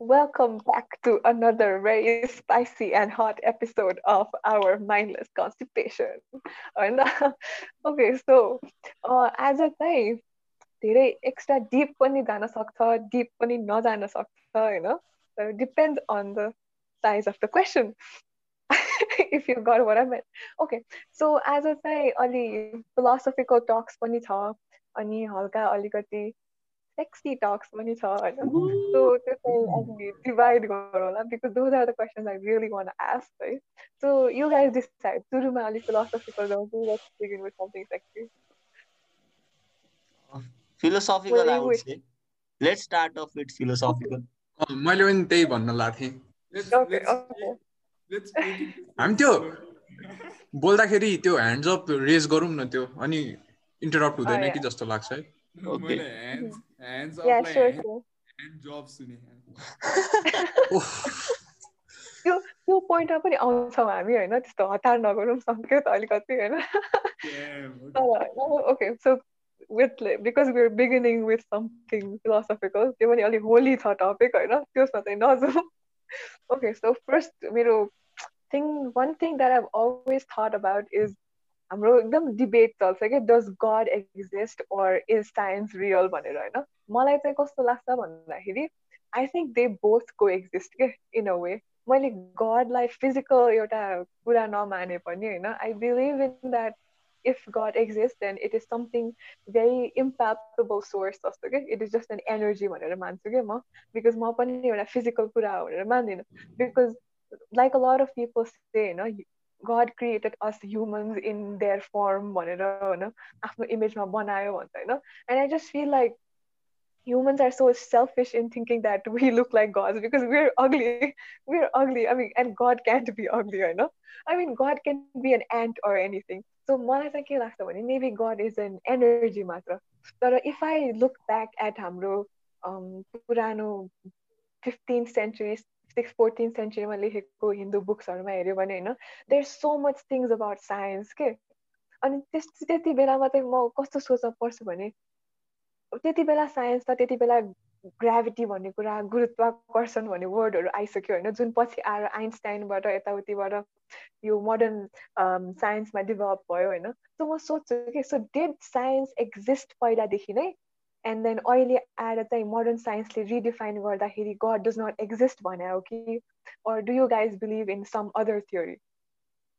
Welcome back to another very spicy and hot episode of our mindless constipation. होइन okay so आज चाहिँ धेरै extra deep पनि जान सक्छ डिप पनि नजान सक्छ होइन Depends on the size of the question if you गर वर मेन ओके सो आज चाहिँ अलि फिलोसफिकल टक्स पनि छ अनि हल्का अलिकति sexy talks पनि छ होइन सो त्यो चाहिँ हामी डिभाइड गरौँ होला because those are the questions I really want ask है सो यु गाइज डिसाइड सुरुमा अलिक philosophical जाउँछु let's begin with something sexy philosophical I would say let's start off with philosophical मैले पनि त्यही भन्न लाग्थेँ ओके ओके हामी त्यो बोल्दाखेरि त्यो ह्यान्ड्स अप रेज गरौँ न त्यो अनि इन्टरप्ट हुँदैन कि जस्तो लाग्छ है। त्यो पोइन्टमा पनि आउँछौँ हामी होइन त्यस्तो हतार नगरौँ सङ्केत अलिकति होइन। Okay so with because we are beginning with something philosophical त्यो पनि अलिक होली छ टपिक होइन त्यसमा चाहिँ नजाउँ। ओके सो फर्स्ट मेरो thing one thing that I've always thought about is हाम्रो एकदम डिबेट चल्छ कि does God exist or is science real भनेर होइन? मलाई चाहिँ कस्तो लाग्छ भन्दाखेरि I think they both coexist के इन अ वे मैले गडलाई फिजिकल एउटा कुरा नमाने पनि होइन। I believe in that if God exist then it is something very impactable source जस्तो कि it is just an energy भनेर मान्छु कि म बिकज म पनि एउटा फिजिकल कुरा हो भनेर मान्दिनँ because like a lot of people say होइन God created us humans in their form भनेर होइन आफ्नो इमेजमा बनायो भन्छ होइन and I just feel like humans are so selfish in thinking that we look like gods because we're ugly. We're ugly. I mean, and God can't be ugly, I know. I mean, God can be an ant or anything. So मलाई चाहिँ के लाग्छ भने maybe God is an energy मात्र तर if I look back at हाम्रो पुरानो fifteenth century six fourteen सेन्चुरीमा लेखेको हिन्दू बुक्सहरूमा हेऱ्यो भने होइन there so much things about science के अनि त्यस त्यति बेलामा चाहिँ म कस्तो सोच्न पर्छु भने त्यति बेला साइन्स त त्यति बेला ग्राभिटी भन्ने कुरा गुरुत्वाकर्षण भन्ने वर्डहरू आइसक्यो होइन जुन पछि आएर आइन्सटाइनबाट यताउतिबाट यो मोडर्न साइन्समा डेभलप भयो होइन। सो म सोध्छु कि सो डेड साइन्स एक्जिस्ट पहिलादेखि नै? एन्ड देन अहिले आएर चाहिँ मोडर्न साइन्सले रिडिफाइन गर्दाखेरि गड डज नट एक्जिस्ट भने हो कि? Or do you guys believe in some other theory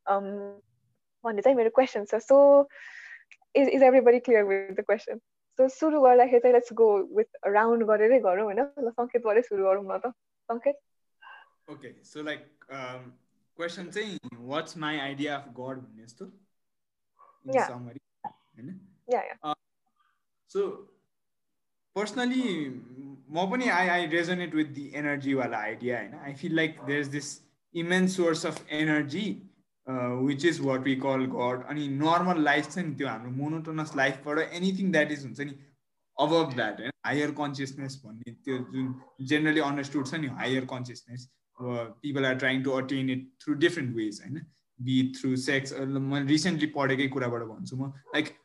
भन्ने चाहिँ मेरो क्वेसन छ। So is is everybody clear with the question so सुरु गर्दाखेरि चाहिँ लेट्स गो विथ राउन्ड गरेरै गरौँ होइन? ल सङ्केतबाटै सुरु गरौँ न त। Sanket? Okay so like question चाहिँ what's my idea of God भन्ने जस्तो? होइन? सो पर्सनली म पनि I I resonate with the एनर्जीवाला idea होइन? I feel like there is this immense source of energy which is what we call God अनि normal life छ नि त्यो हाम्रो मोनोटोनस लाइफबाट एनिथिङ द्याट इज हुन्छ नि अबभ द्याट होइन हायर कन्सियसनेस भन्ने त्यो जुन जेनरली अन्डरस्टुड छ नि higher consciousness people are trying to attain it through different ways होइन बी थ्रु सेक्स मैले रिसेन्टली पढेकै कुराबाट भन्छु म like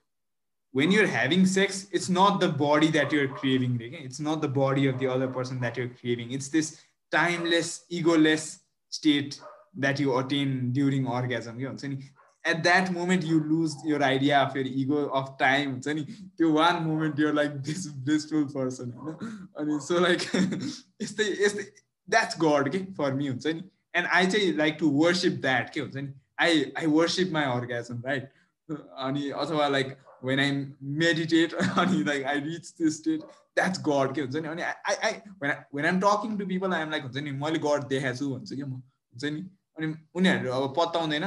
when you're having sex, it's not the body that you're craving. It's not the body of the other person that you're craving. It's this timeless, egoless state that you attain during orgasm. At that moment, you lose your idea of your ego of time. To one moment, you're like this blissful person. I so like it's the, it's the that's God okay, for me. And I say like to worship that. I, I worship my orgasm, right? अनि अथवा like when I meditate, like I reach this state, that's God. And I, I, when, I, when I'm talking to people, I'm like, मैले God देखाएको छु भन्छु क्या म हुन्छ नि अनि उनीहरू अब पत्ताउँदैन।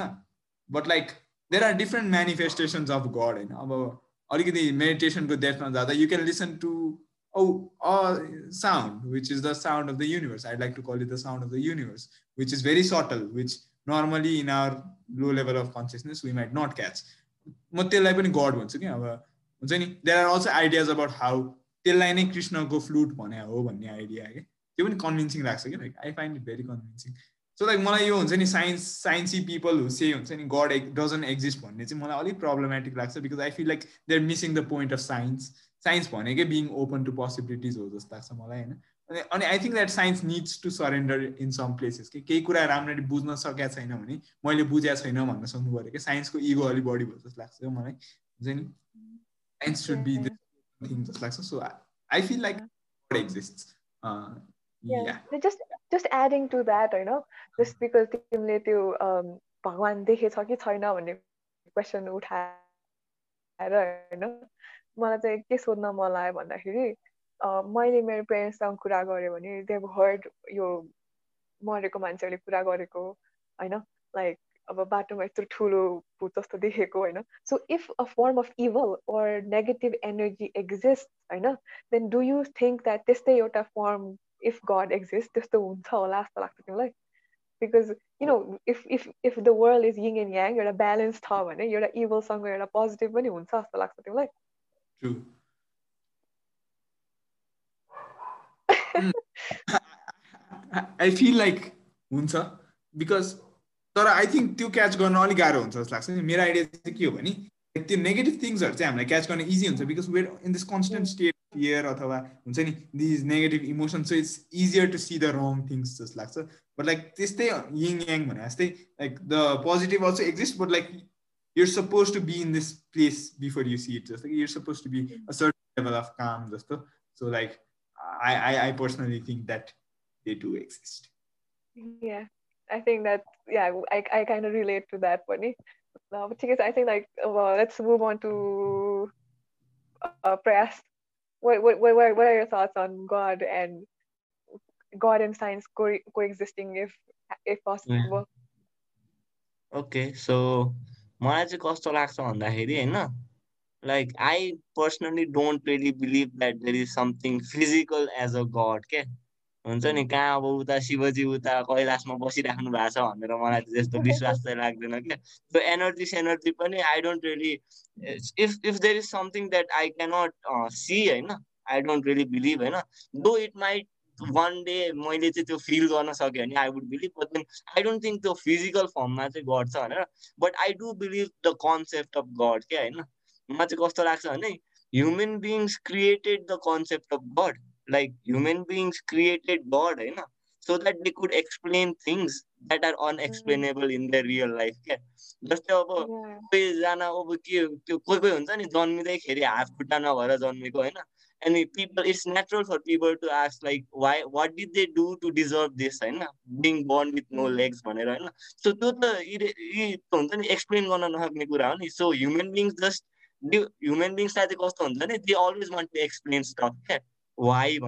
But like there are different manifestations of God होइन अब अलिकति मेडिटेसनको डेथमा जाँदा you can listen to Aum sound which is the sound of the universe I like to call it the sound of the universe which is very subtle which normally in our low level of consciousness we might not catch म त्यसलाई पनि God भन्छु कि? अब हुन्छ नि? There are also ideas about how त्यसलाई नै कृष्णको फ्लुट भने हो भन्ने आइडिया कि? त्यो पनि कन्भिन्सिङ लाग्छ कि? Like I find it very convincing so like मलाई यो हुन्छ नि साइन्स साइन्सी पिपल हु से हुन्छ नि गड एक डजन्ट एक्जिस्ट भन्ने चाहिँ मलाई अलिक प्रब्लमेटिक लाग्छ because I feel like they are missing the point of science science भनेकै बिङ ओपन टु पोसिबिलिटिज हो जस्तो लाग्छ मलाई होइन? अनि अनि I think that science needs to surrender in some places कि केही कुरा राम्ररी बुझ्न सकेको छैन भने मैले बुझेको छैन भन्न सक्नु पऱ्यो कि साइन्सको इगो अलिक बढी भयो जस्तो लाग्छ मलाई हुन्छ नि? साइन्स सुड बी थिङ जस्तो लाग्छ. So I feel like exist just just adding to that होइन जस्ट बिकज तिमीले त्यो भगवान् देखेछ कि छैन भन्ने क्वेसन उठाएर होइन मलाई चाहिँ के सोध्न मन लाग्यो भन्दाखेरि मैले मेरो पेरेन्ट्ससँग कुरा गरेँ भने दे हर्ड यो मरेको मान्छेहरूले कुरा गरेको होइन लाइक अब बाटोमा यस्तो ठुलो भूत जस्तो देखेको होइन so if a form of evil or negative energy exist होइन then do you think that त्यस्तै एउटा फर्म इफ गड एक्जिस्ट त्यस्तो हुन्छ होला जस्तो लाग्छ तिमीलाई because you know if if if the world is yin and yang एउटा ब्यालेन्स छ भने एउटा इभलसँग एउटा पोजिटिभ पनि हुन्छ जस्तो लाग्छ तिमीलाई आई फिल लाइक हुन्छ बिकज तर आई थिङ्क त्यो क्याच गर्न अलिक गाह्रो हुन्छ जस्तो लाग्छ मेरो आइडिया चाहिँ के हो भने त्यो नेगेटिभ थिङ्सहरू चाहिँ हामीलाई क्याच गर्न इजी हुन्छ because we're in this constant state fear अथवा हुन्छ नि दिज नेगेटिभ इमोसन चाहिँ it's easier to see the wrong things जस्तो लाग्छ। बट लाइक त्यस्तै यङ याङ भने जस्तै like the positive also exist but like you're suppose to be in this place before you see it जस्तो कि you're suppose to be a certain level of calm जस्तो। So like I I I personally think that they do exist Yeah, I think that yeah, I I kind of relate to that पनि No, but I think like well, let's move on to uh, Prayas what, what, what, what are your thoughts on God and God and science co- coexisting if if possible? Okay, so मलाई चाहिँ कस्तो लाग्छ भन्दाखेरि होइन like I personally don't really believe that there is something physical as a god के हुन्छ नि? कहाँ अब उता शिवजी उता कैलाशमा बसिराख्नु भएको छ भनेर मलाई त्यस्तो विश्वास चाहिँ लाग्दैन क्या। त्यो एनर्जी सेनर्जी पनि I don't really if if there is something that I cannot see होइन आई डोन्ट रियली बिलिभ होइन though it might one day मैले चाहिँ त्यो फिल गर्न सक्यो भने I would believe but then I don't think त्यो फिजिकल फर्ममा चाहिँ गर्छ भनेर। But I do believe the concept of God क्या होइन? मलाई चाहिँ कस्तो लाग्छ भने human beings created the concept of God like human beings created God, you know, so that they could explain things that are unexplainable in their real life. क्या जस्तै अब कतिजना अब के त्यो कोही कोही हुन्छ नि जन्मिँदैखेरि हात खुट्टा नभएर जन्मेको होइन अनि people it's natural for people to ask like why what did they do to deserve this होइन being born with no? Legs भनेर होइन सो त्यो त हुन्छ नि एक्सप्लेन गर्न नसक्ने कुरा हो नि। So human beings just human बिङ्सलाई चाहिँ कस्तो हुन्छ नि they always want to explain stuff क्या why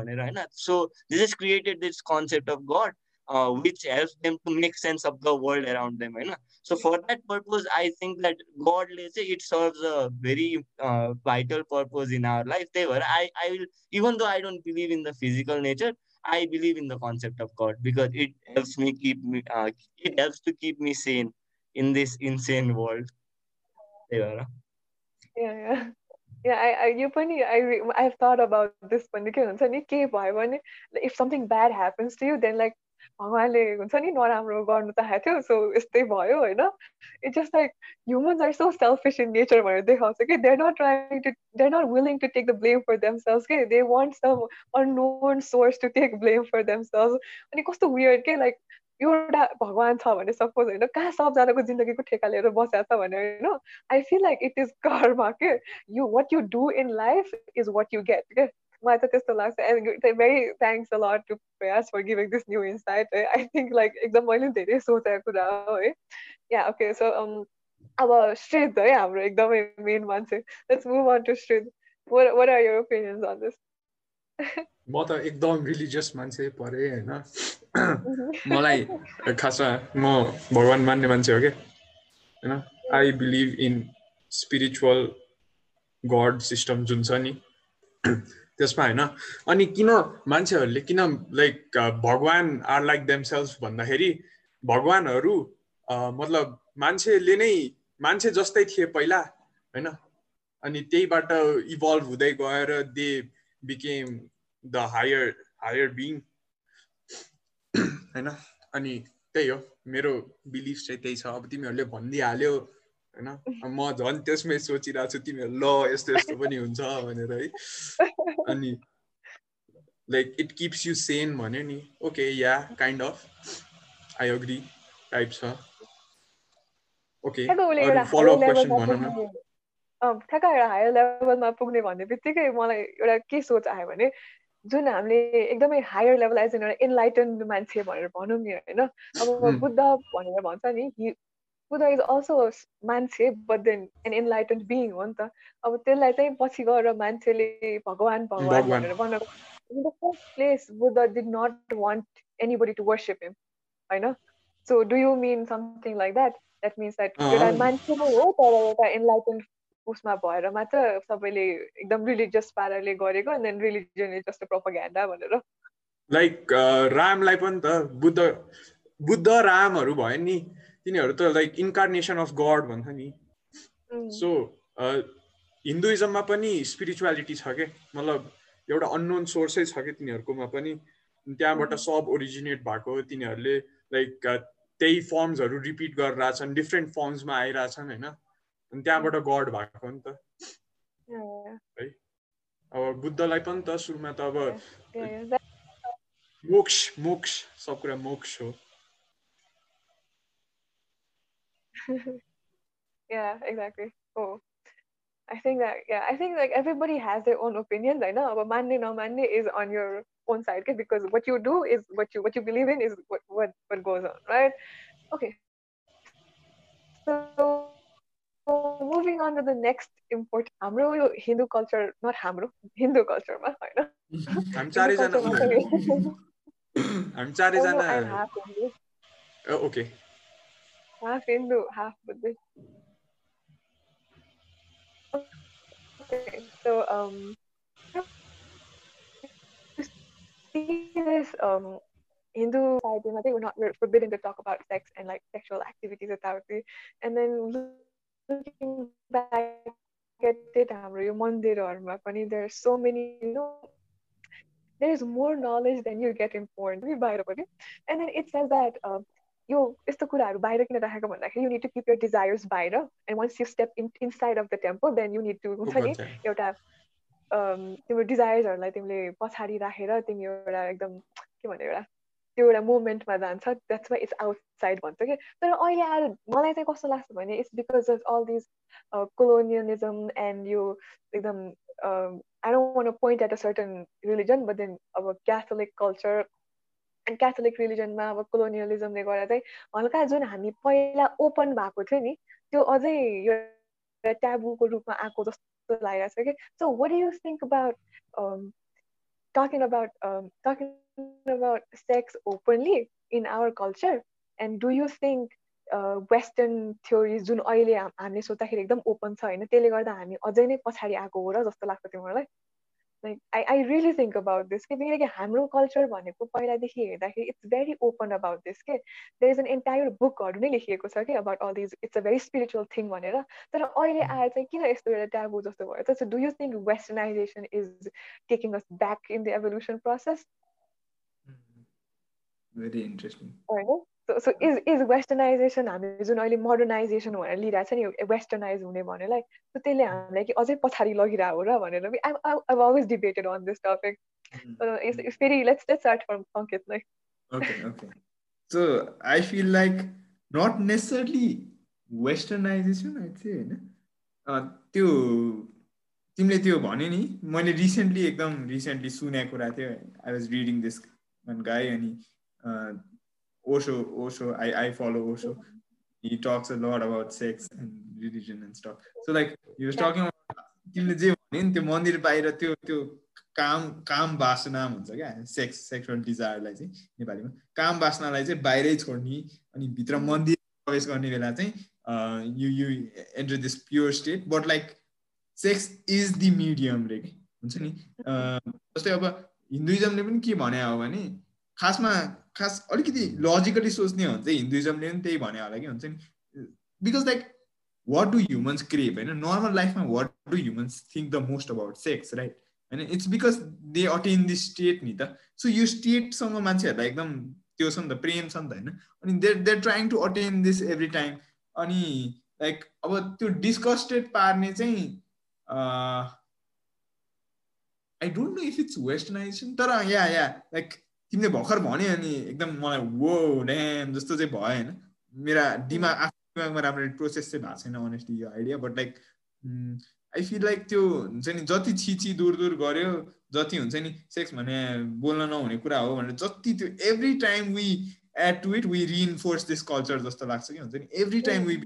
so this has created this concept of god uh, which helps them to make sense of the world around them right? so for that purpose i think that god let's say, it serves a very uh, vital purpose in our life. They were i i will even though i don't believe in the physical nature i believe in the concept of god because it helps me keep me uh, it helps to keep me sane in this insane world. They were, yeah yeah. Yeah I, I यो पनि I I've thought about this पनि के हुन्छ नि के भयो भने if something bad happens to you then like भगवान्ले हुन्छ नि नराम्रो गर्नु चाहेको थियो सो यस्तै भयो होइन it's just like humans are so selfish in nature भनेर देखाउँछ कि they're not trying to they're not willing to take the blame for themselves के they want some unknown source to take blame for themselves अनि कस्तो weird के like एउटा भगवान् छ भने सपोज होइन कहाँ सबजनाको जिन्दगीको ठेका लिएर बसेको छ भने होइन I feel like it is karma के? You what you do in life is what you get के? मलाई त त्यस्तो लाग्छ and very thanks a lot to Prayas for giving this new insight है आई थिङ्क लाइक एकदम मैले धेरै सोचेको कुरा हो है? या ओके सो अब श्रेद है हाम्रो एकदमै मेन मान्छे. लेट्स मुभ अन टु श्रेद what are your opinions on this म त एकदम रिलिजियस मान्छे परे होइन? मलाई खासमा म भगवान् मान्ने मान्छे हो क्या होइन? I believe in spiritual God system जुन छ नि। त्यसमा होइन? अनि किन मान्छेहरूले किन लाइक भगवान् आर लाइक देमसेल्स भन्दाखेरि भगवान्हरू मतलब मान्छेले नै मान्छे जस्तै थिए पहिला होइन? अनि त्यहीबाट इभल्भ हुँदै गएर they became the higher higher being होइन? अनि त्यही हो मेरो बिलिफ चाहिँ त्यही छ। अब तिमीहरूले भनिदिइहाल्यो होइन? म झन् त्यसमै सोचिरहेको छु तिमीहरू ल यस्तो यस्तो पनि हुन्छ भनेर है? अनि like it keeps you sane भन्यो नि। Okay yeah kind of I agree type छ। ओके फलोअप क्वेसन भन न। ठ्याक्क एउटा हायर लेभलमा पुग्ने भन्ने बित्तिकै मलाई एउटा के सोच आयो भने जुन हामीले एकदमै हायर लेभल एज एन एउटा इन्लाइटन्ड मान्छे भनेर भनौँ नि होइन। अब बुद्ध भनेर भन्छ नि बुद्ध इज अल्सो मान्छे but then an enlightened being हो नि त। अब त्यसलाई चाहिँ पछि गएर मान्छेले भगवान् भगवान् भनेर बनाएको in the first place Buddha did not want anybody to worship him होइन? So do you mean something like that that means that एउटा मान्छे नै हो तर एउटा इन्लाइटन्ड उसमा भएर मात्र सबैले एकदम रिलिजियस पाराले गरेको and then religion is just propaganda भनेर लाइक रामलाई पनि त बुद्ध बुद्ध रामहरू भयो नि तिनीहरू त लाइक इन्कार्नेसन अफ गड भन्छ नि। सो हिन्दुइजममा पनि स्पिरिचुअलिटी छ क्या मतलब एउटा अननोन सोर्सै छ कि तिनीहरूकोमा पनि। त्यहाँबाट सब ओरिजिनेट भएको तिनीहरूले लाइक त्यही फर्म्सहरू रिपिट गरेर छन् डिफ्रेन्ट फर्म्समा आइरहेछन् होइन? अनि त्यहाँबाट गड भएको नि त है अब बुद्धलाई पनि त सुरुमा त अब मोक्ष मोक्ष सब कुरा मोक्ष हो yeah, exactly. Oh, I think that yeah, I think like everybody has their own opinions. I know, but manne no manne is on your own side, okay? Because what you do is what you what you believe in is what what what goes on, right? Okay. So Moving on to the next import हाम्रो यो Hindu culture not हाम्रो हिन्दू कल्चरमा होइन हामी चारैजना हामी चारैजना okay half Hindu, half Buddhist. Okay, so um, see this um Hindu society, I think we're not we're forbidden to talk about sex and like sexual activities without it. And then looking back at it हाम्रो यो मन्दिरहरूमा पनि there so many you know there is more knowledge than you get inform कि बाहिर पनि। And then it says that यो यस्तो कुराहरू बाहिर किन राखेको भन्दाखेरि you need to keep your desires बाहिर। And once you step in inside of the temple then you need to हुन्छ नि एउटा तिम्रो डिजायर्सहरूलाई तिमीले पछाडि राखेर तिमी एउटा एकदम के भन्ने एउटा त्यो एउटा मुभमेन्टमा जान्छ। द्याट्स वाइ इट्स आउटसाइड भन्छ कि तर अहिले आएर मलाई चाहिँ कस्तो लाग्छ भने it's because of all this colonialism and यो एकदम I don't want point at a certain religion but then अब क्याथोलिक कल्चर एन्ड क्याथोलिक रिलिजनमा अब कोलोनियलिजमले गर्दा चाहिँ हल्का जुन हामी पहिला ओपन भएको थियो नि त्यो अझै यो ट्याबुको रूपमा आएको जस्तो लागिरहेको छ कि so what you think about talking about um, talking about sex openly in our culture? And do you think western theories जुन अहिले हामीले सोच्दाखेरि एकदम ओपन छ होइन त्यसले गर्दा हामी अझै नै पछाडि आएको हो र जस्तो लाग्छ तिमीहरूलाई? Like I I really think about this कि किनकि हाम्रो कल्चर भनेको पहिलादेखि हेर्दाखेरि it's very open about this के देयर इज एन एन्टायर बुकहरू नै लेखिएको छ कि about all these it's a very spiritual thing भनेर। तर अहिले आएर चाहिँ किन यस्तो एउटा ट्याबु जस्तो भयो? त do you think westernization is taking us back in the evolution process very interesting होइन? सो इज इज वेस्टर्नाइजेसन हामी जुन अहिले मोडर्नाइजेसन भनेर लिइरहेको छ नि वेस्टर्नाइज हुने भनेलाई सो त्यसले हामीलाई कि अझै पछाडि लगिरहेको हो र भनेर I always debated on this topic फेरि let's let's start from Sanket नै okay okay so I feel like not necessarily westernization चाहिँ होइन? त्यो तिमीले त्यो भन्यो नि मैले रिसेन्टली एकदम रिसेन्टली सुनेको कुरा थियो I was reading this guy अनि Osho, Osho, I, I follow Osho. He talks a lot about sex and religion and stuff. So like he was talking about तिमीले जे भन्यो नि त्यो मन्दिर बाहिर त्यो त्यो काम काम बासना भन्छ क्या? सेक्स सेक्सुअल डिजायरलाई चाहिँ नेपालीमा। काम बासनालाई चाहिँ बाहिरै छोड्ने अनि भित्र मन्दिर प्रवेश गर्ने बेला चाहिँ you you enter this pure state but like sex is the medium रे हुन्छ नि? जस्तै अब हिन्दुइजमले पनि के भने हो भने खासमा खास अलिकति लजिकली सोच्ने हो भने चाहिँ हिन्दुइजमले पनि त्यही भने होला कि हुन्छ नि? Because like what do humans crave होइन? नर्मल लाइफमा what do humans think the most about sex right होइन it's because they attain this state नि त. सो यो स्टेटसँग मान्छेहरूलाई एकदम त्यो छ नि त प्रेम छ नि त होइन? अनि they're they're trying to attain this every time अनि लाइक अब त्यो डिस्कस्टेड पार्ने चाहिँ I don't know if it's westernisation तर या या लाइक तिमीले भर्खर भन्यो अनि एकदम मलाई वो ड्याम जस्तो चाहिँ भयो होइन मेरा दिमाग आफ्नो दिमागमा राम्ररी प्रोसेस चाहिँ भएको छैन अनेस्टली यो idea but like I feel like त्यो हुन्छ नि जति छिची दूर दूर गऱ्यो जति हुन्छ नि सेक्स भने बोल्न नहुने कुरा हो भनेर जति त्यो every time we add to it we reinforce this culture जस्तो लाग्छ कि हुन्छ नि every time we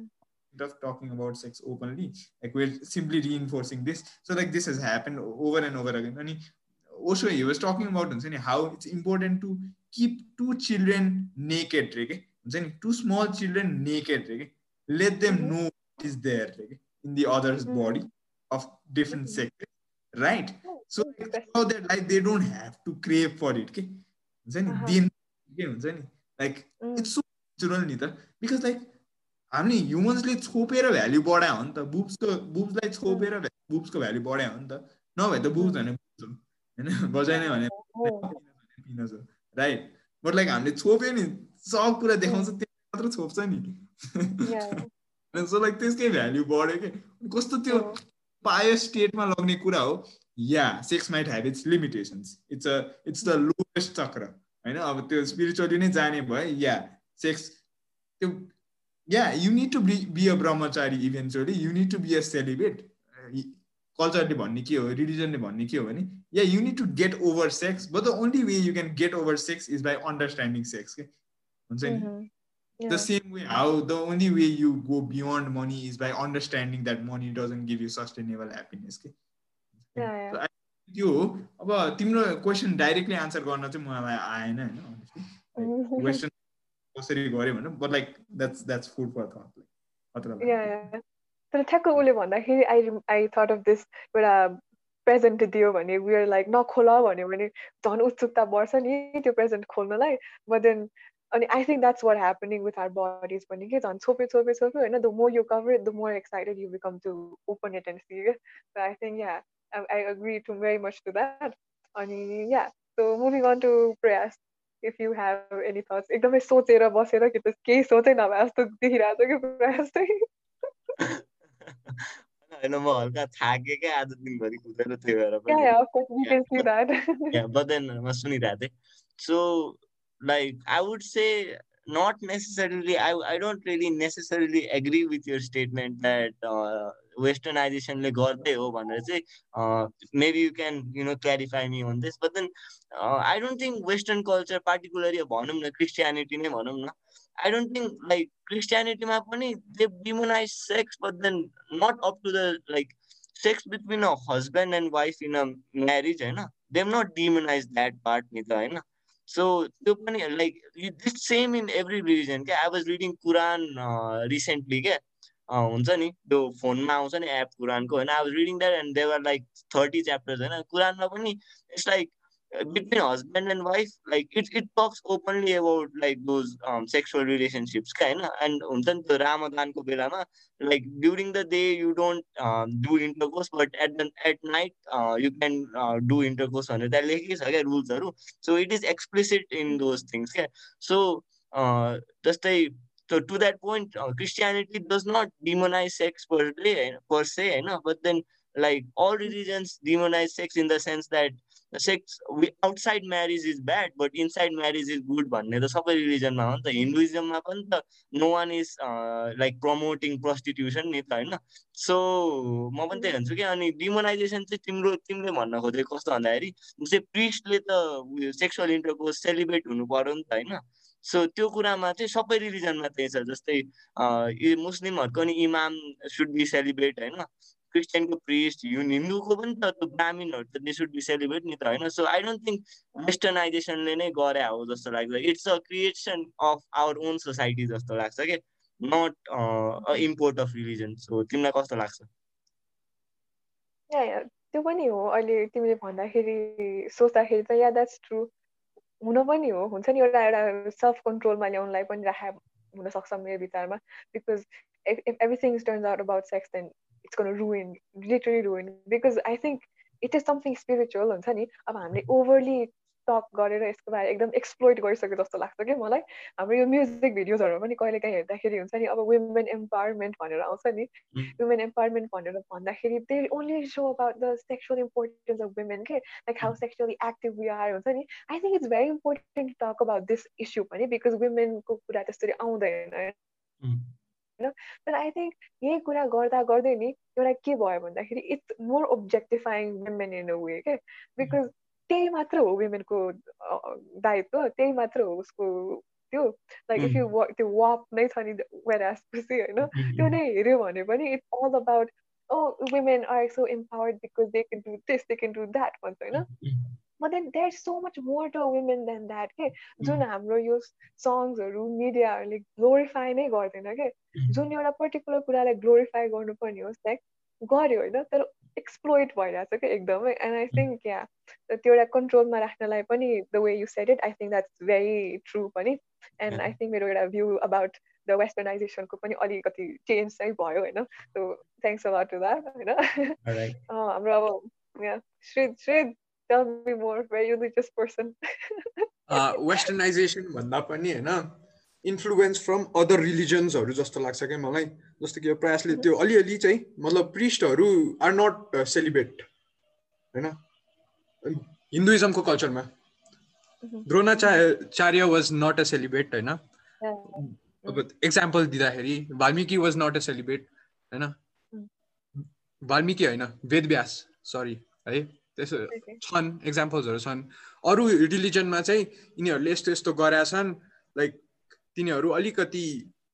talking about sex openly like we're simply reinforcing this. So like this has happened over and over again. And he was talking about how it's important to keep two children naked two small children naked let them know what is there in the other's body of different sex right so how that like they don't have to crave for it okay like it's so natural neither because like हामी ह्युमन्सले छोपेर value बढायो हो नि त बुब्सको बुब्सलाई छोपेर बुब्सको value बढायो हो नि त नभए त बुब्स भने बुब्स होइन? बजाएन भने राइट। बट लाइक हामीले छोप्यो नि सब कुरा देखाउँछ त्यो मात्र छोप्छ नि। सो लाइक त्यसकै भ्याल्यु बढ्यो कि? कस्तो त्यो पायो स्टेटमा लग्ने कुरा हो। Yeah sex might have its limitations it's a it's the lowest chakra होइन? अब त्यो स्पिरिचुअली नै जाने भयो। या सेक्स त्यो yeah you need to be, be a brahmachari eventually. You need to be a celibate. कल्चरले भन्ने के हो रिलिजनले भन्ने के हो भने yeah you need to get over sex but the only way you can get over sex is by understanding sex के हुन्छ नि? The same way how the only way you go beyond money is by understanding that money doesn't give you sustainable happiness के त्यो हो। अब तिम्रो question directly answer गर्न चाहिँ मलाई आएन होइन? क्वेसन कसरी गऱ्यो भने but like that's that's food for thought तर ठ्याक्क उसले भन्दाखेरि I I thought of this एउटा प्रेजेन्ट दियो भने उयो लाइक नखोल भन्यो भने झन् उत्सुकता बढ्छ नि त्यो प्रेजेन्ट खोल्नलाई बट देन अनि I think that's what happening with our bodies पनि के झन् छोपे छोपे छोपे होइन the more you cover the more excited you become to open it and see क्या I think yeah I agree to very much to that अनि yeah so moving on to Prayas if you have any thoughts एकदमै सोचेर बसेर कि त केही सोचै नभए जस्तो देखिरहेको छ कि प्रयास चाहिँ होइन म हल्का थाकेँ क्या आज दिनभरि कुदेर त्यही भएर पनि बदेन म सुनिरहेको थिएँ। So like I would say not really necessarily agree with your statement that वेस्टर्नाइजेसनले गर्दै हो भनेर चाहिँ maybe you can you know clarify but then I don't western culture particularly भनौँ न क्रिस्टियानिटी नै भनौँ न। I don't think like Christianity मा पनि they demonize sex but then not up to the like sex between a husband and wife in a marriage होइन they have not demonized that part नि त होइन so त्यो पनि like this same in every religion क्या I was reading Quran recently क्या हुन्छ नि त्यो फोनमा आउँछ नि एप कुरानको होइन I was reading that and there like thirty chapters होइन कुरानमा पनि it's like Uh, between husband and wife like it, it talks openly about like those um, sexual relationships kind of. And the ramadan ko like during the day you don't uh, do intercourse but at the at night uh, you can uh, do intercourse on it. Rules are so it is explicit in those things so uh just a so to that point uh, christianity does not demonize sex per se per se you know? but then like all religions demonize sex in the sense that sex outside marriage is bad but inside marriage is good भन्ने त सबै रिलिजनमा हो नि त। हिन्दुइजममा पनि त no one is like promoting prostitution नि त होइन। सो म पनि त्यही भन्छु कि अनि डिमोनाइजेसन चाहिँ तिम्रो तिमीले भन्न खोजेको कस्तो भन्दाखेरि जस्तै प्रिस्टले त सेक्सुअल इन्टरकोर्स सेलिब्रेट हुनु पर्यो नि त होइन। सो त्यो कुरामा चाहिँ सबै रिलिजनमा त्यही छ जस्तै मुस्लिमहरूको नि इमाम सुड बी सेलिब्रेट होइन। क्रिस्चियनको प्रिस्ट हिन्दूको पनि त त्यो ब्राह्मिनहरू त दे सुड बी सेलिब्रेट नि त होइन सो आई डोन्ट थिङ्क वेस्टर्नाइजेसनले नै गरे हो जस्तो लाग्छ। It's a creation of our own society जस्तो लाग्छ कि not a import of religion so तिमीलाई कस्तो लाग्छ? त्यो पनि हो। अहिले तिमीले भन्दाखेरि सोच्दाखेरि त या द्याट्स ट्रु हुन पनि हो। हुन्छ नि एउटा एउटा सेल्फ कन्ट्रोलमा ल्याउनलाई पनि राखे हुनसक्छ मेरो विचारमा। Because if everything turns out about sex, then it's going to ruin, literally ruin. Because I think it is something spiritual हुन्छ नि अब हामीले ओभरली टक गरेर यसको बारे एकदम एक्सप्लोइट गरिसके जस्तो लाग्छ कि मलाई। हाम्रो यो म्युजिक भिडियोजहरू पनि कहिले काहीँ हेर्दाखेरि हुन्छ नि अब वुमेन एम्पावरमेन्ट भनेर आउँछ नि। वुमेन एम्पावरमेन्ट भनेर भन्दाखेरि they only so about the sexual importance of women के like how sexually active we are हुन्छ नि। I think it's very important talk about this issue पनि बिकज वुमेनको कुरा त्यसरी आउँदैन। होइन तर आई थिङ्क यही कुरा गर्दा गर्दै नि एउटा के भयो भन्दाखेरि it's more objectifying women in a way के बिकज त्यही मात्र हो वुमेनको दायित्व त्यही मात्र हो उसको त्यो लाइक इफ यु त्यो वाक नै छ नि वेरासपछि होइन त्यो नै हेऱ्यो भने पनि it's all about oh women are so empowered because they can do this they can do that भन्छ होइन but then there's so much more to women than that के जुन हाम्रो यो सङ्ग्सहरू मिडियाहरूले ग्लोरिफाई नै गर्दैन के जुन एउटा पर्टिकुलर कुरालाई ग्लोरिफाई गर्नुपर्ने होस् लाइक गर्यो होइन? तर एक्सप्लोइट भइरहेको छ क्या एकदमै एन्ड आई थिङ्क या त्यो एउटा कन्ट्रोलमा राख्नलाई पनि the way you said it I think that's very true पनि। एन्ड आई थिङ्क मेरो एउटा भ्यू अबाउट द वेस्टर्नाइजेसनको पनि अलिकति चेन्ज चाहिँ भयो होइन? So thanks about to that होइन? हाम्रो अब श्रेद श्रेद tell me more very religious person. Westernisation भन्दा पनि होइन इन्फ्लुएन्स फ्रम अदर रिलिजन्सहरू जस्तो लाग्छ क्या मलाई? जस्तो कि प्रयासले त्यो अलिअलि चाहिँ मतलब प्रिस्टहरू आर नट सेलिब्रेट होइन? हिन्दुइजमको कल्चरमा Dronacharya was not a celebrate होइन? अब एक्जाम्पल दिँदाखेरि Valmiki was not a celebrate होइन? वाल्मिकी होइन वेदव्यास सरी है? त्यसो छन् इक्जाम्पल्सहरू छन्। अरू रिलिजनमा चाहिँ यिनीहरूले यस्तो यस्तो गरेका छन् लाइक तिनीहरू अलिकति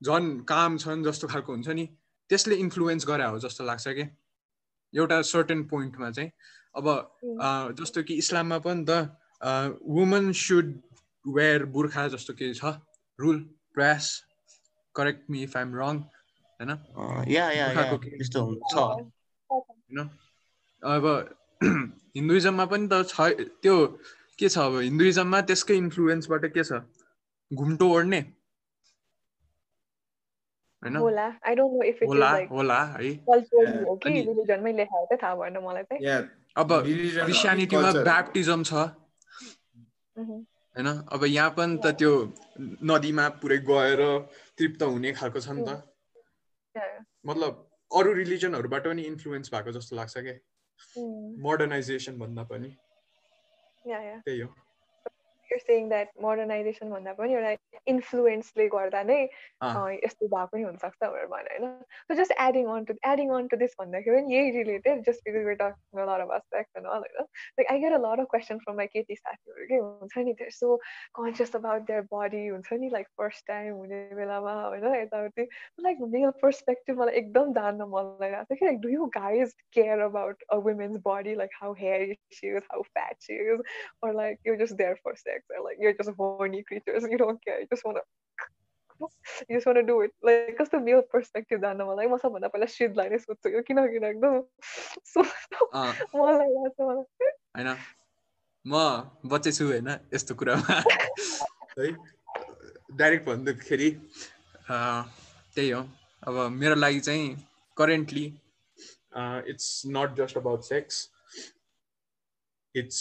झन् काम छन् जस्तो खालको हुन्छ नि। त्यसले इन्फ्लुएन्स गरे हो जस्तो लाग्छ कि? एउटा सर्टेन पोइन्टमा चाहिँ। अब जस्तो कि इस्लाममा पनि त वुमन सुड वेयर बुर्खा जस्तो के छ। Rule Prayas correct me if I'm wrong होइन? अब हिन्दुइजममा पनि त छ त्यो के छ अब? हिन्दुइजममा त्यसकै इन्फ्लुएन्सबाट के छ? घुम्टो ओढ्ने। अब क्रिस्चियनिटीमा ब्याप्टिजम छ। होइन? अब यहाँ पनि त त्यो नदीमा पुरै गएर तृप्त हुने खालको छ नि त। मतलब अरू रिलिजनहरूबाट पनि इन्फ्लुएन्स भएको जस्तो लाग्छ क्या मोडर्नाइजेसन भन्दा पनि। त्यही हो। You're saying that modernization भन्दा पनि एउटा इन्फ्लुएन्सले गर्दा नै यस्तो भएको नि हुनसक्छ भनेर भने होइन? So just adding on to adding on to this भन्दाखेरि पनि यही रिलेटेड जस्ट बिकज वेट होइन? Like I get a lot of question from my केटी साथीहरू के हुन्छ नि? They're so conscious about their body हुन्छ नि? लाइक फर्स्ट टाइम हुने बेलामा होइन? यताउति। लाइक मेल पर्सपेक्टिभ मलाई एकदम जान्न मन लागिरहेको थियो कि like do you guys care about a women's body like how hair is how fat is or like you're just there for sex or like you're just horny creatures you don't care. You just want to you just want to do it. Like कस्तो मेल perspective जान्न मलाई म सबभन्दा पहिला सिद्धलाई नै सोध्छु यो किनकि एकदम मलाई लाग्छ मलाई होइन म बच्चे छु होइन यस्तो कुरामा है डाइरेक्ट भन्दाखेरि त्यही हो अब मेरो लागि चाहिँ currently it's not just about sex it's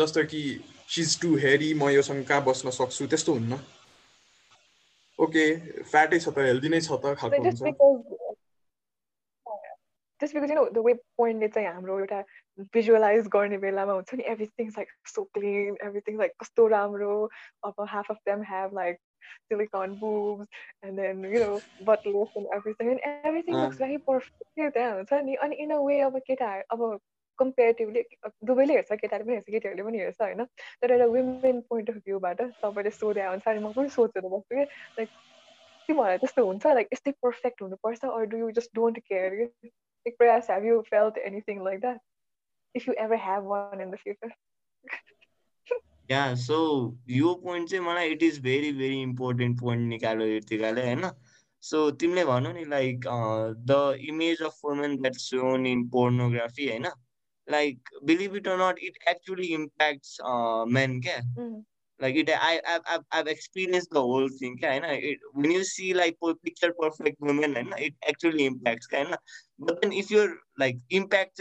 जस्तो कि सिज टु हेरी म योसँग कहाँ बस्न सक्छु? त्यस्तो हुन्न। ओके फ्याटै छ त हेल्दी नै छ त खालको हुन्छ। just because you know the way पोइन्टले चाहिँ हाम्रो एउटा भिजुअलाइज गर्ने बेलामा हुन्छ नि everything like so clean everything like कस्तो राम्रो। अब half of them have like silicone boobs and then you know butt lift and everything and everything looks very perfect त्यहाँ हुन्छ नि। अनि इन अ वे अब केटाहरू अब कम्पेरिटिभली दुवैले हेर्छ केटाले पनि हेर्छ केटीहरूले पनि हेर्छ होइन? तर एउटा वुमेन पोइन्ट अफ भ्यूबाट तपाईँले सोधे अनुसार म पनि सोचेर बस्छु कि लाइक तिमीहरूलाई त्यस्तो हुन्छ? लाइक यस्तै पर्फेक्ट हुनुपर्छ? Or do you just don't care like Prayas have you felt anything like that if you ever have one in the future yeah so यो पोइन्ट चाहिँ मलाई it is very very important point निकाल्यो यतिकाले होइन? So तिमीले भनौ नि like the image of women that shown in pornography होइन? like believe it or not it actually impacts uh, men yeah? Mm-hmm. like it I, I, I've, I've experienced the whole thing yeah? and it, when you see like picture perfect women and it actually impacts kind yeah? but then if you're like impact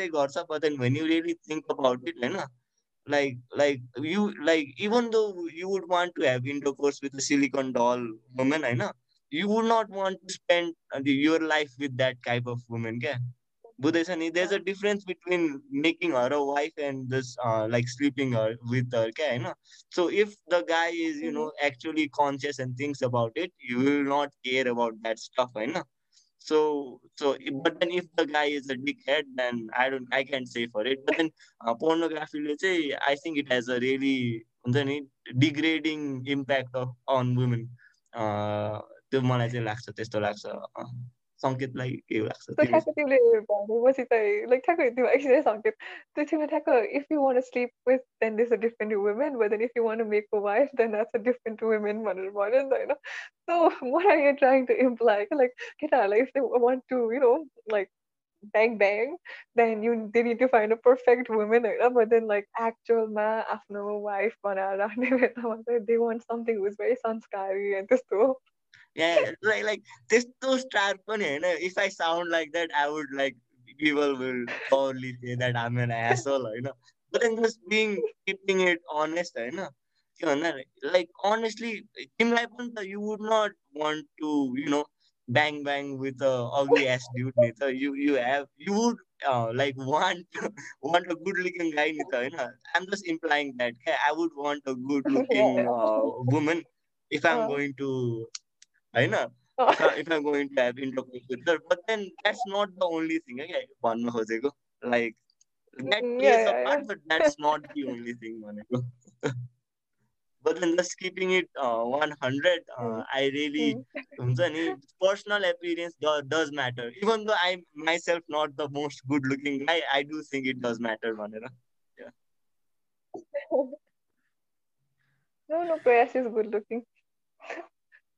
but then when you really think about it yeah? like like you like even though you would want to have intercourse with a silicon doll woman i know you would not want to spend uh, your life with that type of woman yeah? Buddhism, there's a difference between making her a wife and this uh, like sleeping her with her okay, you know? so if the guy is you know actually conscious and thinks about it you will not care about that stuff I know so so but then if the guy is a dickhead then i don't i can't say for it but then uh, pornography let's say i think it has a really degrading impact of, on women uh त्यो मलाई चाहिँ लाग्छ त्यस्तो लाग्छ सङ्केतलाई के लाग्छ ठ्याक्क तिमीले भनेपछि चाहिँ लाइक ठ्याक्क त्यो एकछिन सङ्केत त्यो तिमीले ठ्याक्क if you want sleep with then this a different women but then if you want make a wife then that's a different women भनेर भन्यो नि त होइन so what are you trying to imply like केटाहरूलाई if they want to you know like bang bang, then you they need to find a perfect woman, but then like actual ma afno wife they want something who's very sanskari and this too. yeah, like like Tisto it, if I sound like that, I would like people will probably say that I'm an asshole, you know. But then just being keeping it honest, you know. Like honestly, in life, you would not want to, you know, bang bang with uh, a ugly ass dude. You you have you would uh, like want want a good looking guy. You know? I'm just implying that I would want a good looking uh, woman if I'm uh-huh. going to Oh. I know. if I'm going to have intercourse with her, but then that's not the only thing. Eh? Okay, one Josego. Like mm, that plays yeah, yeah, a part, yeah. but that's not the only thing, but then just keeping it uh, 100 uh, mm. i really mm. personal appearance do, does matter even though i'm myself not the most good looking guy i do think it does matter Manera. yeah no no prayas is good looking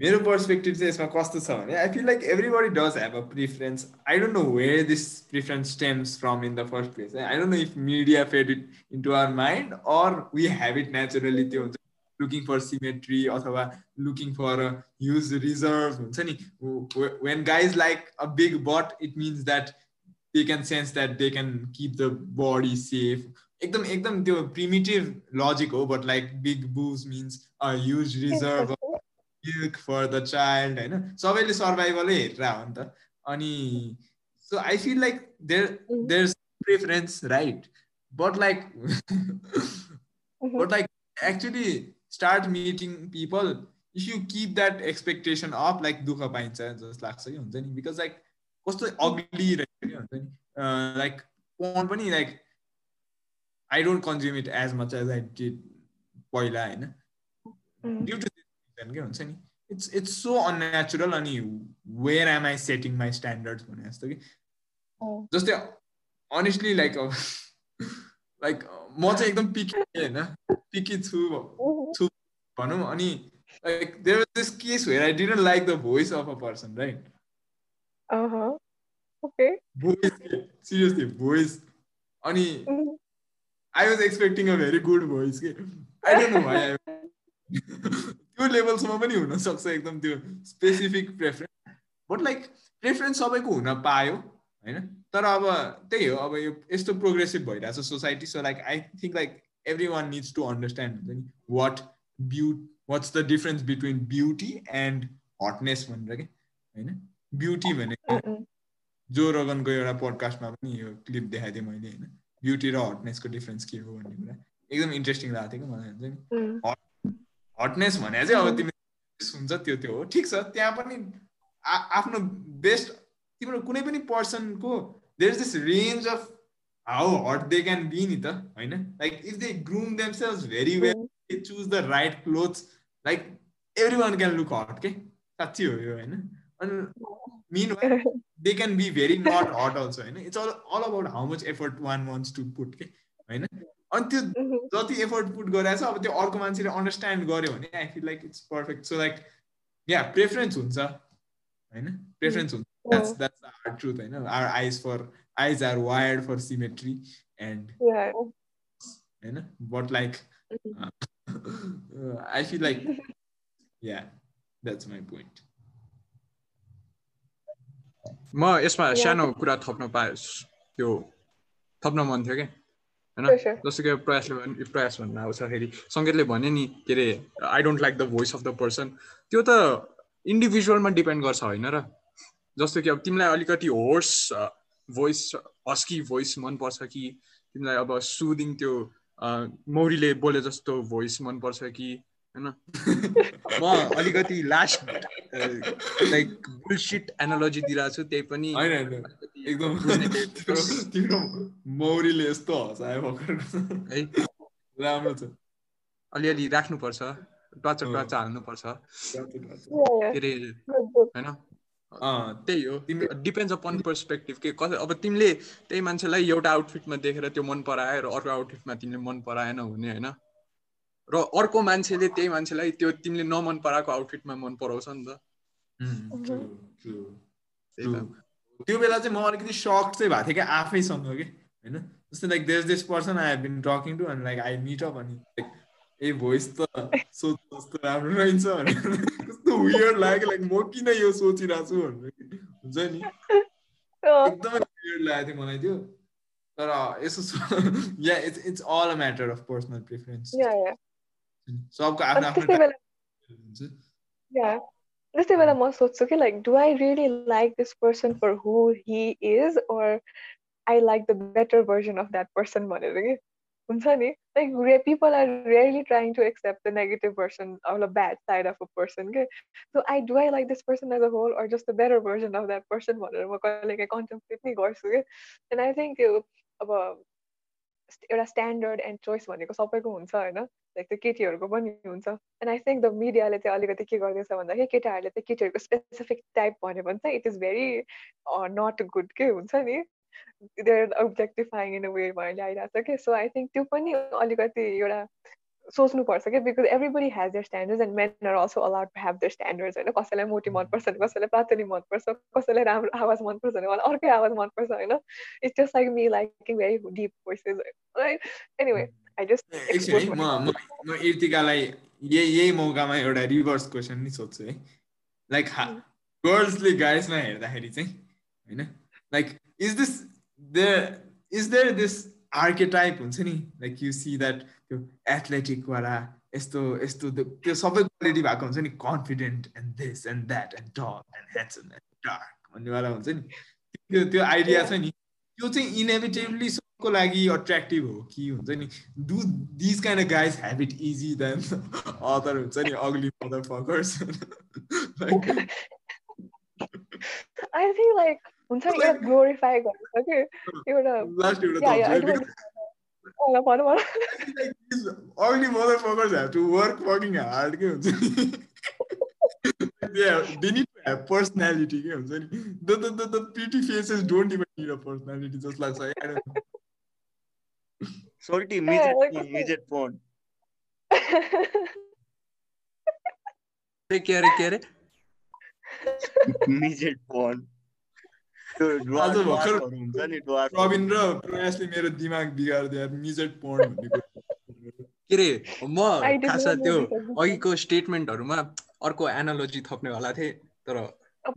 मेरो perspective चाहिँ यसमा कस्तो छ भने I feel like everybody does have a preference I don't know where this preference stems from in the first place I don't know if media fed it into our mind or we have it naturally त्यो हुन्छ looking for symmetry अथवा looking for huge reserve हुन्छ नि when guys like a big but it means that they can sense that they can keep the body safe एकदम एकदम त्यो primitive logic हो but like big boobs means a huge reserve milk for the child होइन? सबैले सर्भाइभलै हेरेर हो नि त। अनि so I feel like their their preference right but like but like actually start meeting people if you keep that expectation of like दुःख पाइन्छ जस्तो लाग्छ कि हुन्छ नि बिकज लाइक कस्तो अग्ली रहेछ कि हुन्छ नि? लाइक पोर्न पनि like I don't consume it as much as I did पहिला होइन? ड्यु टु के हुन्छ नि? इट्स इट्स सो अननेचुरल अनि where am I setting my standards भने जस्तो कि जस्तै अनेस्टली लाइक लाइक म चाहिँ एकदम पिकी होइन? पिकी छु छु भनौँ अनि like there was this case where I didn't like the voice of a person right. Voice seriously voice अनि I was expecting a very good voice के आई डोन्ट नो वाइ त्यो लेभलसम्म पनि हुनसक्छ एकदम त्यो specific preference but like preference सबैको हुन पायो होइन? तर अब त्यही हो अब यो यस्तो प्रोग्रेसिभ भइरहेछ society so like I think like every one needs to understand हुन्छ नि what beau what's the difference between beauty and hotness भनेर कि? होइन? ब्युटी भनेको जो रगनको एउटा पोडकास्टमा पनि यो क्लिप देखाइदिएँ मैले होइन? ब्युटी र हटनेसको डिफरेन्स के हो भन्ने कुरा। एकदम इन्ट्रेस्टिङ लागेको थियो कि मलाई हुन्छ नि? हटनेस भने चाहिँ अब तिमी हुन्छ त्यो त्यो हो। ठिक छ त्यहाँ पनि आफ्नो बेस्ट तिम्रो कुनै पनि पर्सनको there is this range of how hot they can be नि त होइन? Like if they groom themselves very well they choose the right clothes like every one can look hot के साँच्ची हो यो होइन अनि mean they can be very not hot also होइन? It's all all about how much effort one wants to put के होइन? अनि त्यो जति एफर्ट पुट गरिरहेको छ अब त्यो अर्को मान्छेले अन्डरस्ट्यान्ड गर्यो भने I feel like it's perfect so like yeah preference हुन्छ होइन? प्रेफरेन्स हुन्छ. द्याट्स द्याट्स आर ट्रुथ होइन? Our eyes for eyes are wired for symmetry and होइन? But like I feel like yeah that's my point म यसमा सानो कुरा थप्न पाएँ त्यो थप्न मन थियो क्या होइन? जस्तो कि प्रयासले प्रयास भन्नु आउँदाखेरि सङ्गीतले भने नि के अरे I don't like the voice of the person त्यो त इन्डिभिजुअलमा डिपेन्ड गर्छ होइन र? जस्तो कि अब तिमीलाई अलिकति होर्स भोइस हस्की भोइस मनपर्छ कि तिमीलाई अब सुदिङ त्यो मौरीले बोले जस्तो भोइस मनपर्छ कि होइन? म अलिकति लास्ट लाइक बुलसिट एनालोजी दिइरहेको छु त्यही पनि एकदम मौरीले यस्तो हँसायो है? राम्रो छ। अलिअलि राख्नुपर्छ टच टच हाल्नुपर्छ। के अरे होइन? त्यही हो। डिपेन्ड्स अपन पर्सपेक्टिभ के कसै अब तिमीले त्यही मान्छेलाई एउटा आउटफिटमा देखेर त्यो मन परायो र अर्को आउटफिटमा तिमीले मन पराएन हुने होइन? र अर्को मान्छेले त्यही मान्छेलाई त्यो तिमीले नमन पराएको आउटफिटमा मन पराउँछ नि त। त्यो बेला चाहिँ म अलिकति सक चाहिँ भएको थिएँ कि आफैसँग कि? होइन? जस्तै like there this person I have been talking to अनि लाइक आई मिट अप अनि लाइक ए भोइस त सोच कस्तो राम्रो रहेछ भनेर। कस्तो वियर लाग्यो लाइक म किन यो सोचिरहेको छु भनेर हुन्छ नि? एकदमै वियर लागेको थियो मलाई त्यो। तर यसो yeah it's it's all a matter of personal preference सबको आफ्नो आफ्नो त्यस्तै बेला म सोध्छु कि like do I really like this person for who he is or I like the better version of that person भनेर कि हुन्छ नि like people are really trying to accept the negative version of the bad side of a person के so I do I like this person as a whole or just the better version of that person भनेर म कहिले काहीँ contemplate नै गर्छु कि and I think त्यो अब एउटा स्ट्यान्डर्ड एन्ड चोइस भनेको सबैको हुन्छ होइन? लाइक त्यो केटीहरूको पनि हुन्छ. एन्ड आई थिङ्क द मिडियाले चाहिँ अलिकति के गर्दैछ भन्दाखेरि केटाहरूले चाहिँ केटीहरूको स्पेसिफिक टाइप भन्यो भने चाहिँ it is very not good के हुन्छ नि? They're objectifying in a way भएर ल्याइरहेको छ कि? सो आई थिङ्क त्यो पनि अलिकति एउटा सोच्नुपर्छ कि because everybody has their standards and men are also allowed to have their standards होइन? कसैलाई मोटी मनपर्छ भने कसैलाई पातली मनपर्छ कसैलाई राम्रो आवाज मनपर्छ भने मलाई अर्कै आवाज मनपर्छ होइन? It's just like me liking very deep voices right anyway I just म म इर्तिकालाई यही यही मौकामा एउटा रिभर्स क्वेसन नि सोध्छु है? लाइक गर्ल्सले गाइसमा हेर्दाखेरि चाहिँ होइन? Like is this there is there this archetype हुन्छ नि? लाइक यु सी द्याट त्यो एथलेटिकवाला यस्तो यस्तो त्यो सबै क्वालिटी भएको हुन्छ नि confident and this and that and tall and handsome and dark भन्नेवाला हुन्छ नि। त्यो त्यो आइडिया छ नि। त्यो चाहिँ इनेभिटेबली सबको लागि अट्र्याक्टिभ हो कि हुन्छ नि। Do these kind of guys have it easy than other हुन्छ नि ugly mother fuckers I think like हुन्छ नि एउटा ग्लोरिफाई गर्छ कि एउटा ugly mother fuckers have to work fucking hard के हुन्छ नि they need to have personality के हुन्छ नि the the the, the pretty faces don't even need a personality just like I don't know Salty midget yeah, phone, midget phone. के अरे के अरे midget phone. प्रवीण र प्रयासले मेरो दिमाग बिगारिदियो मिजेट पोर्न भन्ने के अरे म खास त्यो अघिको स्टेटमेन्टहरूमा अर्को एनालोजी थप्नेवाला थिएँ तर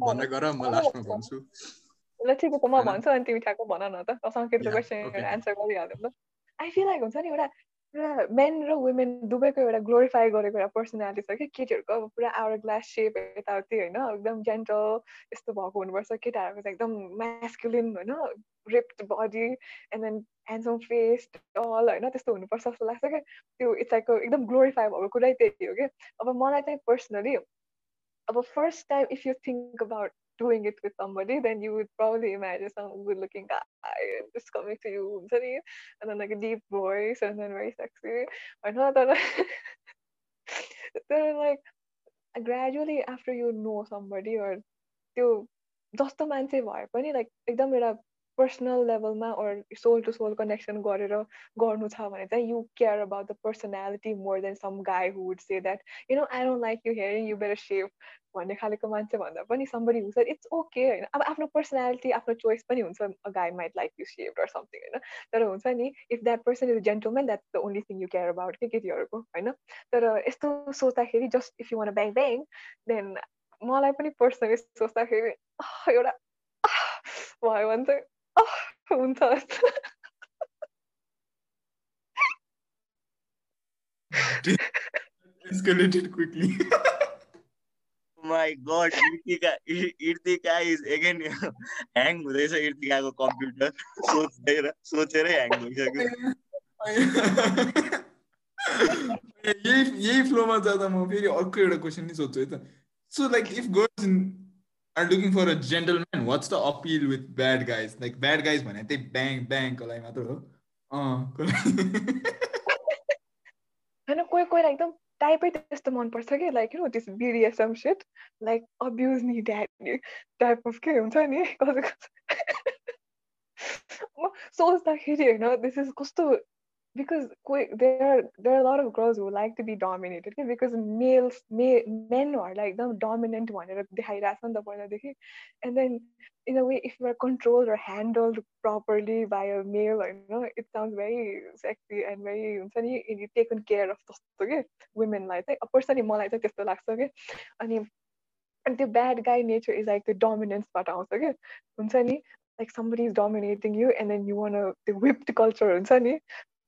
भन्न गर म लास्टमा भन्छु। ल ठिक छ म भन्छु अनि तिमी ठ्याक्क भन न त। सङ्केतको क्वेसन एन्सर गरिहाल्यो ल। आई फिल लाइक हुन्छ नि एउटा एउटा मेन र वुमेन दुवैको एउटा ग्लोरिफाई गरेको एउटा पर्सनालिटी छ कि केटीहरूको अब पुरा आवर ग्लास सेप यताउति होइन एकदम जेन्टल यस्तो भएको हुनुपर्छ। केटाहरूको चाहिँ एकदम म्यास्कुलिन होइन ripped body and then handsome face all होइन त्यस्तो हुनुपर्छ जस्तो लाग्छ क्या त्यो इट्स लाइक एकदम ग्लोरिफाई भएको कुरै त्यही हो कि। अब मलाई चाहिँ पर्सनली अब first time if you think about doing it with somebody, then you would probably imagine some good looking guy just coming to you, and then like a deep voice, and then very sexy. Or not that. then like gradually after you know somebody or त्यो जस्तो मान्छे भए पनि like एकदम एउटा personal लेभलमा or soul to soul connection गरेर गर्नु छ भने चाहिँ you care about the personality more than some guy who would say that you know I don't like you hearing you better safe भन्ने खालेको मान्छे भन्दा पनि समबडी हुन्छ इट्स ओके होइन। अब आफ्नो पर्सनालिटी आफ्नो चोइस पनि हुन्छ a guy might like you save or something होइन। तर हुन्छ नि if that person is gentleman that's the only thing you care about के केटीहरूको होइन। तर यस्तो सोच्दाखेरि just if you want bang bang then मलाई पनि पर्सनली सोच्दाखेरि एउटा भयो भने चाहिँ हुन्छ escalated quickly. my god, Irtika, Irtika is again hang हुँदैछ इर्तिकाको कम्प्युटर सोच्दै सोचेरै ह्याङ भइसक्यो यही यही फ्लोमा जाँदा म फेरि अर्को एउटा क्वेसन नि सोध्छु है त so like if girls are looking for a gentleman, what's the appeal with bad guys? Like bad guys भने त्यही ब्याङ ब्याङको लागि मात्र हो? होइन कोही कोही एकदम टाइपै त्यस्तो मनपर्छ कि? Like you this BDSM shit like abuse नि ड्याड टाइप अफ के हुन्छ नि? कसै कसै। सोच्दाखेरि होइन दिस इज कस्तो because there are there are a lot of girls who like to be dominated because males may, men are like the dominant one and then in a way if you are controlled or handled properly by a male you know it sounds very sexy and very and you taken care of women like a person in okay? and and the bad guy nature is like the dominance part also okay? like somebody is dominating you and then you want to the whipped culture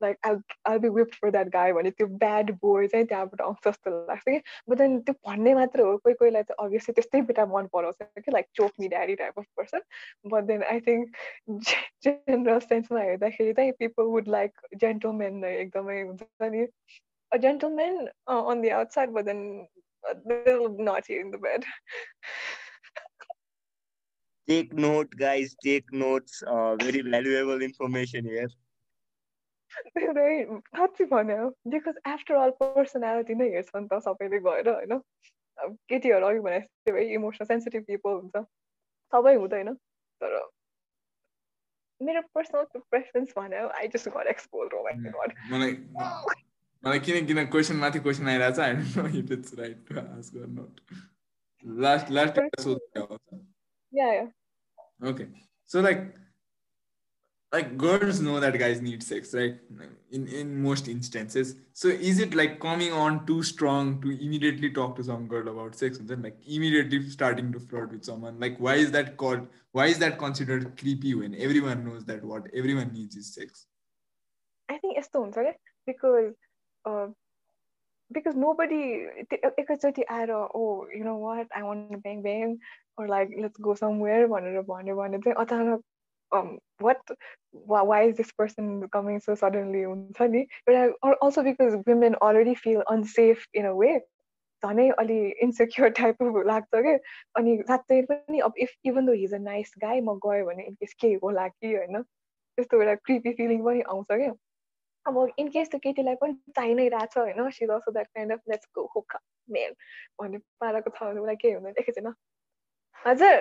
like I I be whipped for that guy भने त्यो bad boy चाहिँ त्यहाँबाट आउँछ जस्तो लाग्छ कि but then त्यो भन्ने मात्र हो कोही कोहीलाई त अभियसली त्यस्तै बेटा मन पराउँछ कि like choke me daddy type of person but then I think general सेन्समा हेर्दाखेरि चाहिँ पिपल वुड लाइक जेन्टलमेन एकदमै हुन्छ नि a gentleman uh, on the outside, but then a little naughty in the bed. take note, guys. Take notes. Uh, very valuable information here. साँच्ची भन्यो। Because after all personality नै हेर्छ नि त सबैले गएर होइन? अब केटीहरू अघि भने धेरै इमोसनल सेन्सिटिभ पिपल हुन्छ। सबै हुँदैन। तर मेरो पर्सनल प्रेफरेन्स भन्यो आई जस्ट गट एक्सपोज हो मलाई मलाई किन किन क्वेसन माथि क्वेसन आइरहेको छ I know it it's right to ask or not last last सोध्नु yeah okay so like like girls know that guys need sex right in in most instances so is it like coming on too strong to immediately talk to some girl about sex and then like immediately starting to flirt with someone like why is that called why is that considered creepy when everyone knows that what everyone needs is sex i think it's हुन्छ because uh, because nobody एकैचोटि आएर oh you know what I want to bang bang or like let's go somewhere भनेर भन्यो भने चाहिँ अचानक um what why, why is this person coming so suddenly but also because women already feel unsafe in a way. झनै अलि insecure टाइपको लाग्छ कि। अनि साँच्चै पनि अब if even though he's a nice guy म गएँ भने इनकेस के होला कि होइन। त्यस्तो एउटा क्रिपी फिलिङ पनि आउँछ क्या अब इनकेस त्यो केटीलाई पनि चाहि नै रहेछ होइन she's also that kind of let's go hook men भन्ने पाराको छ भने उसलाई केही हुँदैन। एकैछिन हजुर।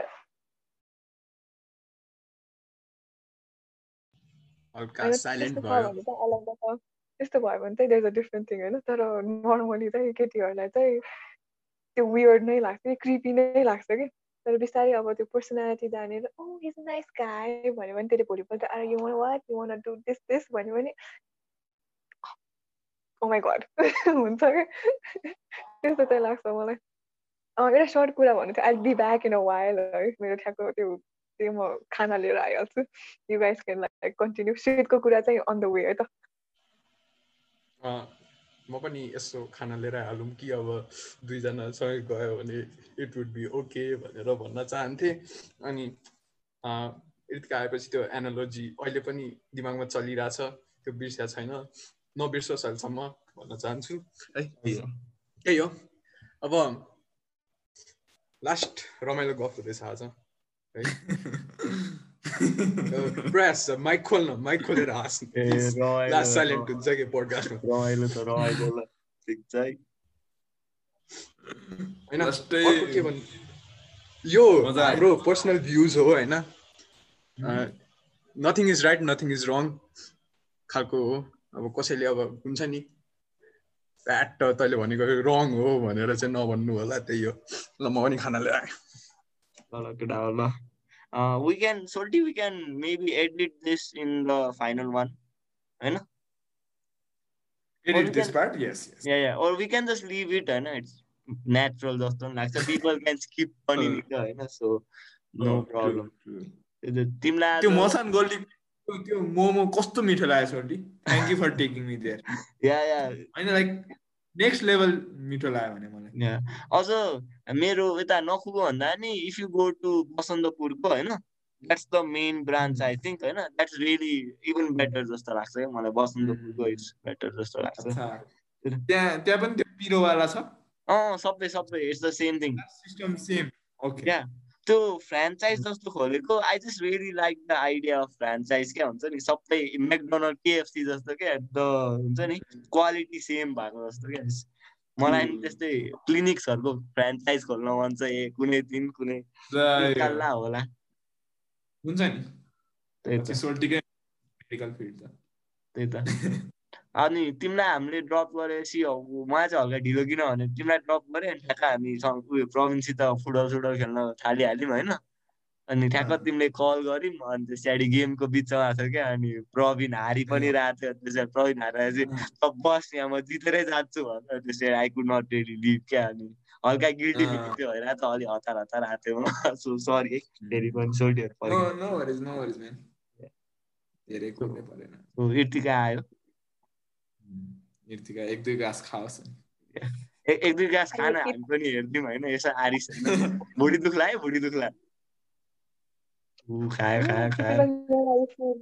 त्यस्तो भयो भने चाहिँ देयर अ डिफ्रेन्ट थिङ होइन तर नर्मली चाहिँ केटीहरूलाई चाहिँ त्यो वियर्ड नै लाग्छ क्रिपी नै लाग्छ कि तर बिस्तारै अब त्यो पर्सनालिटी जानेर ओ हिज नाइस गाई भन्यो भने त्यसले भोलिपल्ट आएर you want what you want do this this भन्यो भने ओ माई गड हुन्छ कि त्यस्तो चाहिँ लाग्छ मलाई एउटा सर्ट कुरा भन्नु थियो I be back in a while है मेरो ठ्याक्क त्यो त्यो म खाना लिएर आइहाल्छु you guys can like continue सिटको कुरा चाहिँ अन द वे है त म पनि यसो खाना लिएर हालौँ कि अब दुईजनासँग गयो भने इट वुड बी ओके भनेर भन्न चाहन्थेँ अनि इर्तिक आएपछि त्यो एनालोजी अहिले पनि दिमागमा चलिरहेछ त्यो बिर्सिया छैन नबिर्सोस् अहिलेसम्म भन्न चाहन्छु है त्यही हो अब लास्ट रमाइलो गफ हुँदैछ आज प्रयास माइक खोल्न माइक खोलेर हाँस्नु ए, रमाइलो, लास्ट साइलेन्ट हुन्छ कि पोडकास्टमा रमाइलो त रमाइलो ल ठिक छ है होइन Lastै- अर्को के भन्नु यो। हाम्रो पर्सनल भ्युज हो होइन nothing is right nothing is wrong खालको हो अब कसैले अब हुन्छ नि प्याट तैँले भनेको रङ हो भनेर चाहिँ नभन्नु होला त्यही हो। ल म पनि खाना ल्याएँ ल केटा हो ल we can Soaltee we can maybe edit this in the final one होइन Edit this part? Yes, yes. Yeah yeah or we can just leave it होइन इट्स नेचुरल जस्तो पनि लाग्छ पिपल क्यान स्किप पनि त होइन सो नो Oh, true. तिमीलाई त्यो मसान गोल्डी त्यो- मोमो कस्तो मिठो लाग्यो सोल्टी thank you for taking me there yeah yeah होइन लाइक नेक्स्ट लेभल मिठो लाग्यो भने मलाई। या अझ मेरो यता नखुको भन्दा नि इफ यु गो टु बसन्तपुरको होइन that's the main branch I think होइन? द्याट्स रियली इभन बेटर जस्तो लाग्छ क्या मलाई बसन्तपुरको इट्स बेटर जस्तो लाग्छ। त्यहाँ त्यहाँ पनि त्यो पिरोवाला छ? अँ सबै सबै it's the same thing system same okay त्यो फ्रेन्चाइज जस्तो खोलेको I just really like the idea of franchise क्या हुन्छ नि? सबै मेकडोनल्ड केएफसी जस्तो क्या द हुन्छ नि? क्वालिटी सेम भएको जस्तो क्या। मलाई नि त्यस्तै क्लिनिक्सहरूको फ्रेन्चाइज खोल्न मन छ ए कुनै दिन कुनै निकाल्ला होला। हुन्छ नि। त्यही त। त त अनि तिमीलाई हामीले ड्रप गरेपछि मलाई चाहिँ हल्का ढिलो किन भने तिमीलाई ड्रप गऱ्यो अनि ठ्याक्क हामी उयो प्रविन्ससित फुटबल सुटबल खेल्न थालिहाल्यौँ होइन। अनि ठ्याक्क। तिमीले कल गर्यौँ अनि त्यसपछि गेमको बिचमा थियो क्या अनि प्रवीण हारि पनि रहेको थियो। त्यसरी प्रवीण हारेर चाहिँ "अब बस यहाँ म जितेरै जान्छु भनेर त्यसरी I could not really leave क्या अनि हल्का गिल्टी थियो भइरहेको थियो अलिक हतार हतार आएको थियो सो सरी है। फेरि पनि सोल्टीहरू परेन। इर्तिका आयो। नृतिका एक दुई घाँस खाओस् एक एक दुई गाँस खान हामी पनि हेर्थ्यौँ होइन यसो आरिस होइन। भुँडी दुख्ला है भुँडी दुख्ला। खायो खायो खायो।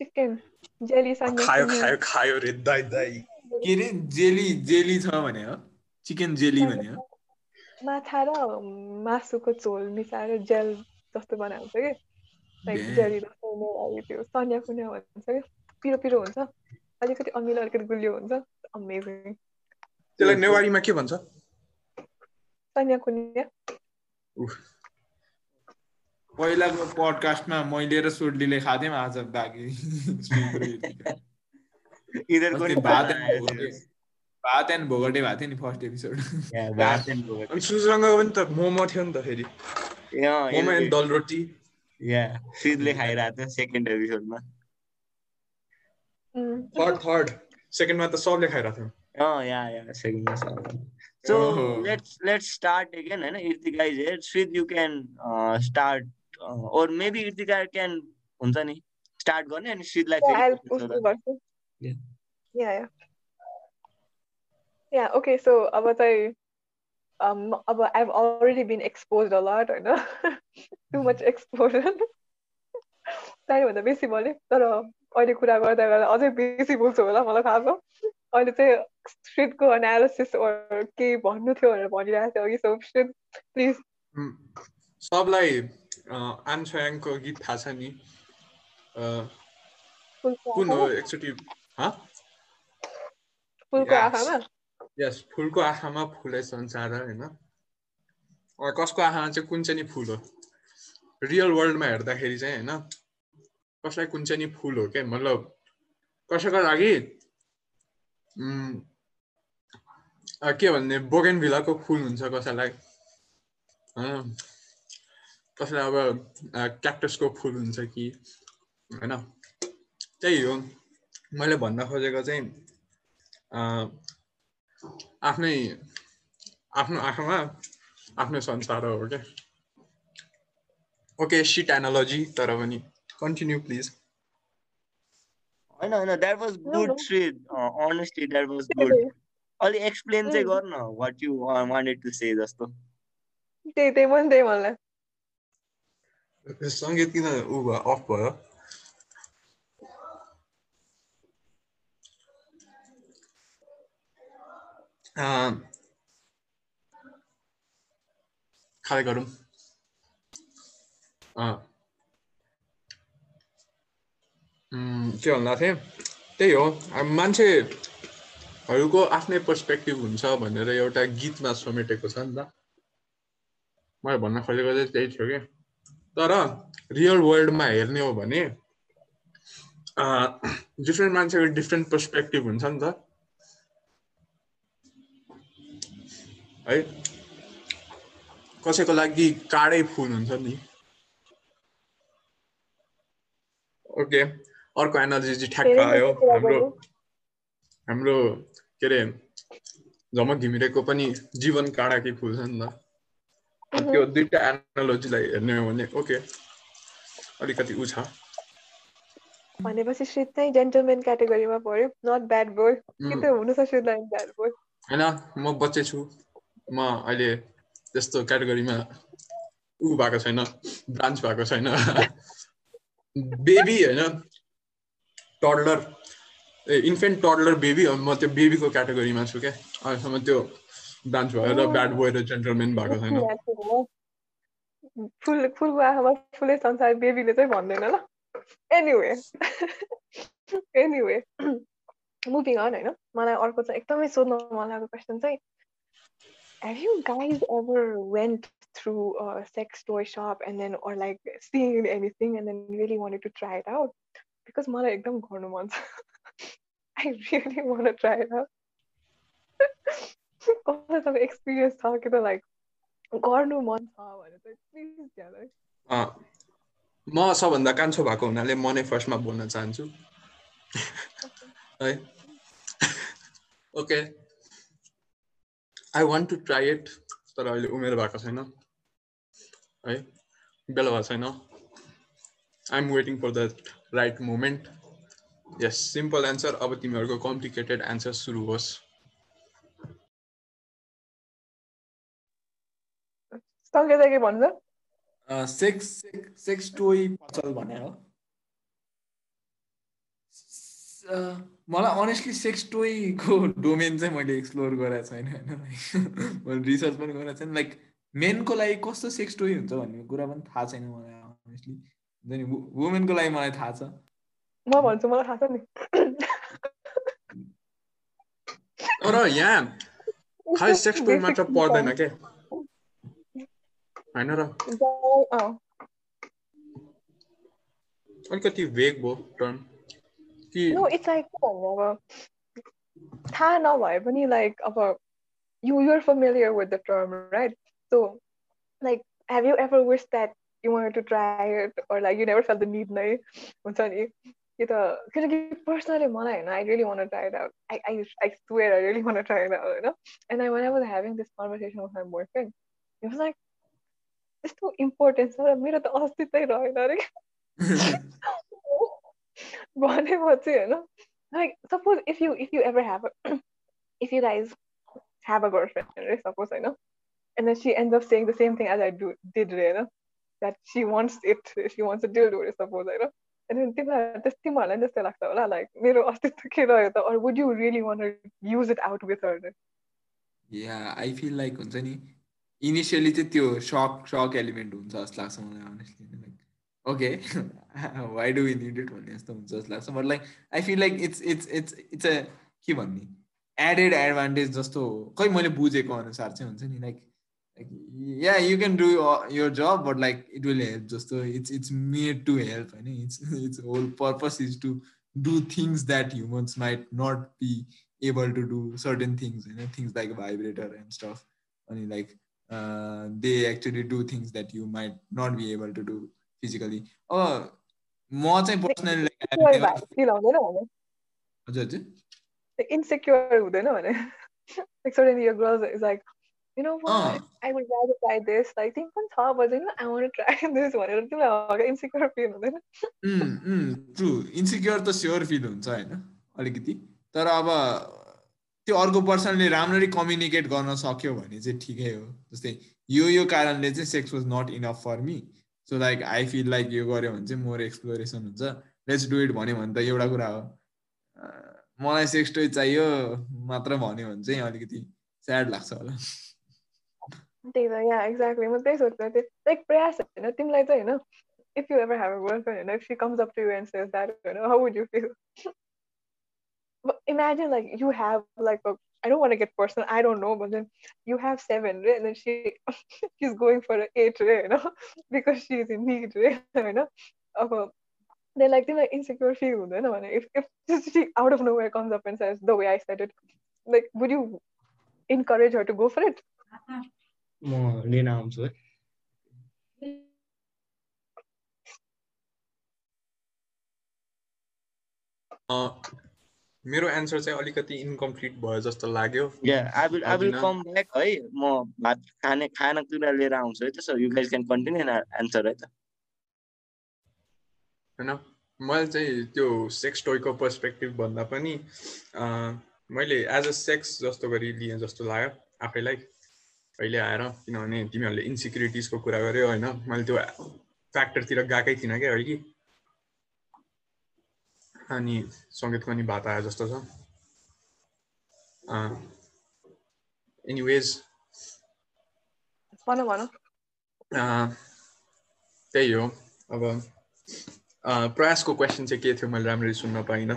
चिकन जेली खायो खायो खायो रे दाइ दाइ। के अरे जेली जेली छ भने हो? चिकन जेली भने हो? माछा र मासुको झोल मिसाएर जेल जस्तो बनाएको छ कि. जेली जस्तो त्यो सन्या कुन्या भन्छ कि? पिरो पिरो हुन्छ। अलिकति अमिलो अलिकति गुलियो हुन्छ। अमेजिङ त्यसलाई नेवारीमा के भन्छ? सन्या कुन्या। पहिलाको पडकास्टमा मैले र सोल्टीले खाँथ्यौँ आज बाँकी भात एन्ड भोगटे। भात एन्ड भोगटे भएको थियो नि फर्स्ट एपिसोड। अनि सुजसँग पनि त मोमो थियो नि त फेरि। मोमो एन्ड दल रोटी yeah, सिधले खाइरहेको थियो सेकेन्ड एपिसोडमा थर्ड थर्ड सेकेन्डमा त सबले खाइरहेको थियो अँ या या सेकेन्डमा सो। लेट्स लेट्स स्टार्ट अगेन होइन Irtika is here Shrid you can start or maybe Irtika can हुन्छ नि? स्टार्ट गर्ने अनि Yeah, I'll फेरि उसको गर्छु Yeah. Yeah, yeah. Yeah, okay, so अब चाहिँ um, अब I've already been exposed a lot होइन? Too much exposure. चाहिँभन्दा बेसी बोलेँ तर अहिले कुरा गर्दा गर्दा अझै बेसी बोल्छु होला मलाई थाहा छ। अहिले चाहिँ स्ट्रिटको एनालिसिस केही भन्नु थियो भनेर भनिरहेको थियो अघि सो स्ट्रिट प्लिज सबलाई आन्सयाङको गीत थाहा छ नि? कुन हो एकचोटि हँ? फुलको. आँखामा? यस फुलको आँखामा फुलै संसार होइन? कसको आँखामा चाहिँ कुन चाहिँ नि फुल हो? रियल वर्ल्डमा हेर्दाखेरि चाहिँ होइन? कसलाई कुन चाहिँ नि फुल हो क्या मतलब कसैको लागि के भन्ने बोगेन भिलाको फुल हुन्छ कसैलाई। कसैलाई अब क्याक्टसको फुल हुन्छ कि होइन? त्यही हो। मैले भन्न खोजेको चाहिँ आफ्नै आफ्नो आँखामा आफ्नो संसार हो क्या ओके सिट एनालोजी तर पनि। कन्टिन्यू प्लिज होइन होइन that was No, good no. Shrid honestly that was good अलिक एक्सप्लेन चाहिँ Mm. गर न what you wanted to say जस्तो. त्यही त्यही मन त्यही मलाई सङ्गीत किन ऊ भयो अफ भयो। अँ, खाँदै गरौँ। के थिएँ त्यही हो मान्छेहरूको आफ्नै पर्सपेक्टिभ हुन्छ भनेर एउटा गीतमा समेटेको छ नि त मैले भन्न खोजेको चाहिँ त्यही थियो कि तर रियल वर्ल्डमा हेर्ने हो भने डिफ्रेन्ट मान्छेको डिफ्रेन्ट पर्सपेक्टिभ हुन्छ नि त है कसैको लागि काडै फुल हुन्छ नि ओके अर्को एनर्जी चाहिँ ठ्याक्क आयो। हाम्रो हाम्रो के अरे झमक घिमिरेको पनि जीवन काँडाकै फुल छ नि त। त्यो दुइटा एनालोजीलाई हेर्ने हो भने ओके। अलिकति ऊ छ। भनेपछि श्रीत चाहिँ जेन्टलमेन क्याटेगोरीमा पर्यो नट ब्याड बोय कि त हुनु छ श्रीत ब्याड बोय होइन म बच्चै छु। म अहिले त्यस्तो क्याटेगोरीमा ऊ भएको छैन ब्रान्च भएको छैन। बेबी होइन। Toddler a infant toddler baby म त्यो बेबीको क्याटेगोरीमा छु क्या? अहिलेसम्म त्यो ब्रान्च भएर ब्याड बोय र जेन्टलमेन भएको छैन। फुल फुलको आँखामा फुलै संसार बेबीले चाहिँ भन्दैन ल। एनिवे एनिवे मुभिङ अन होइन? मलाई अर्को चाहिँ एकदमै सोध्न मन लागेको क्वेसन चाहिँ have you guys ever went through a sex toy shop and then or like seen anything and then really wanted to try it out? Because मलाई एकदम गर्नु मन छ want to try it out. कसैसँग experience छ कि त like गर्नु मन छ भने चाहिँ प्लिज ज्यादा म सबभन्दा कान्छो भएको हुनाले म नै फर्स्टमा बोल्न चाहन्छु. है. Okay I want to try it तर अहिले उमेर भएको छैन। है बेला भएको छैन। I am waiting for the right moment yes simple answer अब तिमीहरूको कम्प्लिकेटेड एन्सर सुरु होस्। के भन्छ सेक्स सेक्स टोय पसल भने हो। मलाई अनेस्टली सेक्स टोयको डोमेन चाहिँ मैले एक्सप्लोर गरेको छैन होइन? मैले रिसर्च पनि गरेको छैन। लाइक मेनको लागि कस्तो सेक्स टोय हुन्छ भन्ने कुरा पनि थाहा छैन मलाई अनेस्टली वुमेनको लागि मलाई थाहा छ। म भन्छु मलाई थाहा छ नि। तर यहाँ खालि सेक्स टोय मात्र पर्दैन के? होइन र? अलिकति भेग भयो टर्म नो इट्स लाइक के भन्नु अब थाहा नभए पनि लाइक अब you you're familiar with the term right? So like have you ever wished that you wanted to try it or like you never felt the need नै हुन्छ नि कि त किनकि पर्सनली मलाई होइन I really wanna try it out I I I swear I really wanna try it out होइन and I wanna I was having this conversation with my boy friend it like त्यस्तो importance छ मेरो त अस्तित्वै रहेन अरे भनेपछि होइन like suppose if you if you ever have a if you guys have a girlfriend right suppose I know and then she ends up saying the same thing as I do did She wants it she wants a dildo suppose I know and then तिमीलाई त्यस तिमीहरूलाई पनि लाग्छ होला like मेरो अस्तित्व के रह्यो त? Would you really want to use it out with her yeah I feel like हुन्छ नि इनिसियली चाहिँ त्यो सक सक एलिमेन्ट हुन्छ जस्तो लाग्छ मलाई honestly okay why do need it भन्ने जस्तो हुन्छ जस्तो लाग्छ. But like I feel like it's it's it's it's a के भन्ने एडेड एडभान्टेज जस्तो खै मैले बुझेको अनुसार चाहिँ हुन्छ नि like yeah you can do your job but like it will help जस्तो it's it's made to help होइन it's it's whole purpose is to do things that humans might not be able to do certain things होइन things like vibrator and stuff अनि like they actually do things that you might not be able to do physically अब म चाहिँ personally हजुर हजुर insecure हुँदैन भने like suddenly your girls is like you know what? Uh. I would rather try this like think पनि छ बजेन I want to try this भनेर तिमीलाई हल्का इन्सेक्योर फिल हुँदैन ट्रु इन्सेक्योर त स्योर फिल हुन्छ होइन अलिकति। तर अब त्यो अर्को पर्सनले राम्ररी कम्युनिकेट गर्न सक्यो भने चाहिँ ठिकै हो। जस्तै यो यो कारणले चाहिँ sex was not enough for me so like I feel like यो गऱ्यो भने चाहिँ मोर एक्सप्लोरेसन हुन्छ। लेट्स डु इट भन्यो भने त एउटा कुरा हो। मलाई सेक्स टोय चाहियो मात्र भन्यो भने चाहिँ अलिकति स्याड लाग्छ होला। त्यही त या एक्ज्याक्टली म त्यही सोच्छु त्यो लाइक प्रयास होइन तिमीलाई चाहिँ होइन if you ever have a girlfriend होइन if she comes up to you and says that होइन how would you feel imagine like you have like a I don't want to get personal, I don't know, but then you have seven, right? And then she she's going for an eight, right? You know, because she's in need, right? You know, of a then like then like insecure feel, you know, if if she out of nowhere comes up and says the way I said it, like would you encourage her to go for it? म लिन आउँछु है। मेरो answer चाहिँ अलिकति incomplete भयो जस्तो लाग्यो। Yeah I will I will? Come back है। म भात खाने खानापिना लिएर आउँछु है त्यसो you guys can continue answer है त। होइन मैले चाहिँ त्यो सेक्स टोयको पर्सपेक्टिभ भन्दा पनि अँ, मैले एज अ सेक्स जस्तो गरी लिएँ जस्तो लाग्यो आफैलाई। अहिले आएर किनभने तिमीहरूले इन्सिक्युरिटिजको कुरा गर्यो होइन मैले त्यो फ्याक्टरतिर गएकै थिइनँ क्या अघि अनि सङ्गीतको नि भात आयो जस्तो छ। एनिवेज त्यही हो। अब प्रयासको क्वेसन चाहिँ के थियो मैले राम्ररी सुन्न पाइनँ।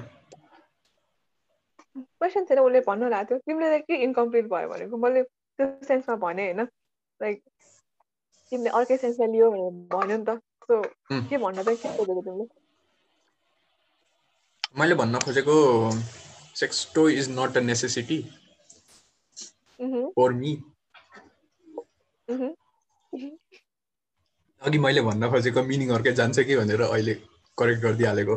क्वेसन थिएन उसले भन्नु भएको थियो तिमीले के इन्कम्प्लिट भयो भनेको? मैले त्यो सेन्समा भने होइन? लाइक तिमीले अर्कै सेन्समा लियो भनेर भन्यो नि त। सो। के भन्न चाहिँ के खोजेको तिमीले? मैले भन्न खोजेको sex toy is not a necessity for me. अघि मैले भन्न खोजेको मिनिङ अर्कै जान्छ कि भनेर अहिले करेक्ट गरिदिइहालेको।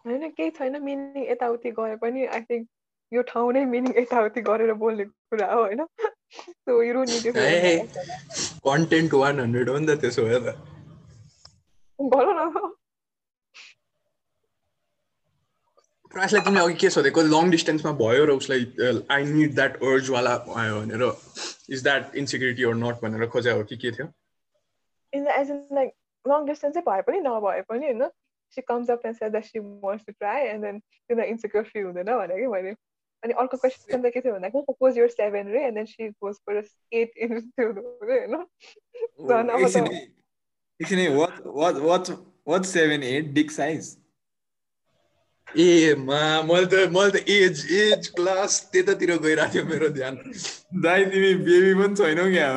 होइन केही छैन। मिनिङ यताउति गए पनि आई थिङ्क यो ठाउँ नै मिनिङ यताउति गरेर बोल्ने कुरा हो होइन? So a content one hundred हो नि त त्यसो भए त भन न प्रयासलाई तिमीले अघि के सोधेको लङ डिस्टेन्समा भयो र उसलाई आई निड द्याट अर्जवाला भयो भनेर is that insecurity or not भनेर खोजे हो कि के थियो as in like long distance चाहिँ भए पनि नभए पनि होइन she comes up and says that she wants to try and then तिमीलाई insecure feel हुँदैन भने कि मैले अनि अर्को क्वेसन चाहिँ के थियो भन्दाखेरि सपोज युर सेभेन रे and then she goes for eight into रे होइन एकछिन त what what what what seven eight dick size. ए मा मैले त मैले त एज एज क्लास त्यतातिर गइरहेको थियो मेरो ध्यान। दाइ तिमी बेबी पनि छैनौ क्या?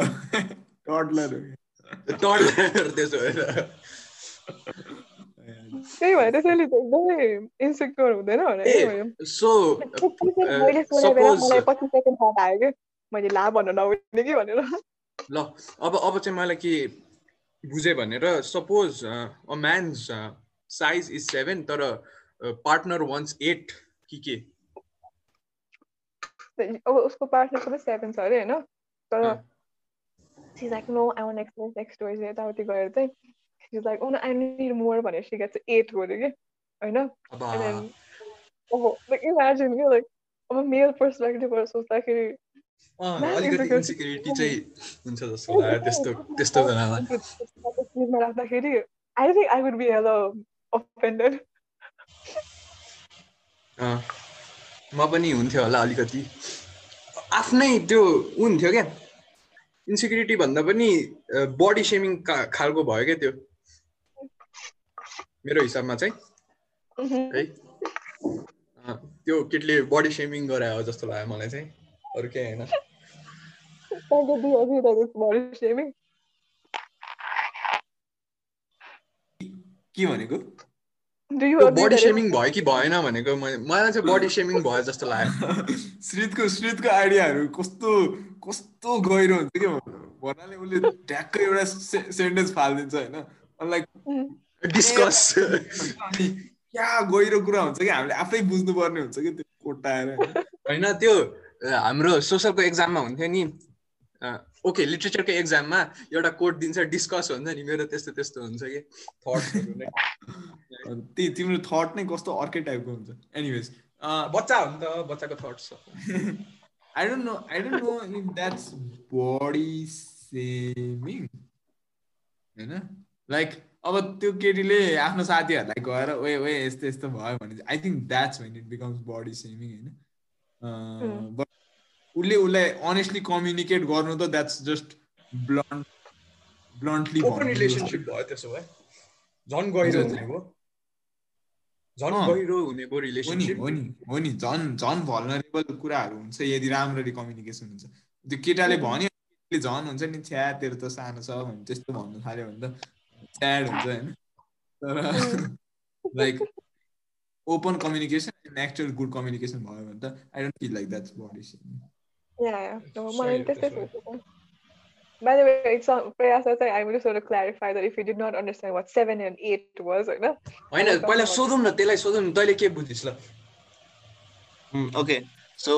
टडलर टर्न त्यसो भएर। त्यही भएर त्यसैले त एकदमै इन्सेक्योर हुँदैन भने ए, कि मैले पच्चिस सेकेन्ड थाहा कि ला भन्न नहुने कि भनेर ल अब अब चाहिँ मलाई के बुझेँ भनेर suppose a man's size is seven तर पार्टनर वान्स एट कि के अब उसको पार्टनरको पनि सेभेन छ अरे होइन तर no, I want to experience next door. यताउति गएर चाहिँ she's like, oh no, I need more भनेर she gets eight गऱ्यो कि होइन अब and then अब like imagine कि like अब मेल पर्सपेक्टिभबाट सोच्दाखेरि अलिकति insecurity- इन्सिक्युरिटी चाहिँ हुन्छ जस्तो लाग्यो त्यस्तो त्यस्तो बेलामा राख्दाखेरि I think I would be hella offended. अँ, म पनि हुन्थ्यो होला अलिकति आफ्नै त्यो हुन्थ्यो क्या इन्सिक्युरिटी भन्दा पनि बडी सेमिङ खालको भयो क्या त्यो मेरो हिसाबमा चाहिँ. है त्यो केटीले बडी सेमिङ गरायो जस्तो लाग्यो मलाई चाहिँ अरू केही होइन? के भनेको? बडी सेमिङ भयो कि भएन भनेको मलाई चाहिँ बडी सेमिङ भयो जस्तो लाग्यो। श्रितको श्रितको आइडियाहरू कस्तो कस्तो गहिरो हुन्छ क्या भन्नाले उसले ट्याक्कै एउटा सेन्टेन्स फालिदिन्छ होइन। लाइक डिस्कस अनि क्या गहिरो कुरा हुन्छ कि? हामीले आफै बुझ्नुपर्ने हुन्छ कि त्यो कोटाएर होइन। त्यो हाम्रो सोसलको एक्जाममा हुन्थ्यो नि ओके लिट्रेचरको एक्जाममा एउटा कोड दिन्छ डिस्कस हुन्छ नि मेरो त्यस्तो त्यस्तो हुन्छ कि। थट्सहरू नै। अनि त्यही तिम्रो थट नै कस्तो अर्कै टाइपको हुन्छ? एनिवेज बच्चा हो नि त बच्चाको thoughts I don't know I don't know if that's body shaming होइन? लाइक अब त्यो केटीले आफ्नो साथीहरूलाई गएर ओए ओए यस्तो यस्तो भयो भने I think that's when it becomes body shaming होइन? बट उसले उसलाई अनेस्टली कम्युनिकेट गर्नु त that's just blunt bluntly open relationship भयो त्यसो भए। झन् गहिरो चाहिँ हो झन्। गहिरो हुने भयो हो नि रिलेसनसिप हो नि हो नि झन् झन् भलनरेबल कुराहरू हुन्छ यदि राम्ररी कम्युनिकेसन हुन्छ। त्यो केटाले भन्यो झन् हुन्छ नि छ्या तेरो त सानो छ भने त्यस्तो भन्नु थाल्यो भने त स्याड हुन्छ होइन तर like open communication and actual good communication भयो भने त I don't feel like that's body मलाई नि त्यस्तै. By the way, it's on Prayasa I just want to clarify that if you did not understand what seven and eight was, होइन? होइन पहिला सोधौँ न त्यसलाई सोधौँ न तैँले के बुझिस् ल okay. So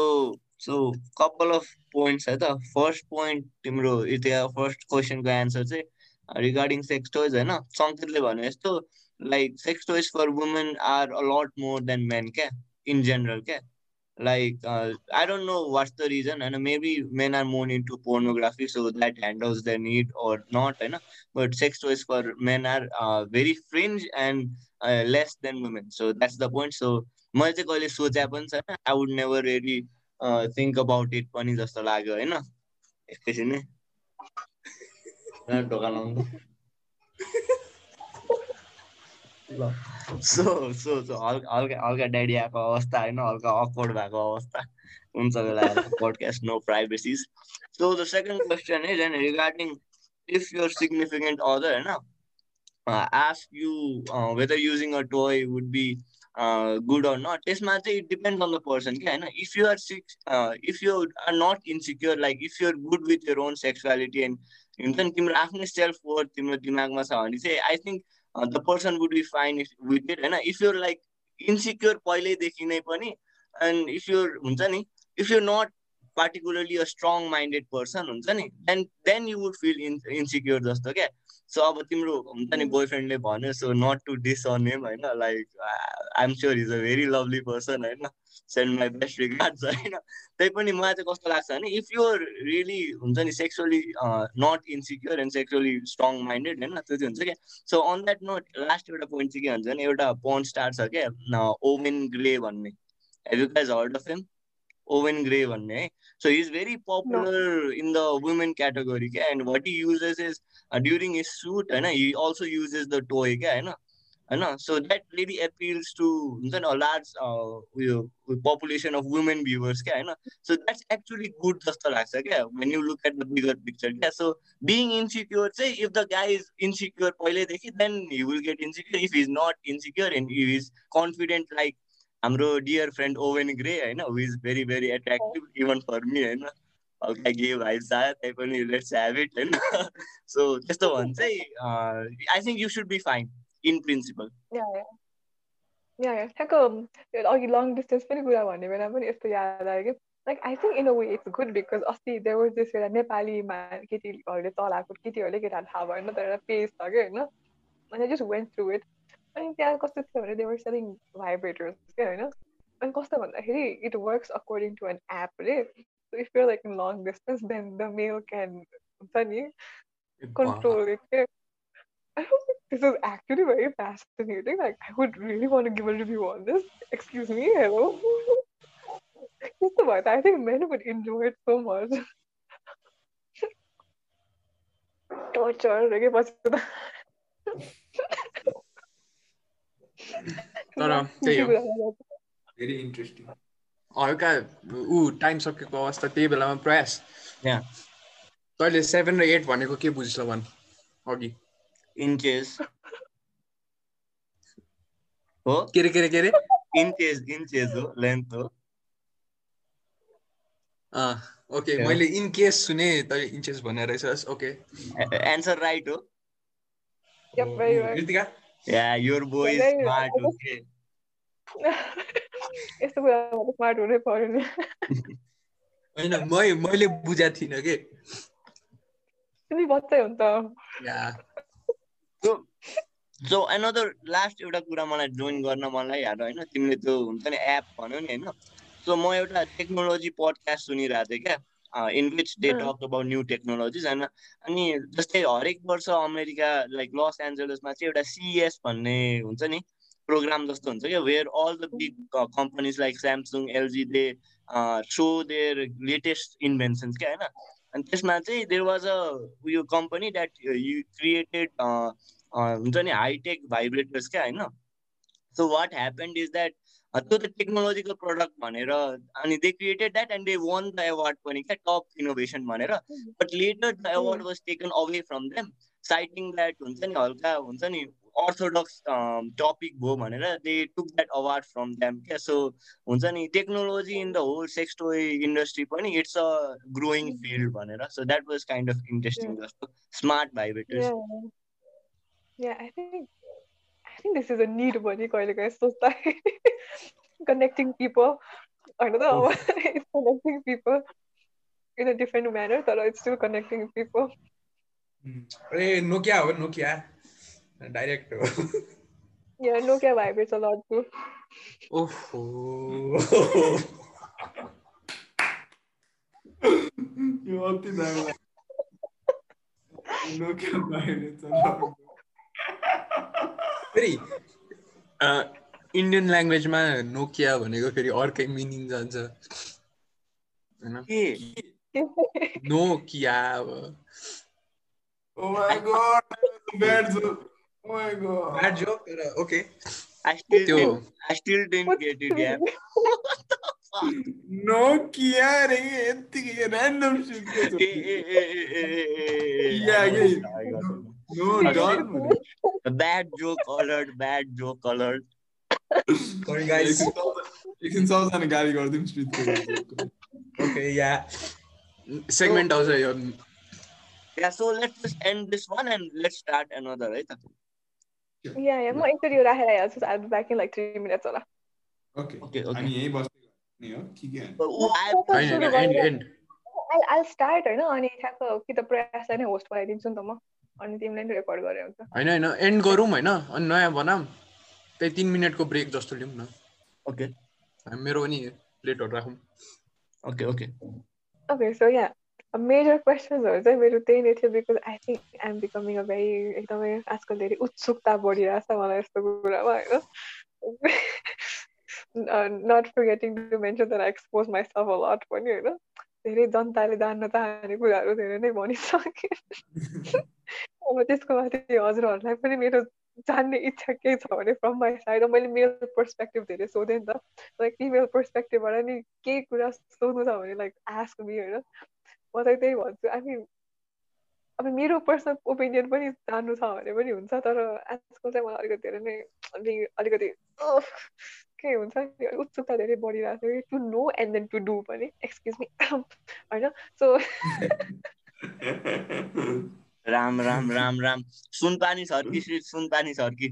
so couple of points है त फर्स्ट पोइन्ट तिम्रो त्यहाँ फर्स्ट क्वेसनको एन्सर चाहिँ रिगार्डिङ सेक्स टोइज होइन सङ्केतले भने जस्तो like sex toys for women are a lot more than men क्या? इन जेनरल क्या? Like I don't know what's the reason होइन maybe men are more into pornography so that handles the need or not होइन but sex toys for men are very fringe and less than women so that's the point so मैले चाहिँ कहिले सोचे पनि छैन। I would never really think about it पनि जस्तो लाग्यो होइन एकैछिन ल सो सो सो हल्का हल्का हल्का ड्याडी आएको अवस्था होइन हल्का अकवर्ड भएको अवस्था हुन्छ बेला podcast no privacies so the second question is होइन regarding if your significant other होइन ask you whether using a toy would be good or not त्यसमा चाहिँ it depend on the person क्या होइन if you are secure if you are not insecure like if you are good with your own sexuality and हुन्छ नि तिम्रो आफ्नै self worth तिम्रो दिमागमा छ भने चाहिँ I think the person would be fine with it होइन इफ युर लाइक इन्सिक्योर पहिल्यैदेखि नै पनि एन्ड इफ युर हुन्छ नि if you not particularly a strong minded person हुन्छ नि then then you would feel in insecure जस्तो क्या? सो अब तिम्रो हुन्छ नि बोयफ्रेन्डले भन्यो so not to diss on him होइन? Like I'm sure is a very lovely person होइन? सेन्ड माई बेस्ट रिगार्ड्स होइन? त्यही पनि मलाई चाहिँ कस्तो लाग्छ भने इफ युर रियली हुन्छ नि sexually not insecure and sexually strong minded होइन? त्यो चाहिँ हुन्छ क्या? So on that note last एउटा पोइन्ट चाहिँ के भन्छ भने एउटा पोन स्टार छ क्या ओवेन ग्रे भन्ने। Have you guys heard of him Owen Grey भन्ने है? So is very popular in the women category क्या? And what he uses is during his shoot होइन he also uses the toy क्या होइन होइन so that really appeals to हुन्छ नि large उयो पपुलेसन अफ वुमेन भ्युवर्स क्या होइन सो द्याट्स एक्चुली गुड जस्तो लाग्छ क्या when you look at the bigger picture क्या सो बिङ इन्सिक्योर चाहिँ if the guy is insecure पहिल्यैदेखि then he will get insecure if is not insecure and if is confident like हाम्रो dear friend Owen Grey होइन who is very very attractive even for me होइन हल्का गे vibes आयो त्यही पनि let's it होइन so त्यस्तो भने चाहिँ I think you should be fine in principle अघि लङ डिस्टेन्स पनि कुरा भन्ने बेला पनि यस्तो याद आयो कि like I think in a way it's good because अस्ति दिस एउटा नेपालीमा केटीहरूले चलाएको केटीहरूले केटाहरू थाहा भएन तर एउटा पेज छ कि होइन अनि जस्ट वेन्ट थ्रु इट अनि त्यहाँ कस्तो थियो भने देवर सेलिङ भाइब्रेटर्स क्या होइन अनि कस्तो भन्दाखेरि it works according to an app रे So if you're like in long distance, then the male can funny control it. Yeah. don't think this is actually very fascinating. Like, I would really want to give a review on this. Excuse me, hello. Just about I think men would enjoy it so much. Torture, Very interesting. हल्का ऊ time सकेको अवस्था त्यही बेलामा प्रयास. तैँले seven र at भनेको के बुझ्छ भन् अघि इन्चेस हो के अरे के अरे के अरे इन्चेस इन्चेस हो लेन्थ हो ओके. मैले इन केस सुने तैँले इन्चेस भनेर रहेछस् ओके एन्सर राइट हो. Kritika yeah your boy. Smart हो के यस्तो कुरामा त स्मार्ट हुनै पर्यो नि होइन मै मैले बुझाएको थिइनँ कि? तिमी बच्चै हो नि त सो एनदर लास्ट एउटा कुरा मलाई जोइन गर्न मलाई याद होइन तिमीले त्यो हुन्छ नि एप भन्यो नि होइन। सो म एउटा टेक्नोलोजी पडकास्ट सुनिरहेको थिएँ क्या इन विच डे अँ। टक अबाउट न्यू टेक्नोलोजिज होइन। अनि जस्तै हरेक वर्ष अमेरिका लाइक लस एन्जलसमा चाहिँ एउटा सिएस भन्ने हुन्छ नि प्रोग्राम जस्तो हुन्छ क्या where all the big companies like Samsung LG they show their latest inventions क्या होइन अनि त्यसमा चाहिँ देयर वाज अ उयो कम्पनी द्याट यु क्रिएटेड हुन्छ नि हाइटेक भाइब्रेटर्स क्या होइन so what happened is that त्यो त टेक्नोलोजिकल प्रडक्ट भनेर अनि they created that and they won the award पनि क्या टप इनोभेसन भनेर। But later the award was taken away from them citing that हुन्छ नि हल्का हुन्छ नि अर्थोडक्स टपिक भयो भनेर they took that award from them क्या? सो हुन्छ नि technology in the whole sex toy industry पनि इट्स अ ग्रोइङ फिल्ड भनेर। So that was kind of interesting जस्तो। Smart vibrators Yeah, I think I think this is a need भने कहिले काहीँ सोच्दा। Connecting people I don't know it's connecting people in a different manner but it's still connecting people ए Nokia हो Nokia direct हो. Yeah Nokia vibrates a lot too ओहो. यो अति दामी लोकल बाहिर छ फेरि इन्डियन ल्याङ्ग्वेजमा नोकिया भनेको फेरि अर्कै मिनिङ जान्छ होइन के नोकिया अब Oh my god, bad joke. Oh my god. Bad joke. Okay. I still, didn't, I still didn't get it, yeah. No Kia random shit. Yeah, yeah. No, dog. Bad joke alert, bad joke alert. Sorry guys. लेकिन सब सारे गाली कर दिम street Okay, yeah. Segment also. Yeah, so let's end this one and let's start another, right? Yeah yeah म एकचोटि राखेर हेर्छु I be back in like 3 minutes होला ओके ओके अनि यही बस्दै गर्ने हो ठीक है and and I I start हैन अनि ठ्याक्क कि त प्रयास नै होस्ट बनाइदिन्छु नि त म अनि तिमीले नि रेकर्ड गरे हुन्छ हैन हैन एन्ड गरौँ हैन अनि नयाँ बनाम त्यही 3 मिनेटको ब्रेक जस्तो लिउँ न ओके मेरो पनि प्लेटहरू राखौँ okay okay okay so yeah major क्वेसन्सहरू चाहिँ मेरो त्यही नै थियो because I think I'm becoming a very एकदमै आजकल धेरै उत्सुकता बढिरहेको छ मलाई यस्तो कुरामा होइन not forgetting to mention that I expose myself a lot पनि होइन? धेरै जनताले जान्न चाहने कुराहरू धेरै नै भनिसके अब त्यसको माथि हजुरहरूलाई पनि मेरो जान्ने इच्छा केही छ भने फ्रम माई साइड मैले मेल पर्सपेक्टिभ धेरै सोधेँ नि त। लाइक फिमेल पर्सपेक्टिभबाट नि केही कुरा सोध्नु छ भने लाइक आस्क मी होइन? म चाहिँ त्यही भन्छु आई मिन अब मेरो पर्सनल ओपिनियन पनि जान्नु छ भने पनि हुन्छ तर आजकल चाहिँ मलाई अलिकति धेरै नै अलि- अलिकति के हुन्छ नि उत्सुकता धेरै बढिरहेको छ कि to know and then to do पनि। एक्सक्युज मी होइन सो राम राम राम राम। सुनपानी छर्की श्री सुनपानी छर्की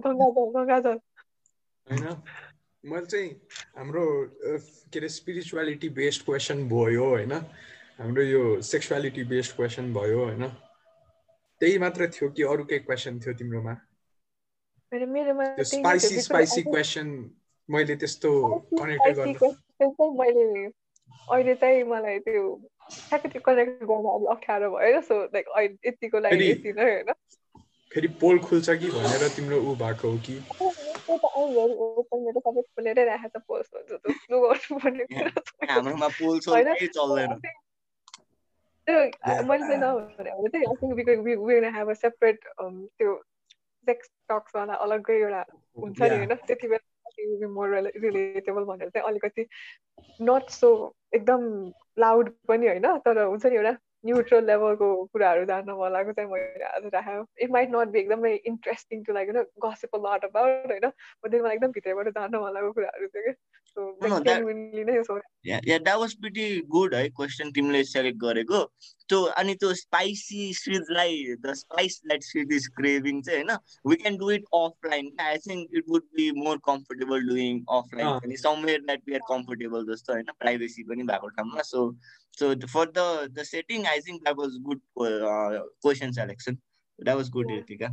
गङ्गा जल गङ्गा जल होइन? मैले चाहिँ हाम्रो के अरे स्पिरिचुअलिटी बेस्ड क्वेसन भयो होइन? हाम्रो यो सेक्सुअलिटी बेस्ड क्वेसन भयो होइन? त्यही मात्र थियो कि अरू केही क्वेसन थियो तिम्रोमा? त्यो स्पाइसी स्पाइसी क्वेसन मैले त्यस्तो कनेक्ट गर्नु मैले अहिले चाहिँ मलाई त्यो ठ्याक्कै कनेक्ट गर्न अलिक अप्ठ्यारो भयो सो लाइक यतिको लागि यति नै होइन? फेरि पोल खुल्छ कि भनेर तिम्रो ऊ भएको हो कि? त्यो त छ। हाम्रोमा चल्दैन अलग्गै एउटा हुन्छ नि. होइन त्यति बेला भनेर अलिकति नट सो एकदम लाउड पनि होइन तर हुन्छ नि एउटा न्युट्रल लेभलको कुराहरू जान्न मन लागेको चाहिँ मैले आज राखेँ इट माइट नट बी एकदमै इन्ट्रेस्टिङ टु लाइक होइन गसिप लट अबाउट होइन? बट मलाई एकदम भित्रबाट जान्न मन लागेको कुराहरू थियो कि सो जेन्युनली नै so yeah that was pretty good है क्वेसन तिमीले सेलेक्ट गरेको। त्यो अनि त्यो स्पाइसी स्विजलाई द स्पाइस द्याट स्विज इज क्रेभिङ चाहिँ होइन? We can do it offline I think it would be more comfortable doing offline. पनि। Somewhere that we are comfortable जस्तो होइन? प्राइभेसी पनि भएको ठाउँमा। So So for the the setting, I think that was good uh, question selection. That was good, Ritika.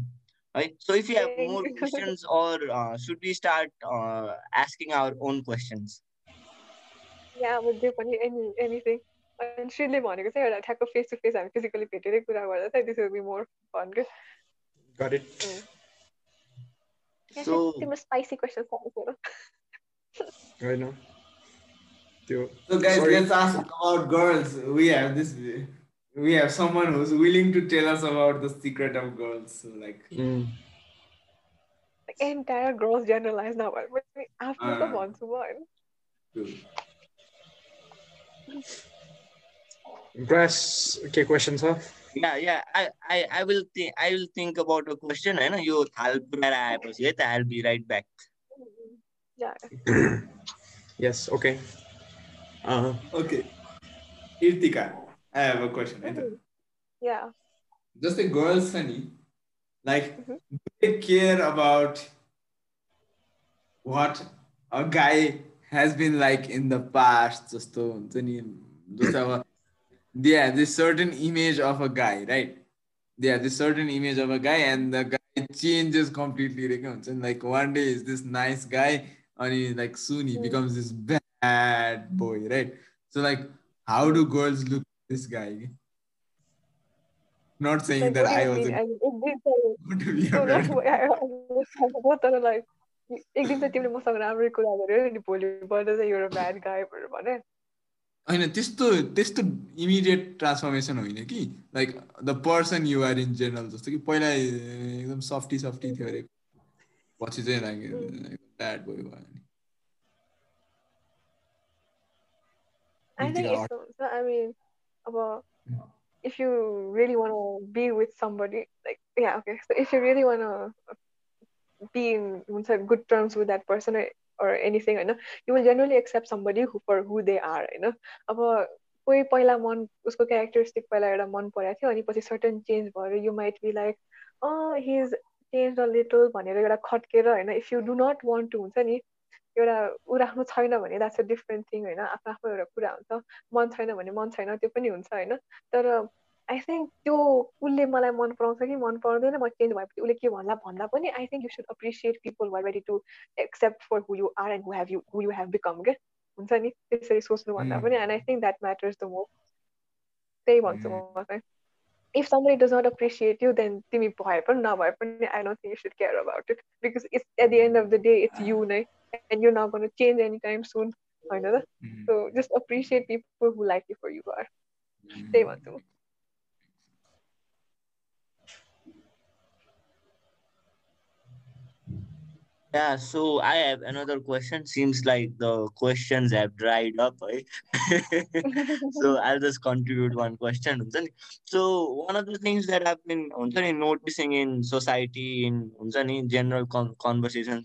Right. So if you have more questions, or uh, should we start uh, asking our own questions? Yeah, would be funny any anything. अनश्रीले भनेको चाहिँ एउटा ठ्याक्क face to face हामी physically भेटेरै I गर्दा चाहिँ this will be more fun के गट इट सो तिम्रो spicy question I know. So guys, Sorry. let's ask about girls. We have this. We have someone who's willing to tell us about the secret of girls. So like. Mm. Like entire girls generalized now. After uh, the one to one. Press Okay, questions, huh? Yeah, yeah. I, I, I will think. I will think about a question. Eh, I know you. I'll be right back. Yeah. yes. Okay. Uh-huh. Okay. Irtika, I have a question. Mm-hmm. Yeah. Just a girl, Sunny, like, mm-hmm. they care about what a guy has been like in the past? Just to, just have yeah, this certain image of a guy, right? Yeah, this certain image of a guy, and the guy changes completely. Like, one day is this nice guy, अनि like soon he becomes this bad boy right so like how do girls look this guy कि not सेङ एक दिन त तिमीले मसँग राम्रै कुरा गर्यो नि भोलिबाट चाहिँ एउटा ब्याड गायो भनेर भने। होइन त्यस्तो त्यस्तो इमिडिएट ट्रान्सफर्मेसन होइन कि? Like the person you're in general जस्तो कि पहिला एकदम सफ्टी सफ्टी थियो mm. ब्याड भयो भयो नि I think Irtika, यस्तो हुन्छ I mean अब if you really want to be with somebody like yeah okay so if you really want to be in हुन्छ good terms with that person or, or anything होइन you will generally accept somebody who for who they are होइन अब कोही पहिला मन उसको characteristic पहिला एउटा मन परेको थियो अनि पछि सर्टन चेन्ज भयो you might be like uh his change a little भनेर एउटा खट्केर होइन if you do not want to हुन्छ नि एउटा ऊ राख्नु छैन भने द्याट्स अ डिफ्रेन्ट थिङ होइन आफ्नो आफ्नो एउटा कुरा हुन्छ मन छैन भने मन छैन त्यो पनि हुन्छ होइन। तर आई थिङ्क त्यो उसले मलाई मन पराउँछ कि मन पराउँदैन म चेन्ज भएपछि उसले के भन्ला भन्दा पनि I think you should appreciate people why ready to accept for who you are and who have you who you have become के हुन्छ नि त्यसरी सोच्नुभन्दा पनि and I think that matters the most त्यही भन्छु म चाहिँ। if somebody does not appreciate you, then timi bhai pani nabhai pani, I don't think you should care about it because it's at the end of the day it's you नै and you're not going to change anytime soon. होइन त So just appreciate people who like you for you are. त्यही भन्छु Yeah, so I have another question. Seems like the questions have dried up. So I'll just contribute one question. So one of the things that I've been noticing in society, in, in general conversations,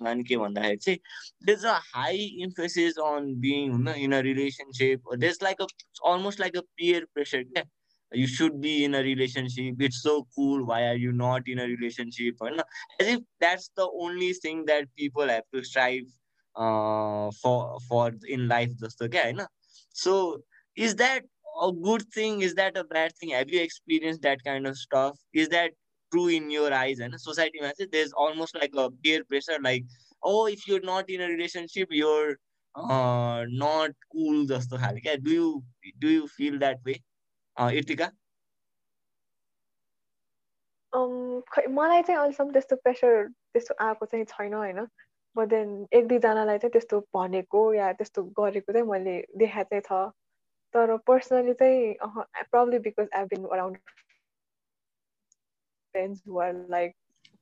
there's a high emphasis on being in a relationship. There's like a almost like a peer pressure. Yeah? you should be in a relationship. It's so cool. Why are you not in a relationship? Uh, as if that's the only thing that people have to strive uh, for for in life just okay so is that a good thing? Is that a bad thing? Have you experienced that kind of stuff? Is that true in your eyes? And uh, society there's almost like a peer pressure like oh if you're not in a relationship you're uh, not cool just do you do you feel that way? खै मलाई चाहिँ अहिलेसम्म त्यस्तो pressure त्यस्तो आएको चाहिँ छैन होइन। बट देन एक दुईजनालाई चाहिँ त्यस्तो भनेको या त्यस्तो गरेको चाहिँ मैले देखाएको चाहिँ छ। तर पर्सनली चाहिँ probably because I been around who are like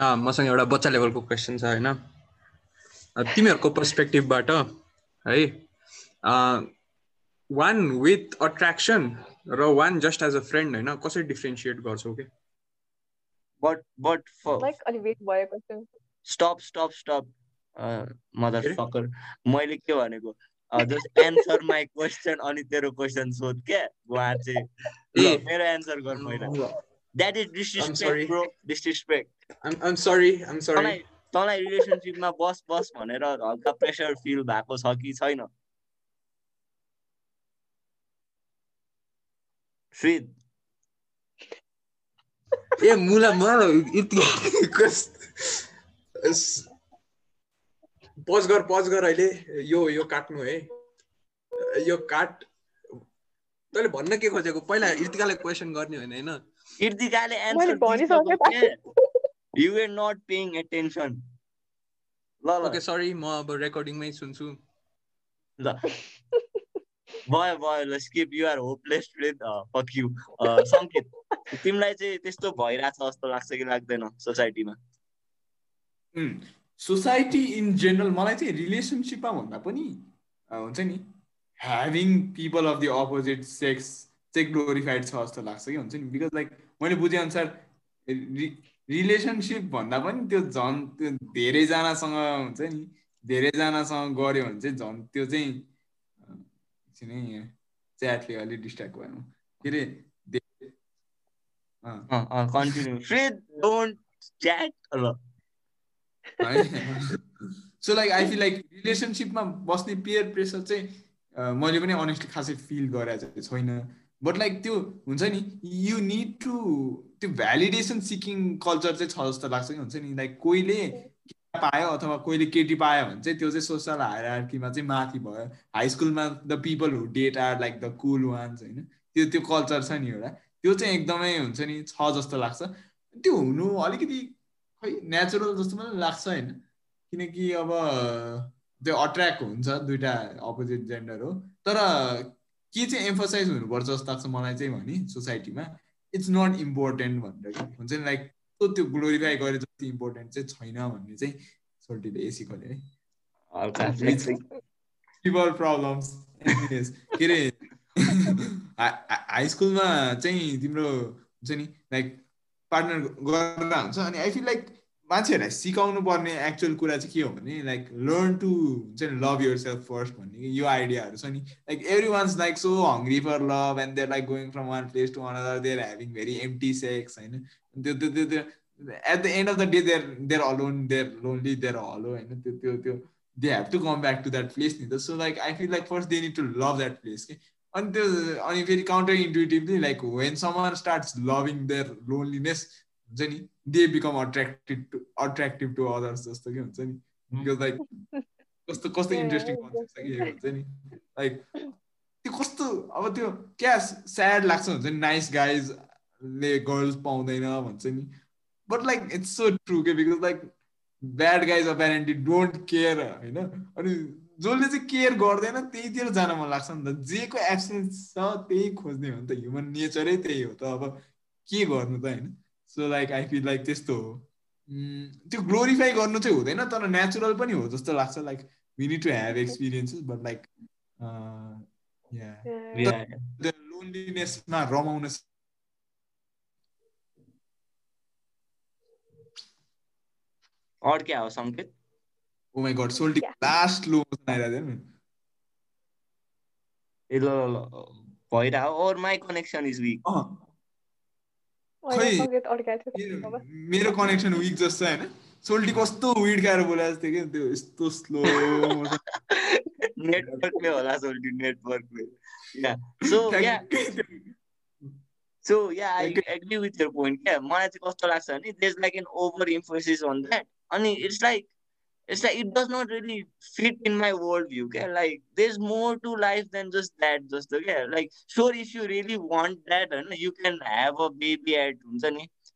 मसँग एउटा बच्चा लेभलको क्वेसन छ होइन? अब तिमीहरूको पर्सपेक्टिभबाट है? वान विथ अट्र्याक्सन र one just as a friend होइन? कसरी डिफ्रेन्सिएट गर्छौ कि भएको चाहिँ stop stop stop uh, motherfucker. मैले के भनेको? जस्ट एन्सर माई क्वेसन अनि तेरो क्वेसन सोध क्या? उहाँ चाहिँ मेरो एन्सर गर पहिला that is bro. Disrespect. I'm, I'm sorry I'm sorry तँलाई रिलेसनसिपमा बस बस भनेर हल्का प्रेसर फिल भएको छ कि छैन? ए मुला म पज गर पज गर अहिले। यो यो काट्नु है। यो काट। तैँले भन्न के खोजेको? पहिला इर्तिकालाई क्वेसन गर्ने होइन होइन? त। Answer you are not paying attention ल ल ओके सरी म अब रेकर्डिङमै सुन्छु ल भयो भयो ल skip you're hopeless with fuck you Sanket तिमीलाई चाहिँ त्यस्तो भइरहेछ जस्तो लाग्छ कि लाग्दैन सोसाइटीमा सोसाइटी इन जेनरल मलाई चाहिँ रिलेसनसिपमा भन्दा पनि हुन्छ नि having people of the opposite sex चाहिँ ग्लोरिफाइड छ जस्तो लाग्छ कि हुन्छ नि बिकज लाइक मैले बुझेअनुसार रिलेसनसिप भन्दा पनि त्यो झन् त्यो धेरैजनासँग हुन्छ नि धेरैजनासँग गऱ्यो भने चाहिँ झन् त्यो चाहिँ एकछिन च्याटले अलिक डिस्ट्र्याक्ट भयो के अरे so like I feel like रिलेसनसिपमा बस्ने पियर प्रेसर चाहिँ मैले पनि अनेस्टली खासै फिल चाहिँ छैन। बट लाइक त्यो हुन्छ नि यु निड टु त्यो भ्यालिडेसन सिकिङ कल्चर चाहिँ छ जस्तो लाग्छ कि हुन्छ नि? लाइक कोहीले पायो अथवा कोहीले केटी पायो भने चाहिँ त्यो चाहिँ सोसल हायरार्कीमा चाहिँ माथि भयो। हाई स्कुलमा the people who date are like the cool ones होइन? त्यो त्यो कल्चर छ नि एउटा। त्यो चाहिँ एकदमै हुन्छ नि छ जस्तो लाग्छ। त्यो हुनु अलिकति खै नेचुरल जस्तो पनि लाग्छ होइन? किनकि अब त्यो अट्र्याक्ट हुन्छ दुइटा अपोजिट जेन्डर हो। तर के चाहिँ एम्फोसाइज हुनुपर्छ जस्तो लाग्छ मलाई चाहिँ भने सोसाइटीमा इट्स नट इम्पोर्टेन्ट भनेर हुन्छ नि लाइक त्यो ग्लोरिफाई गरे जति इम्पोर्टेन्ट चाहिँ छैन भन्ने चाहिँ सोल्टीले ए सिकाउने है। प्रब्लम्स के अरे? हाई स्कुलमा चाहिँ तिम्रो हुन्छ नि लाइक पार्टनर गरेर हुन्छ अनि आई फिल लाइक मान्छेहरूलाई सिकाउनु पर्ने एक्चुअल कुरा चाहिँ के हो भने लाइक लर्न टु हुन्छ नि लभ युर सेल्फ फर्स्ट भन्ने यो आइडियाहरू छ नि। Like every ones like so hungry for love and they're like going from one place to another they're having very empty sex होइन त्यो त्यो त्यो त्यो at the end of the day they're they're alone they're lonely they're hollow होइन। त्यो त्यो त्यो they have to come back to that place नि त। So like I feel like first they need to love that place कि अनि त्यो अनि फेरि counter intuitively like when summer starts loving their loneliness हुन्छ नि they become attracted to attractive to others जस्तो कि हुन्छ नि? बिकज लाइक कस्तो कस्तो इन्ट्रेस्टिङ कन्सेप्ट छ कि यो हुन्छ नि? लाइक त्यो कस्तो अब त्यो क्या स्याड लाग्छ हुन्छ नि नाइस गाइजले गर्ल्स पाउँदैन भन्छ नि। But like it's so true के? Because like bad guys apparently don't care होइन? अनि जसले चाहिँ केयर गर्दैन त्यहीतिर जान मन लाग्छ नि त। जेको एब्सेन्स छ त्यही खोज्ने हो नि त। ह्युमन नेचरै त्यही हो त। अब के गर्नु त होइन? So like I feel like त्यस्तो हो. त्यो ग्लोरिफाई गर्नु चाहिँ हुँदैन तर नेचुरल पनि हो जस्तो लाग्छ like we need to have experiences but like लोनलिनेसमा रमाउन और क्या हो सङ्केत? ओ माई गड सोल्टी लास्ट लो आइरहेको थियो ए ल ल ल भइरह और माई कनेक्सन इज विक खै मेरो कनेक्सन विक जस्तो होइन। सोल्टी कस्तो विड खाएर बोलाएको थियो कि त्यो यस्तो स्लो नेटवर्कले होला सोल्टी नेटवर्कले yeah so yeah so yeah I agree with your point क्या? मलाई चाहिँ कस्तो लाग्छ भने these like an over Infosys on that अनि it's like it's like it does not really fit in my worldview. Okay? Like there's more to life than just that. Just okay? Like sure, if you really want that, and you can have a baby at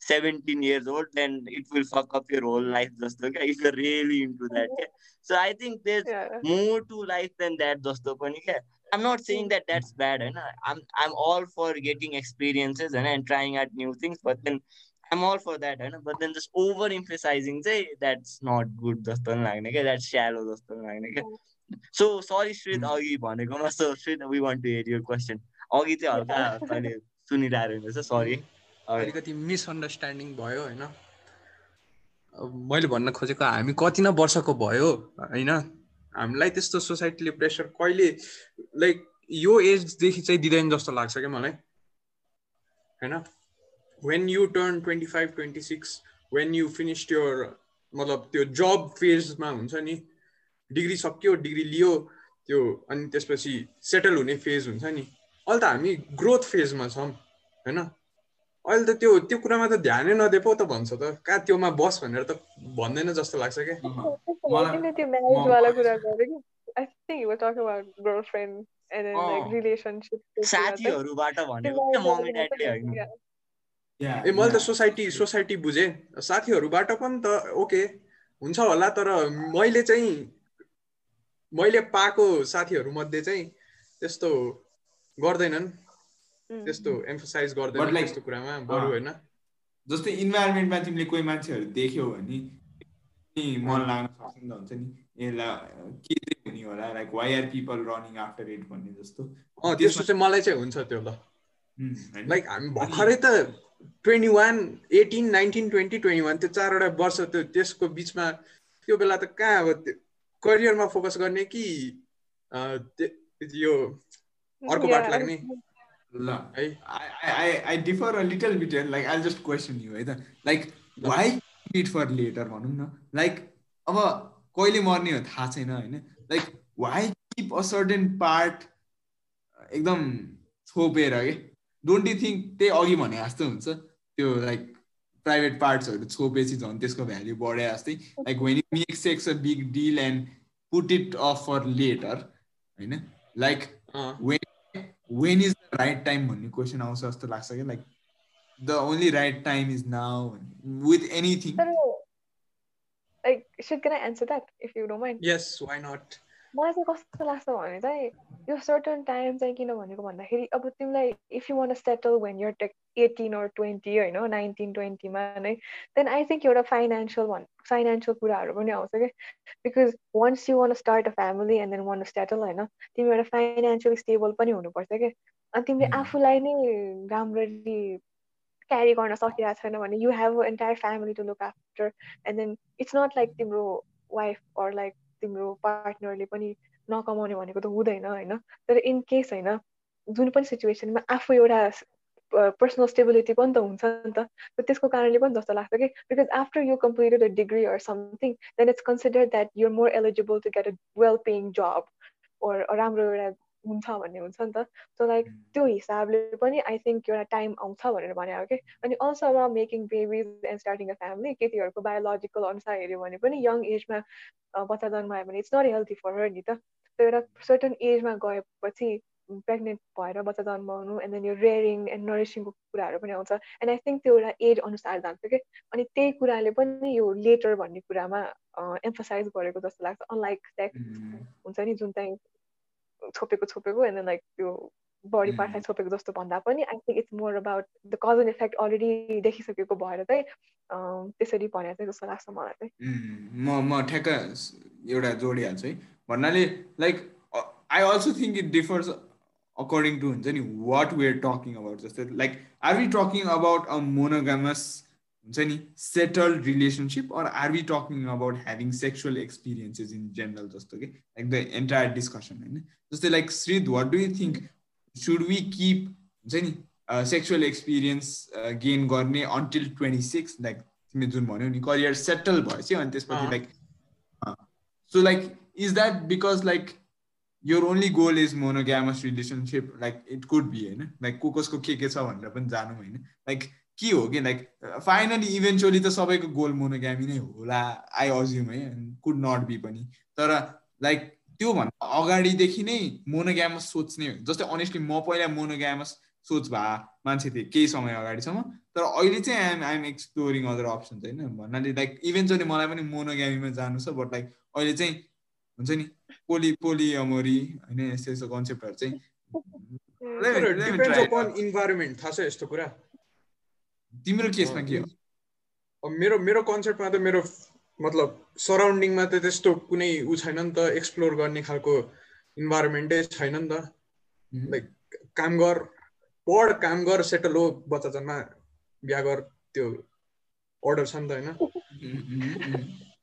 17 years old, then it will fuck up your whole life. Just okay? If you're really into that. Okay? So I think there's Yeah. more to life than that. Just okay? I'm not saying that that's bad. And I'm I'm all for getting experiences and, and trying out new things, but then I'm all for that, होइन? But then just over emphasizing चाहिँ that's not good जस्तो पनि लाग्ने क्या that's shallow जस्तो पनि लाग्ने क्या। So sorry श्रित अघि भनेकोमा so श्रित we want to hear your question. अघि चाहिँ हल्का तैँले सुनिरहेको रहेछ सरी अलिकति मिसअन्डरस्ट्यान्डिङ भयो होइन? अब मैले भन्न खोजेको हामी कति न वर्षको भयो होइन? हामीलाई त्यस्तो सोसाइटीले प्रेसर कहिले लाइक यो एजदेखि चाहिँ दिँदैन जस्तो लाग्छ क्या मलाई। होइन? When you turn 25 26 when you finished your मतलब त्यो जब फेजमा हुन्छ नि डिग्री सक्यो डिग्री लियो त्यो अनि त्यसपछि सेटल हुने फेज हुन्छ नि। अहिले त हामी ग्रोथ फेजमा छौँ होइन? अहिले त त्यो त्यो कुरामा त ध्यानै नदिए पो त भन्छ त। कहाँ त्योमा बस भनेर त भन्दैन जस्तो लाग्छ क्या साथीहरूबाट भनेको ए मैले त. सोसाइटी सोसाइटी बुझेँ। साथीहरूबाट पनि त ओके हुन्छ होला तर मैले चाहिँ मैले पाएको साथीहरू मध्ये चाहिँ त्यस्तो गर्दैनन्। त्यस्तो एम्फोसाइज like- त्यस्तो कुरामा बरु होइन। जस्तै इन्भाइरोमेन्टमा तिमीले कोही मान्छेहरू देख्यौ भने नि मन लाग्न सक्छ नि त हुन्छ नि। यसलाई के चाहिँ हुने होला? Like why are people running after it भन्ने जस्तो। अँ त्यस्तो चाहिँ मलाई चाहिँ हुन्छ त्यो ल? लाइक हामी भर्खरै त twenty one eighteen nineteen twenty twenty one त्यो चारवटा वर्ष त्यो त्यसको बिचमा त्यो बेला त कहाँ अब त्यो करियरमा फोकस गर्ने कि अँ, यो अर्को बाट लाग्ने? ल है। I differ a little bit here. Like, I'll just question you. है त? Why keep it for later भनौँ न? लाइक अब कहिले मर्ने हो थाहा छैन होइन? Like why keep a certain part एकदम छोपेर के डोन्ट यु थिङ्क त्यही अघि भने जस्तो हुन्छ? त्यो लाइक प्राइभेट पार्ट्सहरू छोपेपछि झन् त्यसको भ्याल्यु बढे जस्तै like when you make sex a big deal and put it off for later होइन? Like when when is the right time भन्ने क्वेसन आउँछ जस्तो लाग्छ क्या like the only right time is now with anything like should can I answer that if you don't mind? Yes why not मलाई चाहिँ कस्तो लाग्छ भने चाहिँ यो सर्टन टाइम चाहिँ किन भनेको भन्दाखेरि अब तिमीलाई if you want settle when your take eighteen or twenty होइन नाइन्टिन ट्वेन्टीमा नै देन आई थिङ्क एउटा फाइनेन्सियल भन् फाइनेन्सियल कुराहरू पनि आउँछ क्या because once you want start a family and then want settle होइन तिमी एउटा फाइनेन्सियल स्टेबल पनि हुनुपर्छ क्या अनि तिमीले Mm. आफूलाई नै राम्ररी क्यारी गर्न सकिरहेको छैन भने you have entire family to look after and then it's not like तिम्रो वाइफ अर लाइक तिम्रो पार्टनरले पनि नकमाउने भनेको त हुँदैन होइन तर इन केस होइन जुन पनि सिचुएसनमा आफू एउटा पर्सनल स्टेबिलिटी पनि त हुन्छ नि त त्यसको कारणले पनि जस्तो लाग्छ कि because after you completed a degree or something then it's consider that your more eligible to get a well paying job or राम्रो एउटा हुन्छ भन्ने हुन्छ नि त। सो लाइक त्यो हिसाबले पनि आई थिङ्क एउटा टाइम आउँछ भनेर भने हो कि अनि अल्सो अब making babies and starting a family केटीहरूको बायोलोजिकल अनुसार हेऱ्यो भने पनि यङ एजमा बच्चा जन्मायो भने it's not healthy for her नि त। त्यो एउटा सर्टन एजमा गएपछि प्रेग्नेन्ट भएर बच्चा जन्माउनु एन्ड देन यो रेयरिङ एन्ड नरिसिङको कुराहरू पनि आउँछ। एन्ड आई थिङ्क त्यो एउटा एज अनुसार जान्छ कि अनि त्यही कुराले पनि यो लेटर भन्ने कुरामा एम्फसाइज गरेको जस्तो लाग्छ अनलाइक सेक्स हुन्छ नि जुन चाहिँ छोपेको छोपेको एन्ड देन लाइक त्यो बडी पार्टलाई छोपेको जस्तो भन्दा पनि I think it's more about the cause and effect already देखिसकेको भएर चाहिँ त्यसरी भने चाहिँ जस्तो लाग्छ मलाई चाहिँ। म म ठ्याक्क एउटा जोडिहाल्छु है। भन्नाले like I also think it differs according to हुन्छ नि वाट वेयर टकिङ अबाउट जस्तै like are we talking about a monogamous हुन्छ नि settled relationship or are we talking about having sexual experiences in general जस्तो कि like the entire discussion होइन? जस्तै like श्रीद what do you think should we keep हुन्छ नि sexual experience gain गर्ने until twenty six like तिमीले जुन भन्यौ नि करियर सेटल भएपछि अनि त्यसपछि। Like so like is that because like your only goal is monogamous relationship like it could be होइन? लाइक को कसको के के छ भनेर पनि जानु होइन? लाइक के हो कि लाइक फाइनली इभेन्चुअली त सबैको गोल मोनोग्यामी नै होला आई अज्युम है कुड नट बी पनि। तर लाइक त्योभन्दा अगाडिदेखि नै मोनोग्यामस सोच्ने हो। जस्तै अनेस्टली म पहिला मोनोग्यामस सोच भए मान्छे थिएँ केही समय अगाडिसम्म। तर अहिले चाहिँ I'm I'm exploring other options होइन। भन्नाले लाइक इभेन्चुली मलाई पनि मोनोग्यामीमा जानु छ बट लाइक अहिले चाहिँ हुन्छ नि पोली पोली अमोरी होइन यस्तो यस्तो कन्सेप्टहरू चाहिँ। इन्भाइरोमेन्ट थाहा छ यस्तो कुरा? तिम्रो केसमा के हो? अब मेरो मेरो कन्सेप्टमा त मेरो मतलब सराउन्डिङमा त त्यस्तो कुनै ऊ छैन नि त एक्सप्लोर गर्ने खालको इन्भाइरोमेन्टै छैन नि त। लाइक काम गर पढ काम गर सेटल हो बच्चा जन्मा बिहा गर त्यो अर्डर छ नि त होइन?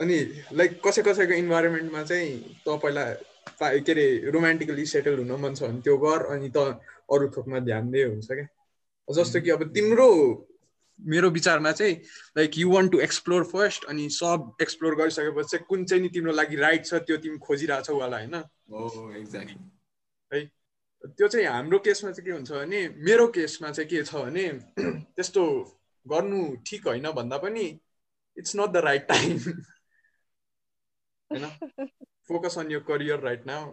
अनि लाइक कसै कसैको इन्भाइरोमेन्टमा चाहिँ त पहिला पा- के अरे रोमान्टिकली सेटल हुन मन छ भने त्यो गर अनि त अरू थोकमा ध्यान दिए हुन्छ क्या? जस्तो कि अब तिम्रो मेरो विचारमा चाहिँ like you want to explore first अनि सब एक्सप्लोर गरिसकेपछि चाहिँ कुन चाहिँ नि तिम्रो लागि राइट छ त्यो तिमी खोजिरहेछौ होला होइन? हो त्यो चाहिँ हाम्रो केसमा चाहिँ के हुन्छ भने मेरो केसमा चाहिँ के छ भने त्यस्तो गर्नु ठिक होइन भन्दा पनि it's not the right time होइन? Focus on your career right now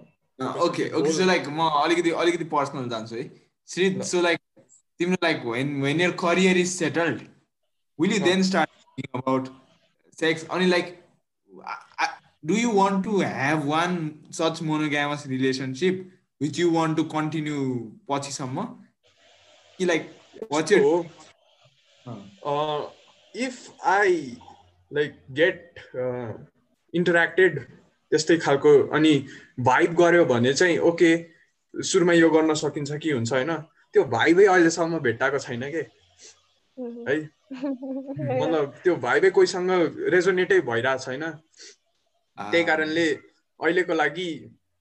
okay okay so like म अलिकति अलिकति पर्सनल जान्छु है। सो लाइक तिम्रो like when when your career is settled will you then start thinking about sex अनि like do you want to have one such monogamous relationship which you want to continue पछिसम्म कि like watch if I like get interacted त्यस्तै खालको अनि vibe गऱ्यो भने चाहिँ okay सुरुमा यो गर्न सकिन्छ कि हुन्छ होइन? त्यो भाइबै अहिलेसम्म भेट्टाएको छैन कि? है? मतलब त्यो भाइबै कोहीसँग रेजोनेटै भइरहेको छैन। त्यही कारणले अहिलेको लागि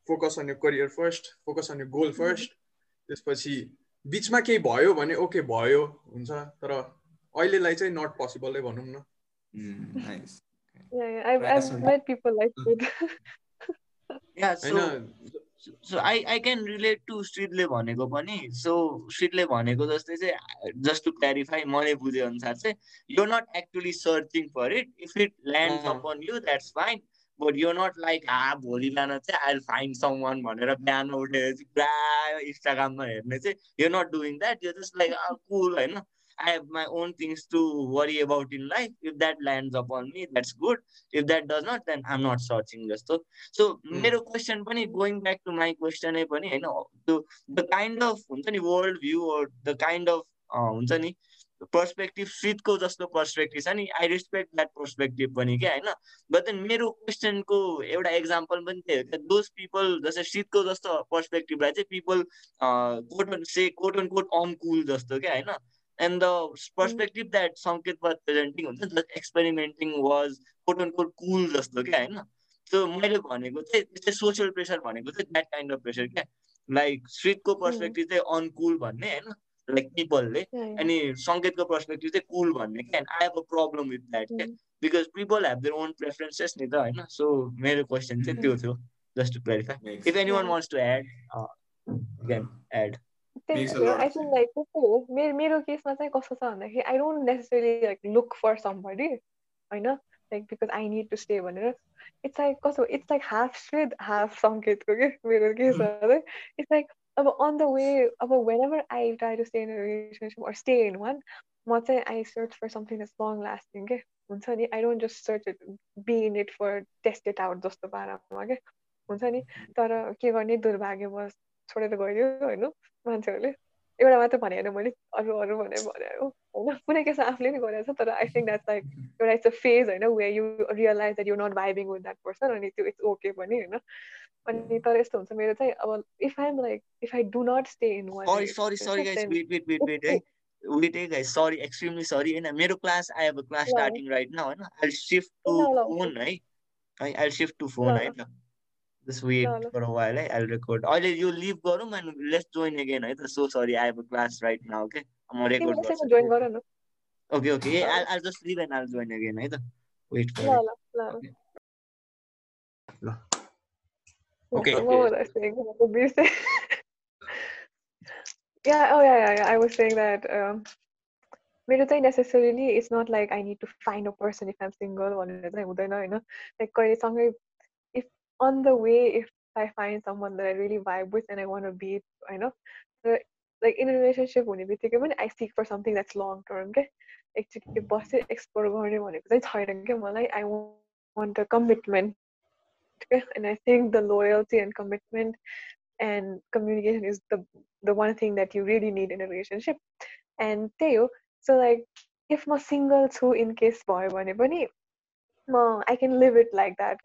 focus on your career first focus on your goal first त्यसपछि बिचमा केही भयो भने ओके भयो हुन्छ। तर अहिलेलाई चाहिँ नट पोसिबलै भनौँ न। So I I can relate to स्ट्रिटले भनेको पनि. सो स्ट्रिटले भनेको जस्तै चाहिँ जस्ट टु क्ल्यारिफाई मैले बुझे अनुसार चाहिँ you're not actually searching for it if it land upon you that's fine but you're not like हा भोलि बिहान चाहिँ आई फाइन सम वान भनेर बिहान उठेर चाहिँ पुरा इन्स्टाग्राममा हेर्ने चाहिँ you're not doing that you're just like cool होइन। I have my own things to worry about in life. If that lands upon me, that's good. If that does not, then I'm not searching जस्तो. So mm. मेरो question पनि going back to my question पनि होइन the the kind of हुन्छ नि world view or the kind of हुन्छ नि perspective सिटको जस्तो पर्सपेक्टिभ छ नि आई रेस्पेक्ट द्याट पर्सपेक्टिभ पनि क्या होइन बट देन मेरो क्वेसनको एउटा एक्जाम्पल पनि थियो क्या दोज पिपल जस्तै सिटको जस्तो पर्सपेक्टिभलाई चाहिँ people quote say quote and quote unquote जस्तो क्या होइन And the perspective that Sanket was presenting हुन्छ नि experimenting was quote and quote cool जस्तो क्या होइन सो मैले भनेको चाहिँ त्यस्तै सोसियल प्रेसर भनेको चाहिँ द्याट काइन्ड अफ प्रेसर क्या लाइक स्ट्रिटको पर्सपेक्टिभ चाहिँ अनकुल भन्ने होइन लाइक पिपलले अनि सङ्गीतको पर्सपेक्टिभ चाहिँ कुल भन्ने क्या I have a problem with that क्या because people have their own preferences नि त होइन सो मेरो क्वेसन चाहिँ त्यो थियो just to clarify if anyone wants to add can add I think like कस्तो हो मेरो मेरो केसमा चाहिँ कस्तो छ भन्दाखेरि I don't necessary like look for somebody होइन like because I need to stay भनेर इट्स लाइक कस्तो it's like half straight half सङ्केतको के मेरो केसमा चाहिँ इट्स लाइक अब on the way अब whenever I try to stay in a relationship or stay in one म चाहिँ I search for something that's long lasting के हुन्छ नि I don't just search it be in it for test it out जस्तो पारामा के हुन्छ नि तर के गर्ने दुर्भाग्यवश छोडेर गइदियो होइन मान्छेहरूले एउटा मात्र भने होइन मैले अरू अरू भने भने हो होइन कुनै केसमा आफूले नि गरेको छ तर आई थिङ्क द्याट्स लाइक एउटा इट्स अ फेज होइन way you realize that you not vibing with that person अनि त्यो इट्स ओके पनि होइन अनि तर यस्तो हुन्छ मेरो चाहिँ अब if I'm like if I do not stay in one sorry sorry sorry guys wait wait wait wait है वेट है गाइस सरी एक्सट्रिमली सरी हैन मेरो class I have a class starting right now हैन I shift to phone है I shift to phone है just wait for a while eh? I'll record अहिले you leave गरौँ and let's join again है त so sorry I have a class right now okay म record गर्छु join गर न okay okay I'll, I'll just leave and I'll join again है त wait for ल ल ल you saying? yeah, oh yeah, yeah, yeah. I was saying that um मेरो चाहिँ necessarily it's not like I need to find a person if I'm single भनेर चाहिँ हुँदैन होइन like कहिलेसँगै if on the way if I find someone that I really vibe with and I wanna be होइन like in relationship हुने बित्तिकै पनि I seek for something that's long term के एकचोटि बसेर एक्सप्लोर गर्ने भनेको चाहिँ छैन क्या मलाई I want a commitment and i think the loyalty and commitment and communication is the the one thing that you really need in a relationship and Teo, so like if my single two in case boy bunny I can live it like that.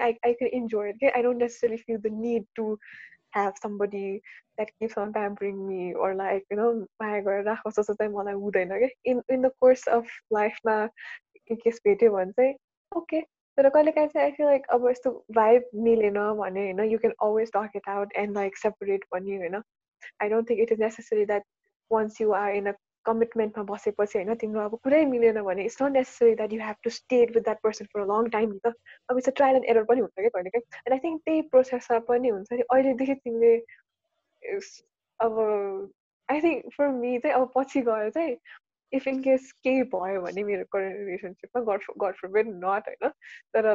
I, I can enjoy it. I don't necessarily feel the need to have somebody that keeps on pampering me or like, you know, in in the course of life now in case one say, okay, तर कहिलेकाहीँ चाहिँ I feel like अब यस्तो vibe मिलेन भने होइन you can always talk it out and like separate पनि होइन I don't think it is necessary that once you are in a कमिटमेन्टमा बसेपछि होइन तिम्रो अब कुरै मिलेन भने it's not necessary that you have to stay with that person for a long time नि त अब it's a trial and error पनि हुन्छ क्या कहिलेकाहीँ एन्ड आई थिङ्क त्यही प्रोसेसमा पनि हुन्छ नि अहिलेदेखि तिमीले अब आई थिङ्क फर मी चाहिँ अब पछि गएर चाहिँ इफ इन केस केही भयो भने मेरो करेन्ट रिलेसनसिपमा God God forbid not होइन तर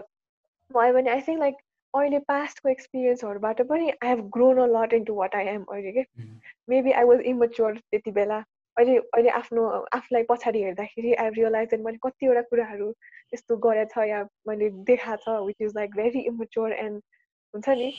भयो भने आई थिङ्क लाइक अहिले पास्टको एक्सपिरियन्सहरूबाट पनि I have grown a lot into what I am अहिले के मेबी आई वाज इमच्योर त्यति बेला अहिले अहिले आफ्नो आफूलाई पछाडि हेर्दाखेरि आई रियलाइज मैले कतिवटा कुराहरू यस्तो गरेछ या मैले देखा छ which is like very immature and हुन्छ नि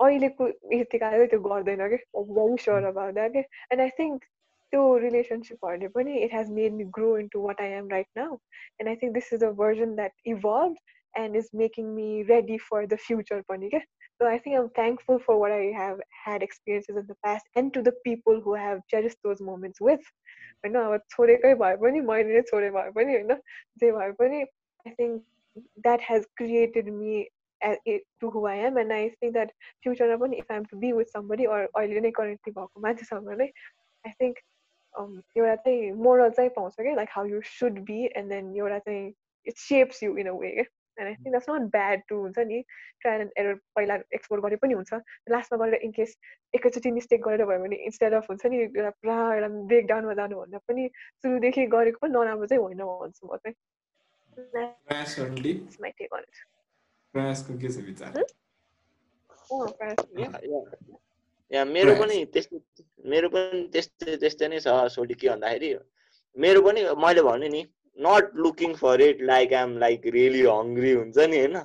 अहिलेको यतिकाले त्यो गर्दैन कि? भेरी स्योर अबाउट द्याट के? एन्ड आई थिङ्क त्यो रिलेसनसिपहरूले पनि it has made me grow into what I am right now and I think this is a version that evolve and is making me ready for the future pani ke? so i think i'm thankful for what i have had experiences in the past and to the people who have cherished those moments with होइन अब छोडेकै भए पनि मैले नै छोडे भए पनि होइन जे भए पनि I think that has created me to who I am and I think that फ्युचरमा पनि if I'm to be with somebody or अहिले नै करेन्टली भएको मान्छेसँग नै आई थिङ्क एउटा चाहिँ मोरल चाहिँ पाउँछ कि like how you should be and then एउटा चाहिँ it shapes you in a way And I think that's not bad to हुन्छ नि? ट्रायल एन्ड एरर पहिला एक्सप्लोर गरे पनि हुन्छ। लास्टमा गरेर इनकेस एकैचोटि मिस्टेक गरेर भयो भने इन्स्टेड अफ हुन्छ नि एउटा पुरा एउटा ब्रेकडाउनमा जानुभन्दा पनि सुरुदेखि गरेको पनि नराम्रो चाहिँ होइन भन्छु म चाहिँ। प्रयासको के छ विचार? या मेरो पनि त्यस्तै मेरो पनि त्यस्तै त्यस्तै नै छ सोडी के भन्दाखेरि? मेरो पनि मैले भने नि not looking for it like I'm like really hungry हुन्छ नि होइन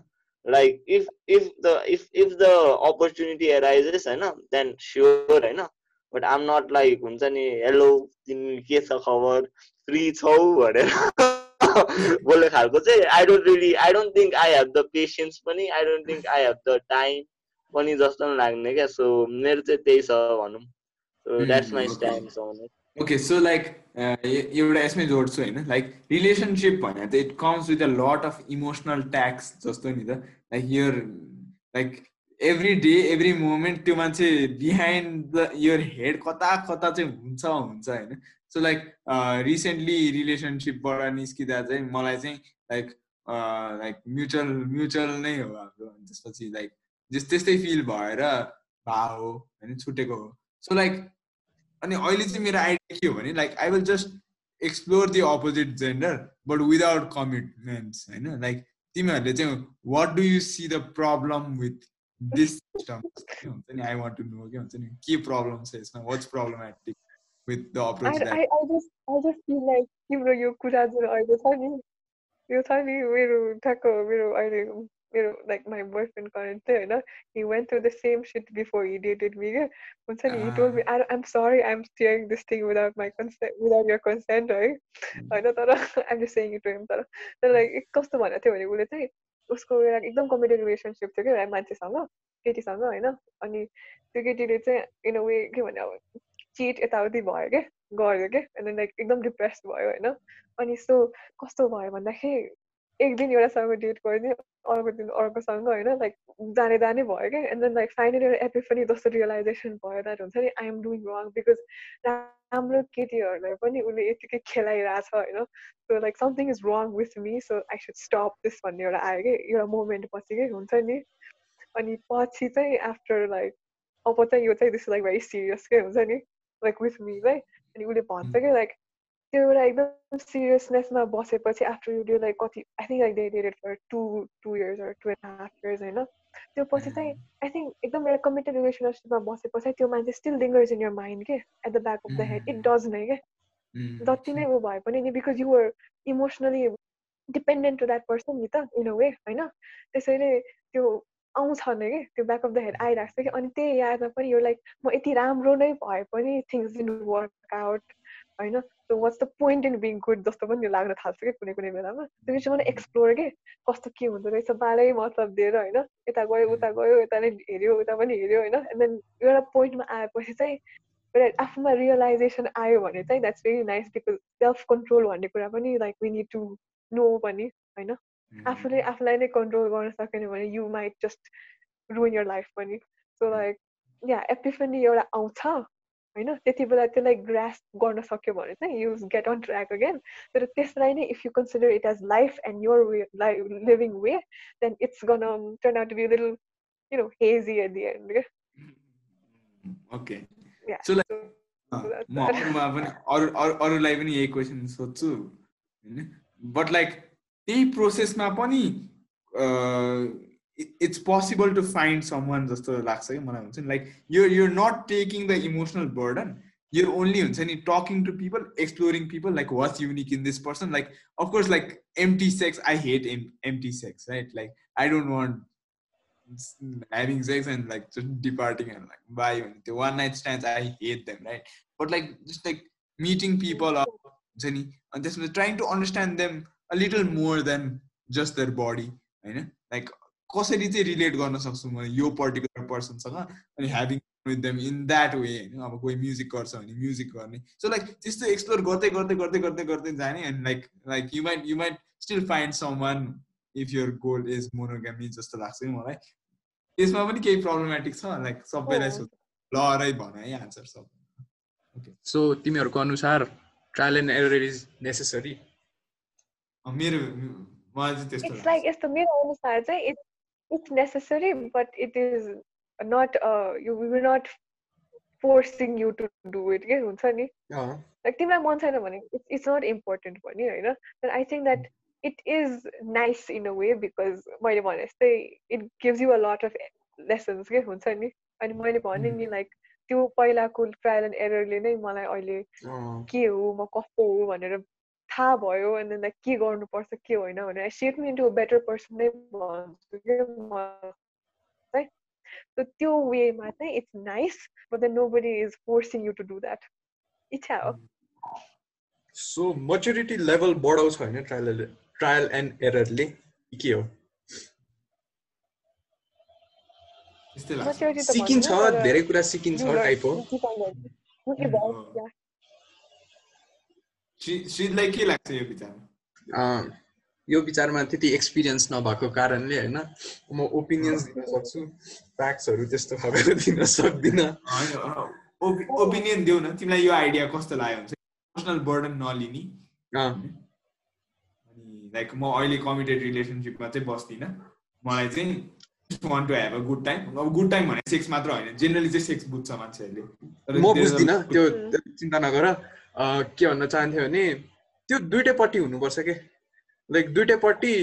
like if if the if if the opportunity arises होइन देन स्योर होइन बट आइम नट लाइक हुन्छ नि हेलो तिमी के छ खबर फ्री छौ भनेर बोल्ने खालको चाहिँ I don't really I don't think I have the patience पनि I don't think I have the time पनि जस्तो पनि लाग्ने क्या सो मेरो चाहिँ त्यही छ भनौँ so that's my stand okay so like एउटा यसमै जोड्छु होइन लाइक रिलेसनसिप भनेर चाहिँ it comes with a lot of emotional tax जस्तो नि त like your like every day every moment त्यो मान्छे बिहाइन्ड द यर हेड कता कता चाहिँ हुन्छ हुन्छ होइन सो लाइक रिसेन्टली रिलेसनसिपबाट निस्किँदा चाहिँ मलाई चाहिँ लाइक लाइक म्युचुअल म्युचुअल नै हो हाम्रो त्यसपछि लाइक जस त्यस्तै फिल भएर भा हो होइन छुटेको हो सो लाइक अनि अहिले चाहिँ मेरो आइडिया के हो भने like I will just explore the opposite gender but without commitments होइन? लाइक तिमीहरूले चाहिँ what do you see the problem with this system हुन्छ नि? आई वान्ट टु नो के हुन्छ नि? के प्रब्लम छ यसमा? What's problematic with the approach I, that I, I just I just feel like तिम्रो यो कुरा जुन अहिले छ नि यो छ नि मेरो ठ्याक्क मेरो अहिले मेरो like my boyfriend current चाहिँ होइन he went through the same shit before he dated me क्या हुन्छ नि he told me I I'm sorry I am steering this thing without my consent without your consent है होइन तर I'm just saying it to him तर तर like कस्तो भनेको थियो भने उसले चाहिँ उसको एकदम कमिटेड रिलेसनसिप थियो क्या मान्छेसँग केटीसँग होइन अनि त्यो केटीले चाहिँ इन अ वे के भने अब चिट यताउति भयो क्या गऱ्यो क्या अनि लाइक एकदम डिप्रेस भयो होइन अनि सो कस्तो भयो भन्दाखेरि एक दिन एउटासँग डेट गरिदियो अर्को दिन अर्कोसँग होइन लाइक जाने जाने भयो क्या। एन्ड देन लाइक फाइनली एउटा एपिफनी जस्तो रियलाइजेसन भयो द्याट हुन्छ नि I am doing wrong because राम्रो केटीहरूलाई पनि उसले यतिकै खेलाइरहेछ होइन। So like something is wrong with me so I should stop this भन्ने एउटा आयो कि एउटा मोमेन्ट पछि कि हुन्छ नि। अनि पछि चाहिँ आफ्टर लाइक अब चाहिँ यो चाहिँ दिस लाइक भेरी सिरियस के हुन्छ नि लाइक विथ मी है अनि उसले भन्छ कि लाइक त्यो एउटा एकदम सिरियसनेसमा बसेपछि आफ्टर यु लाइक कति I think like they dated for two two years to and half years होइन त्यो पछि चाहिँ आई थिङ्क एकदम एउटा कमिटेड रिलेसनसिपमा बसेपछि त्यो मान्छे still lingers in your mind के? At the back of the head it does नै के? जति नै ऊ भए पनि नि because you're emotionally dependent to that person नि त इन अ वे होइन? त्यसैले त्यो आउँछ नै कि? त्यो ब्याक अफ द हेड आइरहेको छ कि? अनि त्यही यादमा पनि यो लाइक म यति राम्रो नै भए पनि थिङ्स इन वर्क आउट होइन? So what's the point in being good जस्तो पनि लाग्न थाल्छ कि कुनै कुनै बेलामा त्यो चाहिँ मलाई एक्सप्लोर के? कस्तो के हुँदो रहेछ? बालै मतलब दिएर होइन? यता गयो उता गयो यता नै हेऱ्यो उता पनि हेऱ्यो होइन? एन्ड देन एउटा पोइन्टमा आएपछि चाहिँ एउटा आफूमा रियलाइजेसन आयो भने चाहिँ that's very nice because self control भन्ने कुरा पनि like we need to know पनि होइन? आफूले आफूलाई नै कन्ट्रोल गर्न सकेन भने you might just ruin your life पनि। सो लाइक या एपिफनी एउटा आउँछ। होइन त्यति बेला त्यसलाई ग्रास गर्न सक्यो भने चाहिँ you get on track again तर त्यसलाई नै if you consider it as life and your way life living way then it's gonna turn out to be little you know hazy at the end okay Yeah. So like So that's म that. अरूमा पनि अरू अरू अरूलाई पनि यही question सोध्छु होइन बट लाइक त्यही प्रोसेसमा पनि it's possible to find someone जस्तो लाग्छ कि मलाई हुन्छ नि लाइक यो you're not taking the emotional burden यो ओन्ली हुन्छ नि talking to people exploring people like what's unique in this person like of course like empty sex I hate um empty sex right like I don't want having sex and like just departing and like bye the one night stands i hate them right but like just like meeting people or and just trying to understand them a little more than just their body होइन like कसरी चाहिँ relate गर्न सक्छु म यो particular पर्सनसँग अनि having with them in that way होइन? अब कोही म्युजिक गर्छ भने म्युजिक गर्ने। सो लाइक त्यस्तो एक्सप्लोर गर्दै गर्दै गर्दै गर्दै गर्दै जाने अनि like like you might you might still find someone if your goal is monogamy जस्तो लाग्छ कि मलाई। त्यसमा पनि केही प्रब्लमेटिक छ लाइक सबैलाई Oh. सोध्छ ल रै भन है आन्सर सब। सो तिमीहरूको अनुसार trial and error is necessary मेरो मलाई चाहिँ त्यस्तो like यस्तो मेरो अनुसार चाहिँ it's necessary, but it is not uh you we're not forcing you to do it के हुन्छ नि like तिमीलाई मन छैन भने it's, it's not important पनि होइन but I think that it is nice in a way because मैले भने जस्तै it gives you a lot of lessons के हुन्छ नि अनि मैले भने नि like त्यो पहिलाको ट्रायल एन्ड एररले नै मलाई अहिले के हो म कस्तो हो भनेर थाहा भयो अनि लाइक के गर्नुपर्छ के होइन भनेर shape me into better person नै भन्छु कि म चाहिँ So त्यो वेमा चाहिँ it's nice but then nobody is forcing you to do that इच्छा हो सो मच्युरिटी लेभल बढाउँछ होइन ट्रायल ट्रायल एन्ड एररले के हो त सिकिन्छ धेरै कुरा सिकिन्छ टाइप हो you keep on learning. You evolve, yeah. Shree- श्रीलाई के लाग्छ यो विचारमा। अँ, यो विचारमा त्यति एक्सपिरियन्स नभएको कारणले होइन म ओपिनियन्स दिन सक्छु फ्याक्ट्सहरू त्यस्तो खबर दिन सक्दिनँ। ओपिनियन देऊ न तिमीलाई यो आइडिया कस्तो लाग्यो हुन्छ इमोसनल बर्डन नलिने। अनि लाइक म अहिले कमिटेड रिलेसनसिपमा चाहिँ बस्दिनँ। मलाई चाहिँ want to have a good time अब गुड टाइम भने सेक्स मात्र होइन जेनरली चाहिँ सेक्स बुझ्छ मान्छेहरूले। म बुझ्दिनँ त्यो. चिन्ता नगर। के भन्न चाहन्थ्यो भने त्यो दुइटैपट्टि हुनुपर्छ के? Like दुइटैपट्टि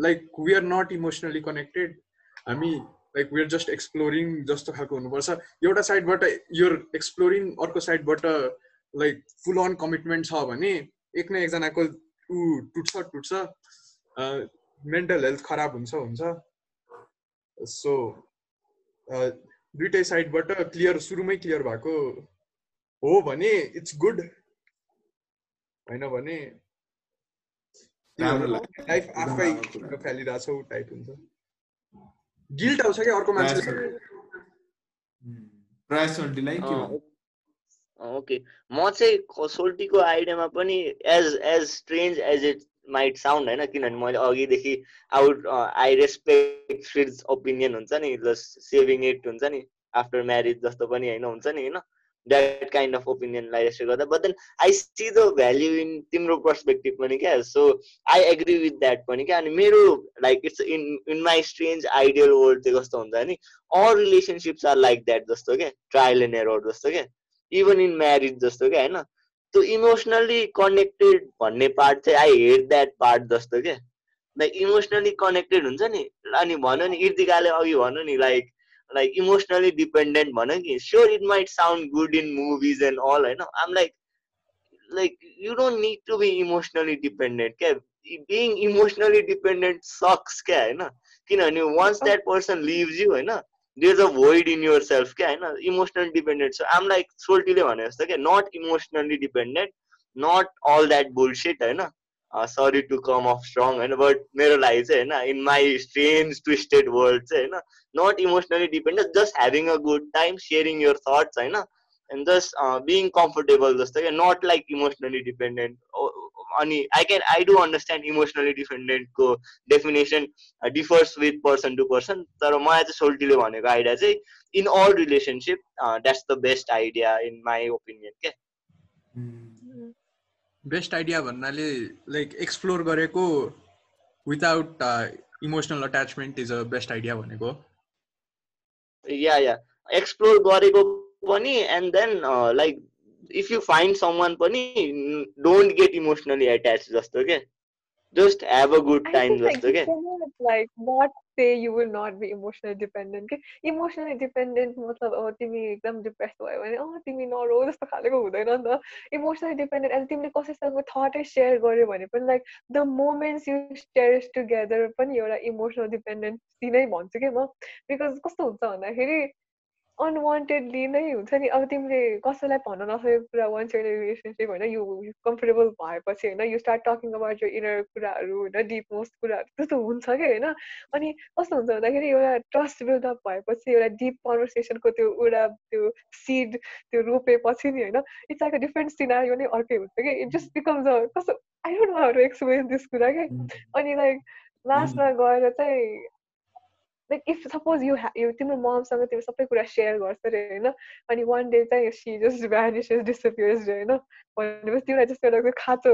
like we are not emotionally connected हामी like we are just exploring जस्तो खालको हुनुपर्छ। एउटा साइडबाट यो एक्सप्लोरिङ अर्को साइडबाट लाइक फुल अन कमिटमेन्ट छ भने एक न एकजनाको ऊ टुट्छ टुट्छ। मेन्टल हेल्थ खराब हुन्छ हुन्छ। सो दुइटै साइडबाट क्लियर सुरुमै क्लियर भएको हो भने इट्स गुड होइन भने। लाइफ आफै। फालिरहेछौ टाइप हुन्छ। गिल्ट आउँछ क्या अर्को मान्छेले। के? ओके। म चाहिँ क- सोल्टीको आइडियामा पनि as as strange as it might sound होइन? किनभने मैले अघिदेखि आउट आई रेस्पेक्ट फ्रिज ओपिनियन हुन्छ नि जस्ट सेभिङ इट हुन्छ नि आफ्टर म्यारिज जस्तो पनि होइन? हुन्छ नि होइन? द्याट काइन्ड अफ ओपिनियनलाई रेस्पेक्ट गर्दा but then I see the value in तिम्रो पर्सपेक्टिभ पनि क्या so I agree with that पनि क्या अनि मेरो like it's in in my strange ideal world चाहिँ कस्तो हुन्छ नि all relationships are like that जस्तो क्या ट्रायल एन्ड एरर जस्तो क्या इभन इन म्यारिज जस्तो क्या होइन त्यो इमोसनली कनेक्टेड भन्ने पार्ट चाहिँ आई हेट द्याट पार्ट जस्तो क्या लाइक इमोसनली कनेक्टेड हुन्छ नि अनि भन्यो नि इर्तिकाले अघि भन्यो नि लाइक लाइक इमोसनली डिपेन्डेन्ट भन्यो कि? Sure it might sound good in movies and all होइन? आम like like you don't need to be emotionally dependent क्या बिङ इमोसनली डिपेन्डेन्ट सक्स क्या होइन? किनभने once that person leaves you होइन? There a void in yourself क्या होइन? Emotional dependent so um like सोल्टीले भने जस्तो क्या not emotionally dependent not all that bullshit होइन? Sorry to come off strong होइन बट मेरो लागि चाहिँ होइन in my strange twisted world चाहिँ होइन not emotionally dependent just having a good time sharing your thoughts होइन एन्ड जस्ट बिङ कम्फर्टेबल जस्तो क्या नट लाइक इमोसनली डिपेन्डेन्ट अनि I can I do understand emotionally डिपेन्डेन्टको definition differs with person to person तर मलाई चाहिँ सोल्टीले भनेको idea चाहिँ in all relationship that's the best idea in my opinion क्या बेस्ट आइडिया भन्नाले लाइक एक्सप्लोर गरेको without emotional attachment is a best idea भनेको या या एक्सप्लोर गरेको पनि and then like if you find someone पनि डोन्ट गेट इमोसनली एट्याच जस्तो के? Just have a good I time think like just say you will not be emotionally dependent. के Emotionally dependent मतलब अब तिमी एकदम डिप्रेस भयो भने अँ तिमी नरो जस्तो खालेको हुँदैन नि त इमोसनली डिपेन्डेन्ट अनि तिमीले कसैसँग थटै सेयर गर्यो भने पनि like the moments you share together पनि एउटा इमोसनल डिपेन्डेन्सी नै भन्छु कि म बिकज कस्तो हुन्छ भन्दाखेरि अनवान्टेडली नै हुन्छ नि अब तिमीले कसैलाई भन्न नसकेको कुरा वान्स एउटा रिलेसनसिप होइन यु कम्फर्टेबल भएपछि होइन यु स्टार्ट टकिङ अबाउट यो इनर कुराहरू होइन डिप मोस्ट कुराहरू त्यस्तो हुन्छ कि होइन अनि कस्तो हुन्छ भन्दाखेरि एउटा ट्रस्ट बिल्डअप भएपछि एउटा डिप कन्भर्सेसनको त्यो एउटा त्यो सिड त्यो रोपेपछि नि होइन it's like a different scenario नै अर्कै हुन्छ कि इट जस्ट बिकम्स अ कस्तो I don't know how to experience this कुरा कि अनि लाइक लास्टमा गएर चाहिँ like if suppose you you तिम्रो ममसँग तिम्रो सबै कुरा सेयर गर्छ अरे होइन अनि वान डे चाहिँ सी जस्ट भ्यानिसेस डिसपियर्स होइन भनेपछि तिमीलाई जस्तो एउटा खाँचो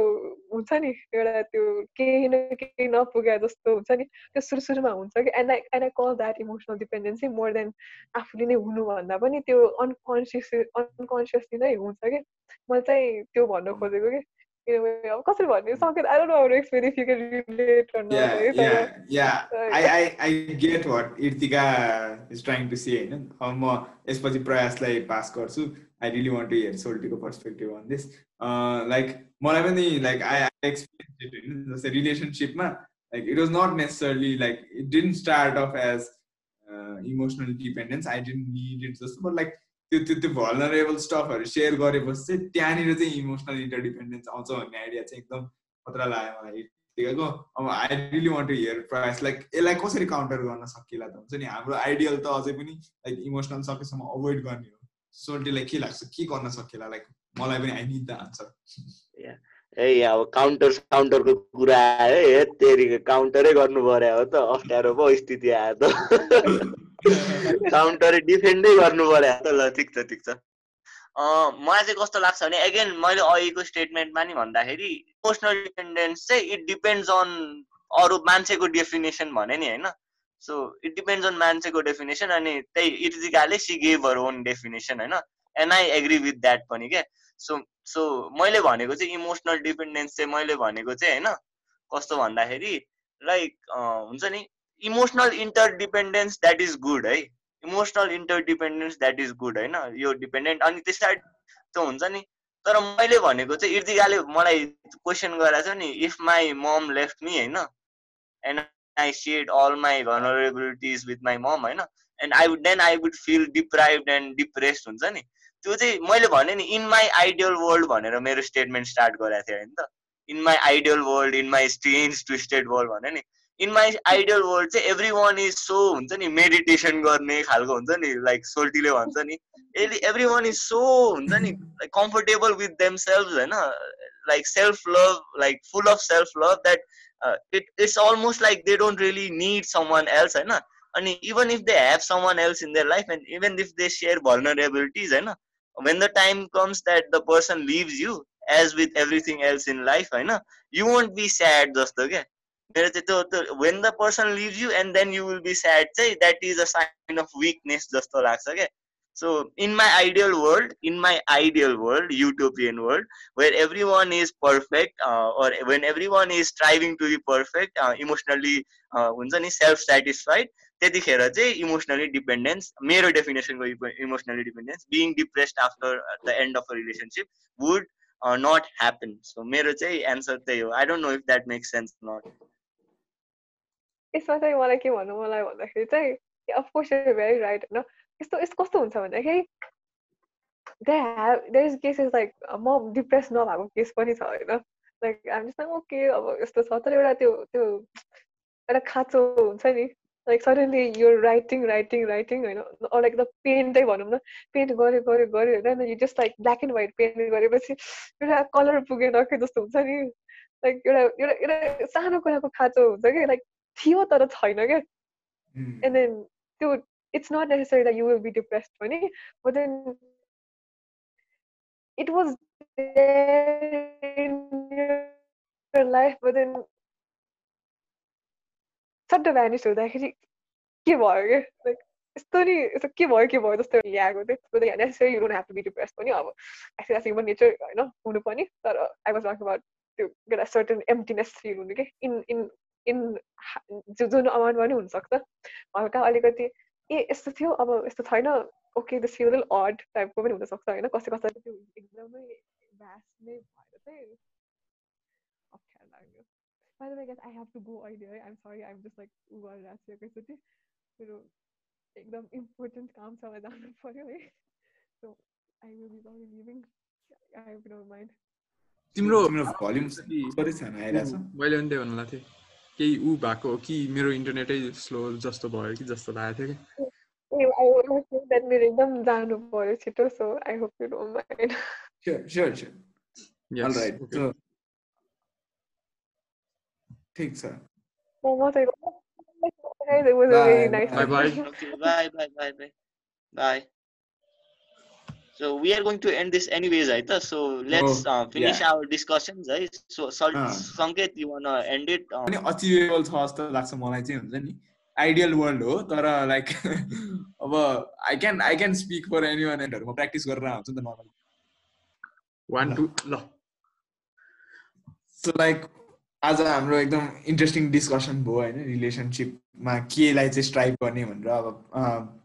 हुन्छ नि एउटा त्यो केही न केही नपुगे जस्तो हुन्छ नि त्यो सुरु सुरुमा हुन्छ कि and I and I call that emotional dependency more than आफूले नै हुनुभन्दा पनि त्यो अनकन्सियस अनकन्सियसली नै हुन्छ कि मैले चाहिँ त्यो भन्नु खोजेको कि अब कसरी भन्ने सकेन I don't know how to explain if you can relate or yeah not yeah yeah. Right. I, I I get what Irtika is trying to say होइन अब म यसपछि प्रयासलाई पास गर्छु I really want to hear सोल्टीको perspective on this like मलाई पनि like I I experience it होइन जस्तै रिलेसनसिपमा like it was not necessarily like it didn't start off as emotional dependence I didn't need it जस्तो but like त्यो त्यो त्यो vulnerable स्टफहरू share गरेपछि चाहिँ त्यहाँनिर चाहिँ इमोसनल इन्टरडिपेन्डेन्स आउँछ भन्ने आइडिया चाहिँ एकदम खतरा लाग्यो मलाई। ठिकैको अब I really want to hear price like यसलाई कसरी काउन्टर गर्न सकिएला त हुन्छ नि? हाम्रो आइडियल त अझै पनि लाइक इमोसनल सकेसम्म अभोइड गर्ने हो। सोल्टीलाई के लाग्छ? के गर्न सकिएला लाइक मलाई पनि आई निड द आन्सर ए अब काउन्टर काउन्टरको कुरा आयो है तेरिको काउन्टरै गर्नु पर्यो हो त। अप्ठ्यारो पो स्थिति आयो त। काउन्टर डिफेन्डै गर्नु पर्यो त ल ठिक छ ठिक छ। मलाई चाहिँ कस्तो लाग्छ भने एगेन मैले अहिलेको स्टेटमेन्टमा नि भन्दाखेरि इमोसनल डिपेन्डेन्स चाहिँ इट डिपेन्ड्स अन अरू मान्छेको डेफिनेसन भने नि होइन। सो इट डिपेन्ड्स अन मान्छेको डेफिनेसन अनि त्यही इर्जिकाले she gave her own definition होइन। And I agree with that पनि क्या सो सो मैले भनेको चाहिँ इमोसनल डिपेन्डेन्स चाहिँ मैले भनेको चाहिँ होइन। कस्तो भन्दाखेरि लाइक हुन्छ नि emotional interdependence that is good है emotional interdependence that is good होइन यो डिपेन्डेन्ट अनि त्यसलाई त्यो हुन्छ नि? तर मैले भनेको चाहिँ इर्तिकाले मलाई क्वेसन गराएको छ नि if my mom left me होइन? And I said all my vulnerabilities with my mom होइन? And I would then I would feel deprive and depressed हुन्छ नि? त्यो चाहिँ मैले भने नि इन माई आइडियल वर्ल्ड भनेर मेरो स्टेटमेन्ट स्टार्ट गराएको थिएँ होइन त? In my ideal world in my strange twisted world भने नि? इन माई आइडियल वर्ल्ड चाहिँ एभ्री वान इज सो हुन्छ नि मेडिटेसन गर्ने खालको हुन्छ नि लाइक सोल्टीले भन्छ नि। एभ्री वान इज सो हुन्छ नि like comfortable with them self होइन? Like self love like full of self love that it it's almost like they don't really need someone else होइन? अनि even if they have someone else in their life and even if they share vulnerabilities होइन? When the time comes that the person leaves you as with everything else in life होइन? You won't be sad जस्तो क्या when the person leaves you and then you will be sad चाहिँ that is a sign of weakness जस्तो लाग्छ क्या so in my ideal world in my ideal world utopian world where everyone is perfect uh, or when everyone is striving to be perfect uh, emotionally uh, हुन्छ नि self satisfied त्यतिखेर चाहिँ emotionally dependence मेरो डेफिनेसनको emotionally dependence being depressed after the end of a relationship would not happen so मेरो चाहिँ answer त्यही हो I don't know if that makes sense not यसमा चाहिँ मलाई के भन्नु मलाई भन्दाखेरि चाहिँ अफकोर्स भेरी राइट होइन यस्तो यस्तो कस्तो हुन्छ भन्दाखेरि they have there is cases like म डिप्रेस नभएको केस पनि छ होइन लाइक हामी जस्तो ओके अब यस्तो छ तर एउटा त्यो त्यो एउटा खाँचो हुन्छ नि लाइक सडनली यो राइटिङ राइटिङ राइटिङ होइन लाइक द पेन्टै भनौँ न पेन्ट गऱ्यो गऱ्यो गऱ्यो होइन you just like black and white paint गरेपछि एउटा कलर पुगेन कि जस्तो हुन्छ नि लाइक एउटा एउटा एउटा सानो कुराको खाँचो हुन्छ कि लाइक थियो तर छैन क्या एन्ड देन त्यो it's not necessary that you will be depressed पनि but then it was there in your life but then सट्ट भ्यानिस हुँदाखेरि के भयो क्या लाइक यस्तो नि यस्तो के भयो के भयो जस्तो ल्याएको थियो necessary you don't have to be depress पनि अब एक्चुली एज ह्युमन नेचर होइन हुनु पनि तर आई वाज टकिङ अबाउट त्यो एउटा सर्टन एम्टिनेस फिल हुनु कि इन इन इन जुन अमाउन्टमा पनि हुनसक्छ हल्का अलिकति ए यस्तो थियो अब यस्तो छैन ओके दिस फिल अड टाइपको पनि हुनसक्छ होइन कसै कसैको त्यो एकदमै भ्यास नै भएर चाहिँ अप्ठ्यारो लाग्यो By the way, guys, I have to go अहिले I'm sorry, I'm just like उ गरेर आएको छु एकैचोटि मेरो एकदम इम्पोर्टेन्ट काम छ मलाई जानु पर्यो है so I will be probably leaving. I hope you don't mind. तिम्रो भल्युम छैन छ मैले पनि त्यही भन्नु लाग्थेँ केही ऊ भएको हो कि मेरो इन्टरनेटै स्लो जस्तो भयो कि जस्तो लागेको थियो कि मेरो एकदम जानु पर्यो छिटो so I hope you don't mind. Sure, sure, sure. Yes, All right. okay. So, ठिक छ? Guys, it was a Bye, nice bye, bye. Okay, bye, bye, bye, bye. Bye. So we are going to end this anyways, right? So let's Oh, uh, finish yeah. our discussions, right? So, Sal-. Sanket, you wanna end it? Um, पनि achievable छ जस्तो लाग्छ मलाई चाहिँ हुन्छ नि ideal world हो तर लाइक अब I can I can speak for anyone एन्डहरू म प्र्याक्टिस गरेर आउँछु नि त नर्मल वान टू ल सो लाइक आज हाम्रो एकदम इन्ट्रेस्टिङ डिस्कसन भयो होइन रिलेसनसिपमा केलाई चाहिँ स्ट्राइभ गर्ने भनेर अब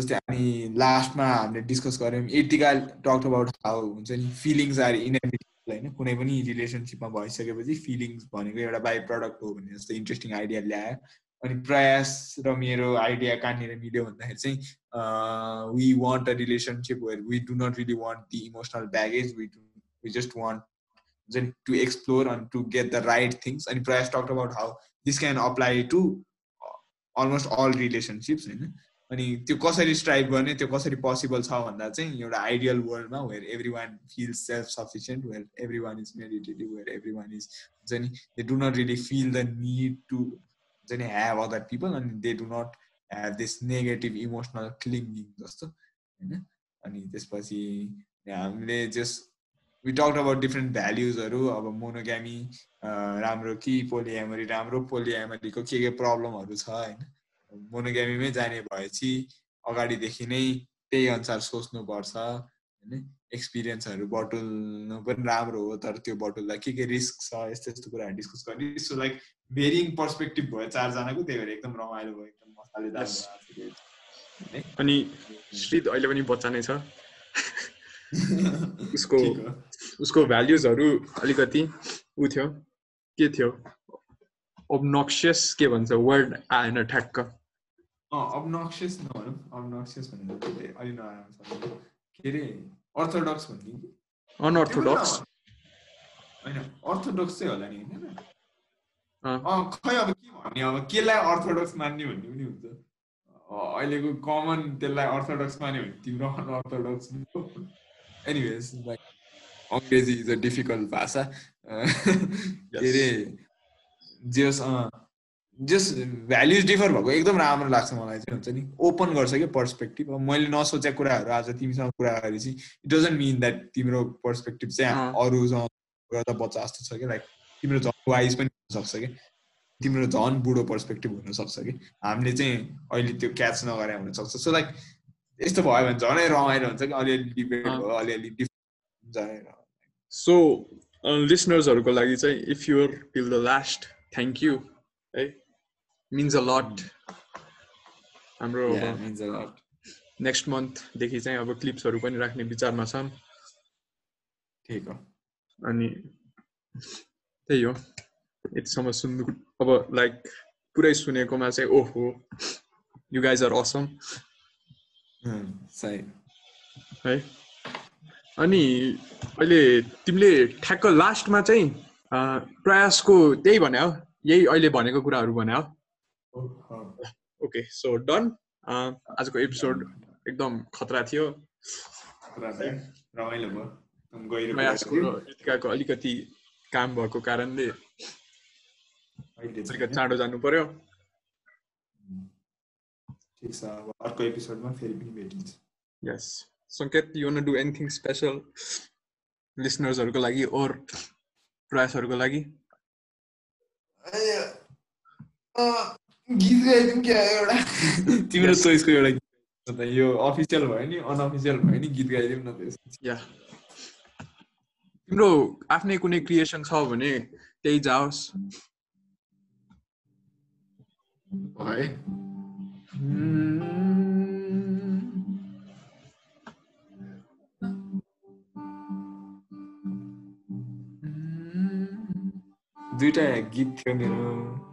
जस्तै हामी लास्टमा हामीले डिस्कस गऱ्यौँ एटिका टक अबाउट हाउ हुन्छ नि फिलिङ्स आर इनेभिटेबल होइन? कुनै पनि रिलेसनसिपमा भइसकेपछि फिलिङ्स भनेको एउटा बाई प्रडक्ट हो भन्ने जस्तो इन्ट्रेस्टिङ आइडिया ल्यायो। अनि प्रयास र मेरो आइडिया कहाँनिर मिल्यो भन्दाखेरि चाहिँ we want a relationship where we do not really want the emotional baggage we we just want हुन्छ टु एक्सप्लोर अनि to get the right things अनि प्रयास talk about how this can apply to almost all relationships होइन? अनि त्यो कसरी strive गर्ने त्यो कसरी पोसिबल छ भन्दा चाहिँ एउटा आइडियल वर्ल्डमा where everyone feel self sufficient where everyone is meditative where everyone is हुन्छ नि they do not really feel the need to हुन्छ नि ह्याभ अदर पिपल अनि they do not have this negative emotional clinging जस्तो होइन? अनि त्यसपछि हामीले just we talk about different भ्याल्युजहरू अब मोनोग्यामी राम्रो कि पोलिएमरी राम्रो पोलिएमरीको के के प्रब्लमहरू छ होइन? मोनोग्यामीमै जाने भएपछि अगाडिदेखि नै त्यही अनुसार सोच्नुपर्छ होइन? एक्सपिरियन्सहरू बटुल्नु पनि राम्रो हो तर त्यो बटुल्दा के के रिस्क छ यस्तो यस्तो कुराहरू डिस्कस गर्ने। सो लाइक भेरिङ पर्सपेक्टिभ भयो चारजनाको त्यही भएर एकदम रमाइलो भयो एकदम मसालेदार। अनि श्रीत अहिले पनि बच्चा नै छ। उसको। उसको भ्याल्युजहरू अलिकति ऊ थियो के थियो? ओब्नक्सियस के भन्छ? वर्ड आएन ठ्याक्क। अबनक्सियस नभनौँ अबनक्सियस भनेर त्यसले अलि नराम्रो छ के अरे अर्थोडक्स भन्ने कि अनअर्थोडक्स होइन अर्थोडक्स चाहिँ होला नि होइन अँ। अँ, खै अब के भन्ने अब केलाई अर्थोडक्स मान्ने भन्ने पनि हुन्छ अँ, अहिलेको कमन त्यसलाई अर्थोडक्स मान्यो भने तिम्रो अनअर्थोडक्स एनिवेज लाइक अङ्ग्रेजी इज अ डिफिकल्ट भाषा अँ, के अरे जस जस भ्याल्युज डिफर भएको एकदम राम्रो लाग्छ मलाई चाहिँ हुन्छ नि। ओपन गर्छ क्या पर्सपेक्टिभ अब मैले नसोचेको कुराहरू आज तिमीसँग कुरा गरेपछि इट डजन्ट मिन द्याट तिम्रो पर्सपेक्टिभ चाहिँ। अरूसँग गर्दा बच्चा जस्तो छ क्या। लाइक तिम्रो झन् वाइज पनि हुनसक्छ क्या। तिम्रो झन् बुढो पर्सपेक्टिभ हुनसक्छ कि हामीले चाहिँ अहिले त्यो क्याच नगरे हुनसक्छ सो लाइक यस्तो भयो भने झनै रमाइलो हुन्छ कि। अलिअलि डिबेट। भयो अलिअलि डिफरेन्ट सो लिसनर्सहरूको लागि चाहिँ if you're till the last thank you है। मिन्स अ लट हाम्रो Yeah, means a lot. Next मन्थदेखि चाहिँ अब क्लिप्सहरू पनि राख्ने विचारमा छन् ठिक हो। अनि त्यही हो। यतिसम्म सुन्नु अब लाइक पुरै सुनेकोमा चाहिँ ओहो यु गाइज आर असम है अनि अहिले तिमीले ठ्याक्क लास्टमा चाहिँ प्रयासको त्यही भने हो यही अहिले भनेको कुराहरू भने हो। ओके सो डन आजको एपिसोड एकदम खतरा थियो। कृतिकाको अलिकति काम भएको कारणले अलिकति चाँडो जानु पर्यो। ठिक छ अब अर्को एपिसोडमा फेरि पनि भेटिन्छ। यस सङ्केत you want do anything special लिसनर्सहरूको लागि ओर प्रयासहरूको लागि? गीत गाइदिउँ क्या एउटा? तिम्रो चोइसको एउटा गीत त। यो अफिसियल भयो नि अनअफिसियल भयो नि गीत गाइदिउँ न त्यसपछि या। तिम्रो आफ्नै कुनै क्रिएसन छ भने त्यही जाओस्। है दुइटा गीत थियो मेरो।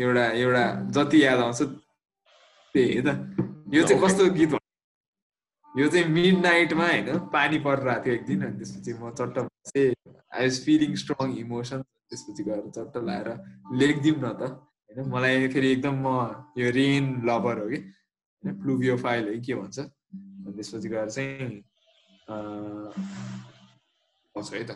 एउटा एउटा जति याद आउँछ त्यही त। यो चाहिँ कस्तो गीत? यो चाहिँ मिड नाइटमा होइन पानी परिरहेको थियो एक दिन अनि त्यसपछि म चट्ट I was feeling strong emotion त्यसपछि गएर चट्ट लाएर लेखिदिउँ न त। होइन मलाई फेरि एकदम म यो रेन लभर हो कि? होइन प्लुभियो फाइल है के भन्छ? अनि त्यसपछि गएर चाहिँ है त।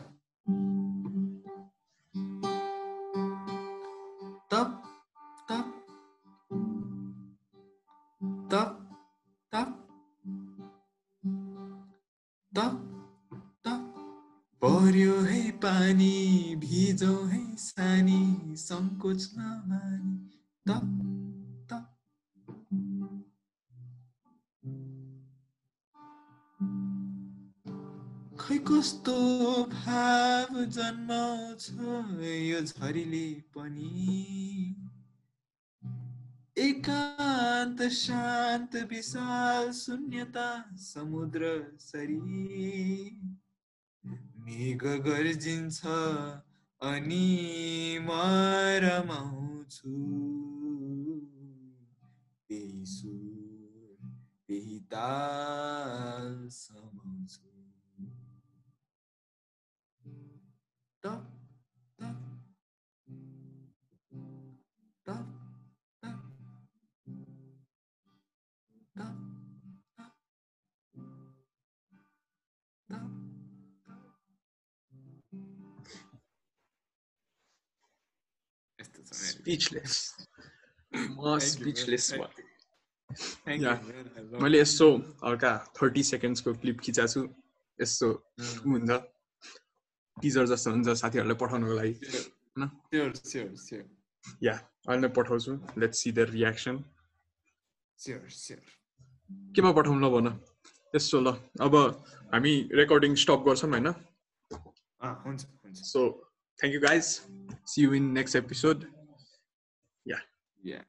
खै कस्तो भाव जन्माउँछ यो झरीले पनि एकान्त शान्त विशाल शून्यता समुद्र सरी मेघ गर्जिन्छ अनि म रमाउँछु त्यही सुर त्यही ताल स्पिचलेस म स्पिचलेस man. भयो Thank Yeah. you, man. I love मैले it. यस्तो हल्का थर्टी सेकेन्ड्सको क्लिप खिचाएको छु। यस्तो Mm. हुन्छ। टिजर जस्तो हुन्छ साथीहरूलाई पठाउनुको लागि। Sure, sure, sure, या अहिले नै पठाउँछु। Let's see the reaction sure, sure. केमा पठाउँ ल भन। यस्तो ल। अब हामी रेकर्डिङ स्टप गर्छौँ होइन? So thank you guys see you in next episode Yeah.